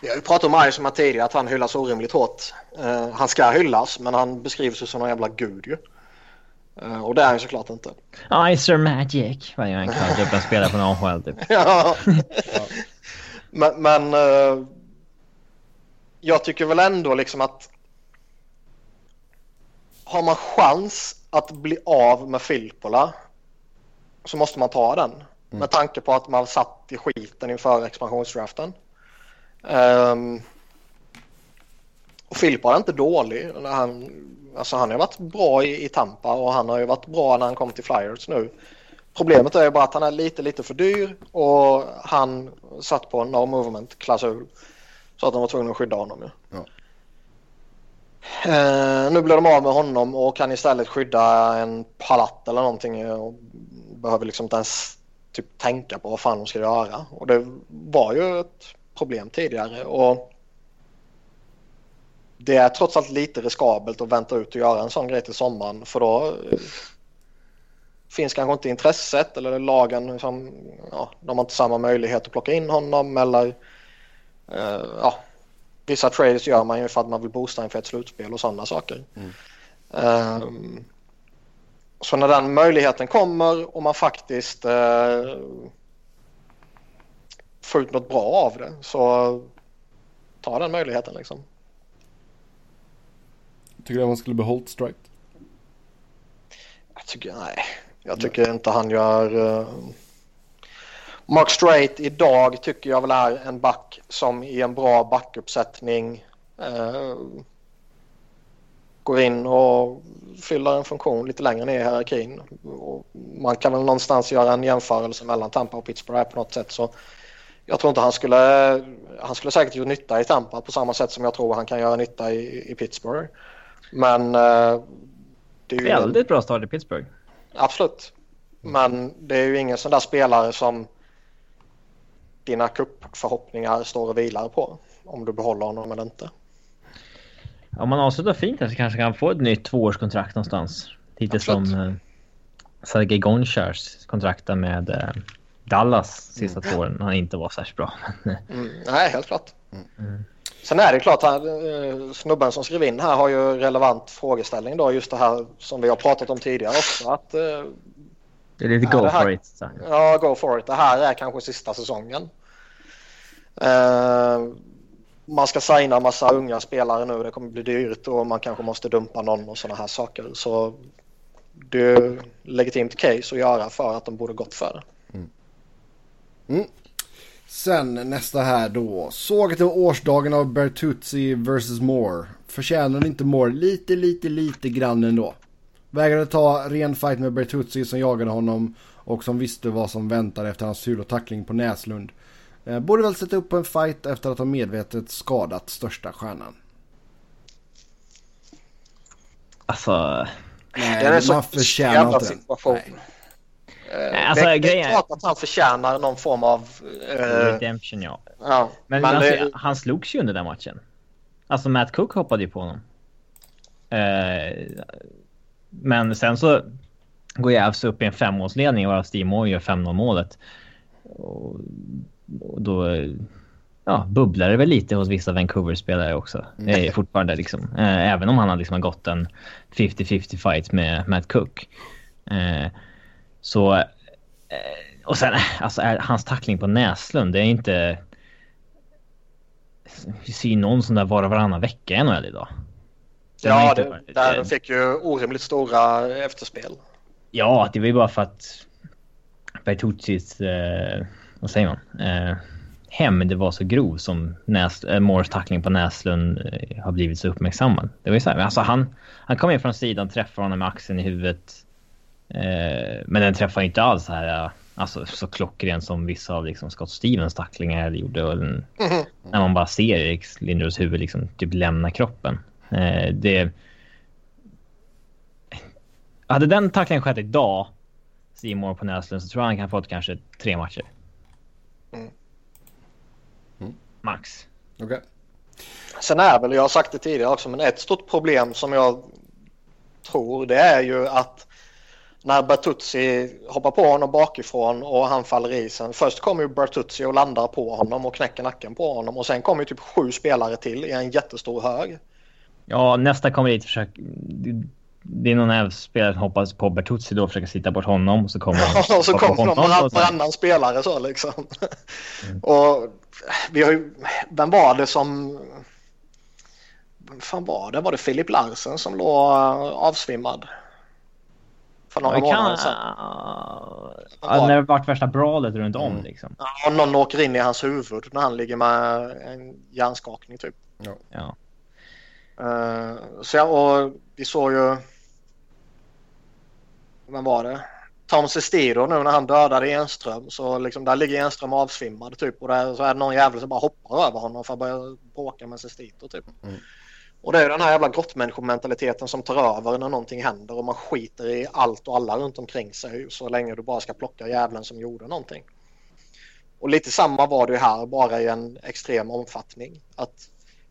C: Vi har ju pratat om här tidigare, att han hyllas orimligt hårt. Uh, han ska hyllas, men han beskrivs ju som en jävla gud ju. Uh, och det är han såklart inte.
B: Icer Magic var ju en kallad spelare från AHL typ. [laughs]
C: ja. Men, men uh, jag tycker väl ändå liksom att har man chans att bli av med Filippola så måste man ta den. Mm. Med tanke på att man satt i skiten inför expansionsdraften. Um, och Filippola är inte dålig. Han, alltså han har varit bra i, i Tampa och han har ju varit bra när han kom till Flyers nu. Problemet är ju bara att han är lite, lite för dyr och han satt på en no movement klausul. Så att de var tvungna att skydda honom. Ja. ja. Eh, nu blir de av med honom och kan istället skydda en palatt eller någonting och behöver liksom inte ens typ tänka på vad fan de ska göra. Och det var ju ett problem tidigare och det är trots allt lite riskabelt att vänta ut och göra en sån grej till sommaren för då finns kanske inte intresset eller lagen liksom, ja, de har inte samma möjlighet att plocka in honom eller uh, ja, vissa trades gör man ju för att man vill boosta inför ett slutspel och sådana saker. Mm. Um, så när den möjligheten kommer och man faktiskt uh, får ut något bra av det så ta den möjligheten liksom.
A: Tycker du att man skulle behållit Strike?
C: Jag tycker nej. Jag tycker inte han gör... Uh, Mark Straight idag tycker jag väl är en back som i en bra backuppsättning eh, går in och fyller en funktion lite längre ner i hierarkin. Och man kan väl någonstans göra en jämförelse mellan Tampa och Pittsburgh på något sätt. Så jag tror inte han skulle, han skulle säkert göra nytta i Tampa på samma sätt som jag tror han kan göra nytta i, i Pittsburgh. Men eh,
B: det är ju väldigt en... bra start i Pittsburgh.
C: Absolut. Men det är ju ingen sån där spelare som dina kuppförhoppningar står och vilar på. Om du behåller honom eller inte.
B: Om man avslutar fint här så kanske kan få ett nytt tvåårskontrakt någonstans. Lite Absolut. som eh, Sergej Gonchars kontrakt med eh, Dallas sista mm. två åren. Han inte var särskilt bra. [laughs]
C: mm, nej, helt klart. Mm. Sen är det klart, här, eh, snubben som skrev in här har ju relevant frågeställning då. Just det här som vi har pratat om tidigare också. Att, eh,
B: det är lite go
C: här,
B: for it. Så.
C: Ja, go for it. Det här är kanske sista säsongen. Uh, man ska signa massa unga spelare nu. Det kommer bli dyrt och man kanske måste dumpa någon och sådana här saker. Så det är legitimt case att göra för att de borde gått för det. Mm.
A: Sen nästa här då. Såget av årsdagen av Bertuzzi vs Moore. Förtjänar inte Moore lite, lite, lite grann ändå? Vägrade ta ren fight med Bertuzzi som jagade honom och som visste vad som väntade efter hans tackling på Näslund. Eh, borde väl sätta upp en fight efter att ha medvetet skadat största stjärnan.
B: Alltså...
C: Nej, det är så man förtjänar inte situation.
B: Eh, alltså, det,
C: det är klart att han förtjänar någon form av...
B: Eh... Redemption, ja. ja men, men alltså, det... han slogs ju under den matchen. Alltså Matt Cook hoppade ju på honom. Eh, men sen så går Javs upp i en femårsledning och Steve Moore gör 5-0 målet. Och, och då ja, bubblar det väl lite hos vissa Vancouver-spelare också. Mm. [laughs] Fortfarande liksom. Eh, även om han har liksom gått en 50-50 fight med Matt Cook. Eh, så... Eh, och sen, alltså hans tackling på Näslund, det är inte... Vi ser ju någon sån där var och varannan vecka i NHL idag.
C: Ja, det, där fick ju orimligt stora efterspel.
B: Ja, det var ju bara för att Bertuccis, eh, vad säger man, eh, hem det var så grov som Näs, eh, Moores tackling på Näslund eh, har blivit så uppmärksammad. Det var ju så här, alltså han, han kom in från sidan, träffade honom med axeln i huvudet. Eh, men den träffar inte alls så här, alltså så klockren som vissa av liksom Scott Stevens tacklingar gjorde. Och den, mm. När man bara ser Erik Lindros huvud liksom typ lämna kroppen. Eh, det... Hade den tacklingen skett idag, Simon på Näslund, så tror jag han kan fått kanske tre matcher. Mm. Mm. Max.
A: Okej. Okay.
C: Sen är väl, jag har sagt det tidigare också, men ett stort problem som jag tror det är ju att när Bertuzzi hoppar på honom bakifrån och han faller i isen. Först kommer ju Bertuzzi och landar på honom och knäcker nacken på honom och sen kommer ju typ sju spelare till i en jättestor hög.
B: Ja, nästa kommer dit och försöker... Det är någon spelare som hoppas på Bertuzzi då och försöker sitta bort honom. Och så kommer
C: ja, [laughs] och så kommer de och varannan spelare så liksom. Mm. Och vi har ju... Vem var det som... Vem fan var det? Var det Filip Larsen som låg avsvimmad?
B: För några månader sedan. Ja, när det vart värsta brawlet runt om mm. liksom.
C: Ja, någon åker in i hans huvud när han ligger med en hjärnskakning typ.
B: Ja. ja.
C: Uh, så jag, och vi såg ju... Vem var det? Tom Sestiro nu när han dödade Enström så liksom där ligger Enström avsvimmad typ och där så är det någon jävel som bara hoppar över honom för att börja bråka med Sestito typ. Mm. Och det är den här jävla grottmänniskomentaliteten som tar över när någonting händer och man skiter i allt och alla runt omkring sig så länge du bara ska plocka jävlen som gjorde någonting. Och lite samma var det här bara i en extrem omfattning. Att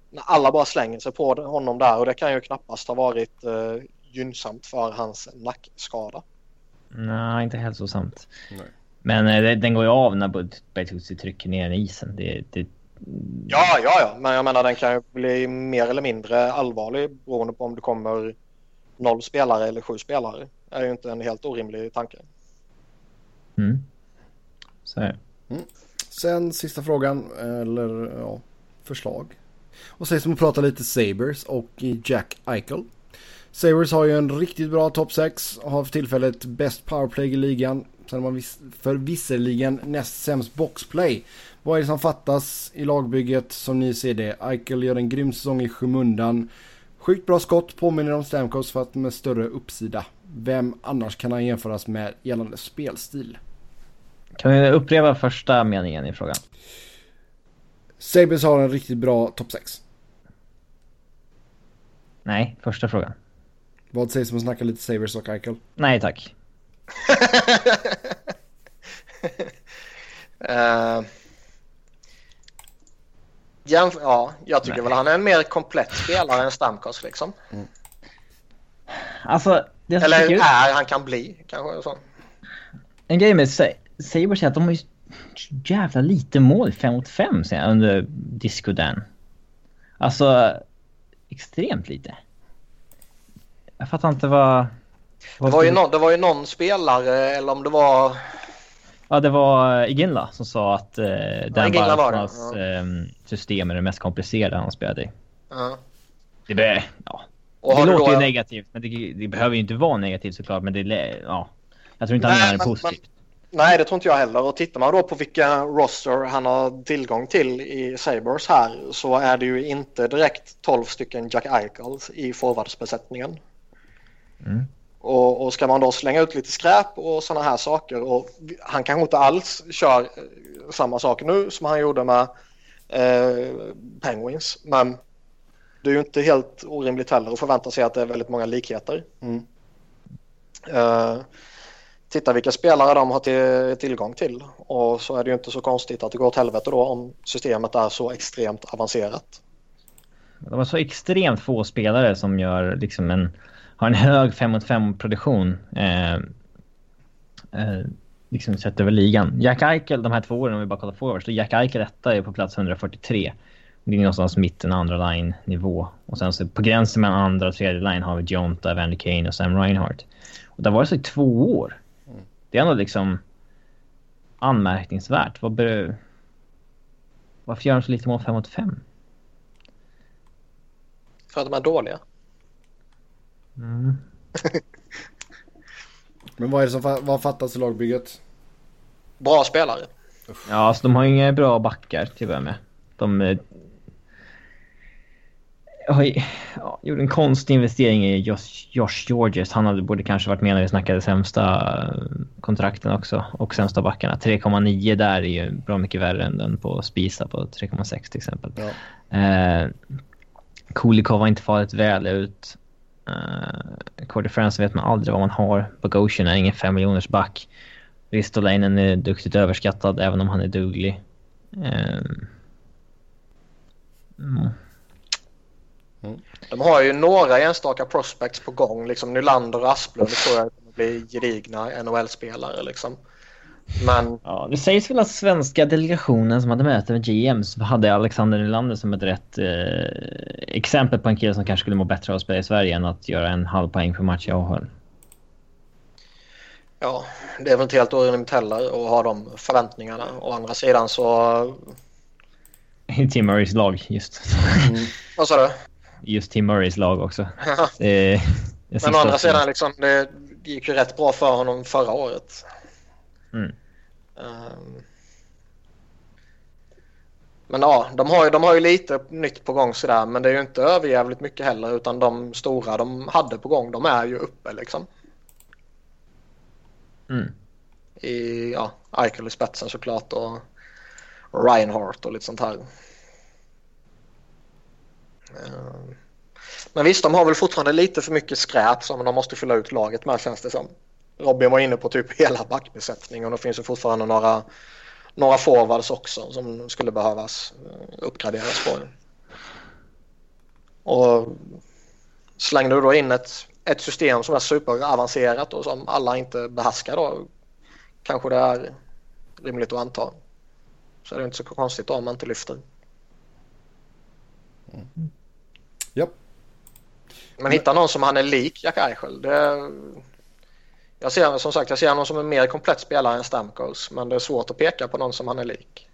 C: när alla bara slänger sig på honom där och det kan ju knappast ha varit eh, gynnsamt för hans nackskada.
B: Nej, inte hälsosamt. Nej. Men eh, den går ju av när Bertuzzi trycker ner isen. Det, det...
C: Ja, ja, ja, men jag menar den kan ju bli mer eller mindre allvarlig beroende på om det kommer noll spelare eller sju spelare. Det är ju inte en helt orimlig tanke.
B: Mm. Så mm.
A: Sen sista frågan, eller ja, förslag. Och sen som att prata lite Sabres och Jack Eichel. Sabres har ju en riktigt bra topp 6 och har för tillfället bäst powerplay i ligan. Sen har man för visserligen näst sämst boxplay. Vad är det som fattas i lagbygget som ni ser det? Eichel gör en grym säsong i skymundan. Sjukt bra skott, påminner om Stamkos för att med större uppsida. Vem annars kan han jämföras med gällande spelstil?
B: Kan vi upprepa första meningen i frågan?
A: Sabres har en riktigt bra topp 6.
B: Nej, första frågan.
A: Vad sägs om att snacka lite Sabres och Eichel?
B: Nej tack.
C: uh, [laughs] jämf- ja, jag tycker
B: Nej.
C: väl han är en mer komplett spelare än Stamkos liksom.
B: Alltså, det som
C: Eller
B: ut-
C: är han kan bli kanske. Så.
B: En grej med Sa- Sabres är att de har ju jävla lite mål 5 mot 5 sen under Disco Dan. Alltså, extremt lite. Jag fattar inte vad...
C: Det var, ju någon, det var ju någon spelare eller om det var...
B: Ja, det var Iginla som sa att eh, Dan
C: Iginla var det,
B: Bartmans eh, system är det mest komplicerade han spelade i.
C: Ja.
B: Det, be, ja. Det låter
C: då-
B: ju negativt, men det, det behöver ju inte vara negativt såklart. Men det, ja. Jag tror inte han menar det
C: men-
B: positivt.
C: Nej, det tror inte jag heller. Och tittar man då på vilka roster han har tillgång till i Sabres här så är det ju inte direkt 12 stycken Jack Eichels i forwardsbesättningen.
B: Mm.
C: Och, och ska man då slänga ut lite skräp och sådana här saker och han kanske inte alls kör eh, samma sak nu som han gjorde med eh, Penguins. Men det är ju inte helt orimligt heller att förvänta sig att det är väldigt många likheter.
A: Mm.
C: Eh, titta vilka spelare de har till, tillgång till och så är det ju inte så konstigt att det går åt helvete då om systemet är så extremt avancerat.
B: De har så extremt få spelare som gör liksom en, har en hög 5 mot 5 produktion. Eh, eh, liksom sett över ligan. Jack Eichel de här två åren om vi bara kollar forwards. Då Jack Eichel etta är på plats 143. Det är någonstans mitten andra line nivå. Och sen så på gränsen mellan andra och tredje line har vi Jonta, Vander Kane och Sam Reinhardt. Och det har varit så i två år. Det är ändå liksom anmärkningsvärt. Vad beror... Varför gör de så lite mål 5 mot 5?
C: För att de är dåliga.
B: Mm. [laughs]
A: Men vad är det som fa- vad fattas i lagbygget?
C: Bra spelare.
B: Ja, alltså de har inga bra backar till att börja med. De eh, har ju, ja, gjorde en konstig investering i Josh, Josh Georges. Han hade, borde kanske varit med när vi snackade sämsta eh, kontrakten också. Och sämsta backarna. 3,9 där är ju bra mycket värre än den på Spisa på 3,6 till exempel.
A: Ja.
B: Eh, Kulikov har inte fallit väl ut. Eh, uh, Cordy France vet man aldrig vad man har. Bogosian är ingen 5 miljoners back. Ristolainen är duktigt överskattad även om han är duglig. Ehm. Mm.
C: De har ju några enstaka prospects på gång. Liksom Nylander och Asplund tror jag kommer bli gedigna NHL-spelare. Liksom. Men
B: Ja, det sägs väl att svenska delegationen som hade möte med GMs hade Alexander Nylander som ett rätt eh, exempel på en kille som kanske skulle må bättre av att spela i Sverige än att göra en halv poäng per match i AHL.
C: ja, det är väl inte helt orimligt heller att ha de förväntningarna. Å andra sidan så...
B: I [laughs] Tim Murrays lag just.
C: Vad sa du?
B: Just Tim Murrays lag också. [laughs] Eh, det
C: Men å andra sidan, liksom, det gick ju rätt bra för honom förra året.
B: Mm.
C: Ehm. Men ja, de har, ju, de har ju lite nytt på gång sådär. Men det är ju inte överjävligt mycket heller. Utan de stora de hade på gång, de är ju uppe liksom.
B: Mm.
C: I, ja, Eichel i spetsen såklart och Reinhardt och lite sånt här. Ehm. Men visst, de har väl fortfarande lite för mycket skräp som de måste fylla ut laget med känns det som. Robin var inne på typ hela backbesättningen och det finns ju fortfarande några, några forwards också som skulle behövas eh, uppgraderas på. Och slängde du då in ett, ett system som är superavancerat och som alla inte behärskar då kanske det är rimligt att anta. Så är det inte så konstigt om man inte lyfter.
A: Japp.
C: Men hitta någon som han är lik Jack Eichel. Det, jag ser som sagt jag ser honom som en mer komplett spelare än Stamkos. Men det är svårt att peka på någon som han är lik.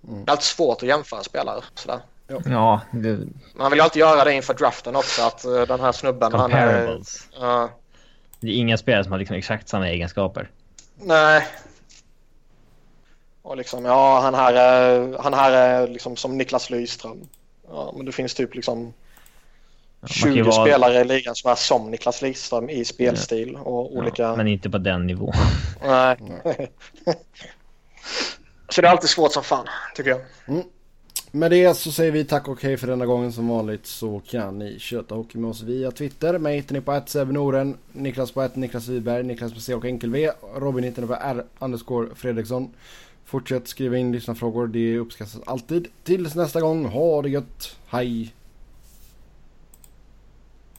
C: Det är alltid svårt att jämföra spelare. Sådär.
B: Ja, det,
C: Man vill ju alltid göra det inför draften också. Att eh, den här snubben han är... Ja,
B: Det är inga spelare som har liksom exakt samma egenskaper.
C: nej. Och liksom ja han här är, han här är liksom som Niklas Lyström. Ja, men det finns typ liksom 20
B: kan ju vara-
C: spelare i ligan som är som Niklas Lidström i spelstil och olika...
B: Ja, men inte på den nivån.
C: Nej. [laughs] så det är alltid svårt som fan, tycker jag.
A: Med det så säger vi tack och hej för denna gången. Som vanligt så kan ni köta hockey med oss via Twitter. Mig hittar ni på @sevenoren, Niklas på ett Niklas Wiberg, Niklas med C och enkel V. Robin hittar ni på R underscore Fredriksson. Fortsätt skriva in lyssnarfrågor, det uppskattas alltid. Tills nästa gång, ha det gött, hej!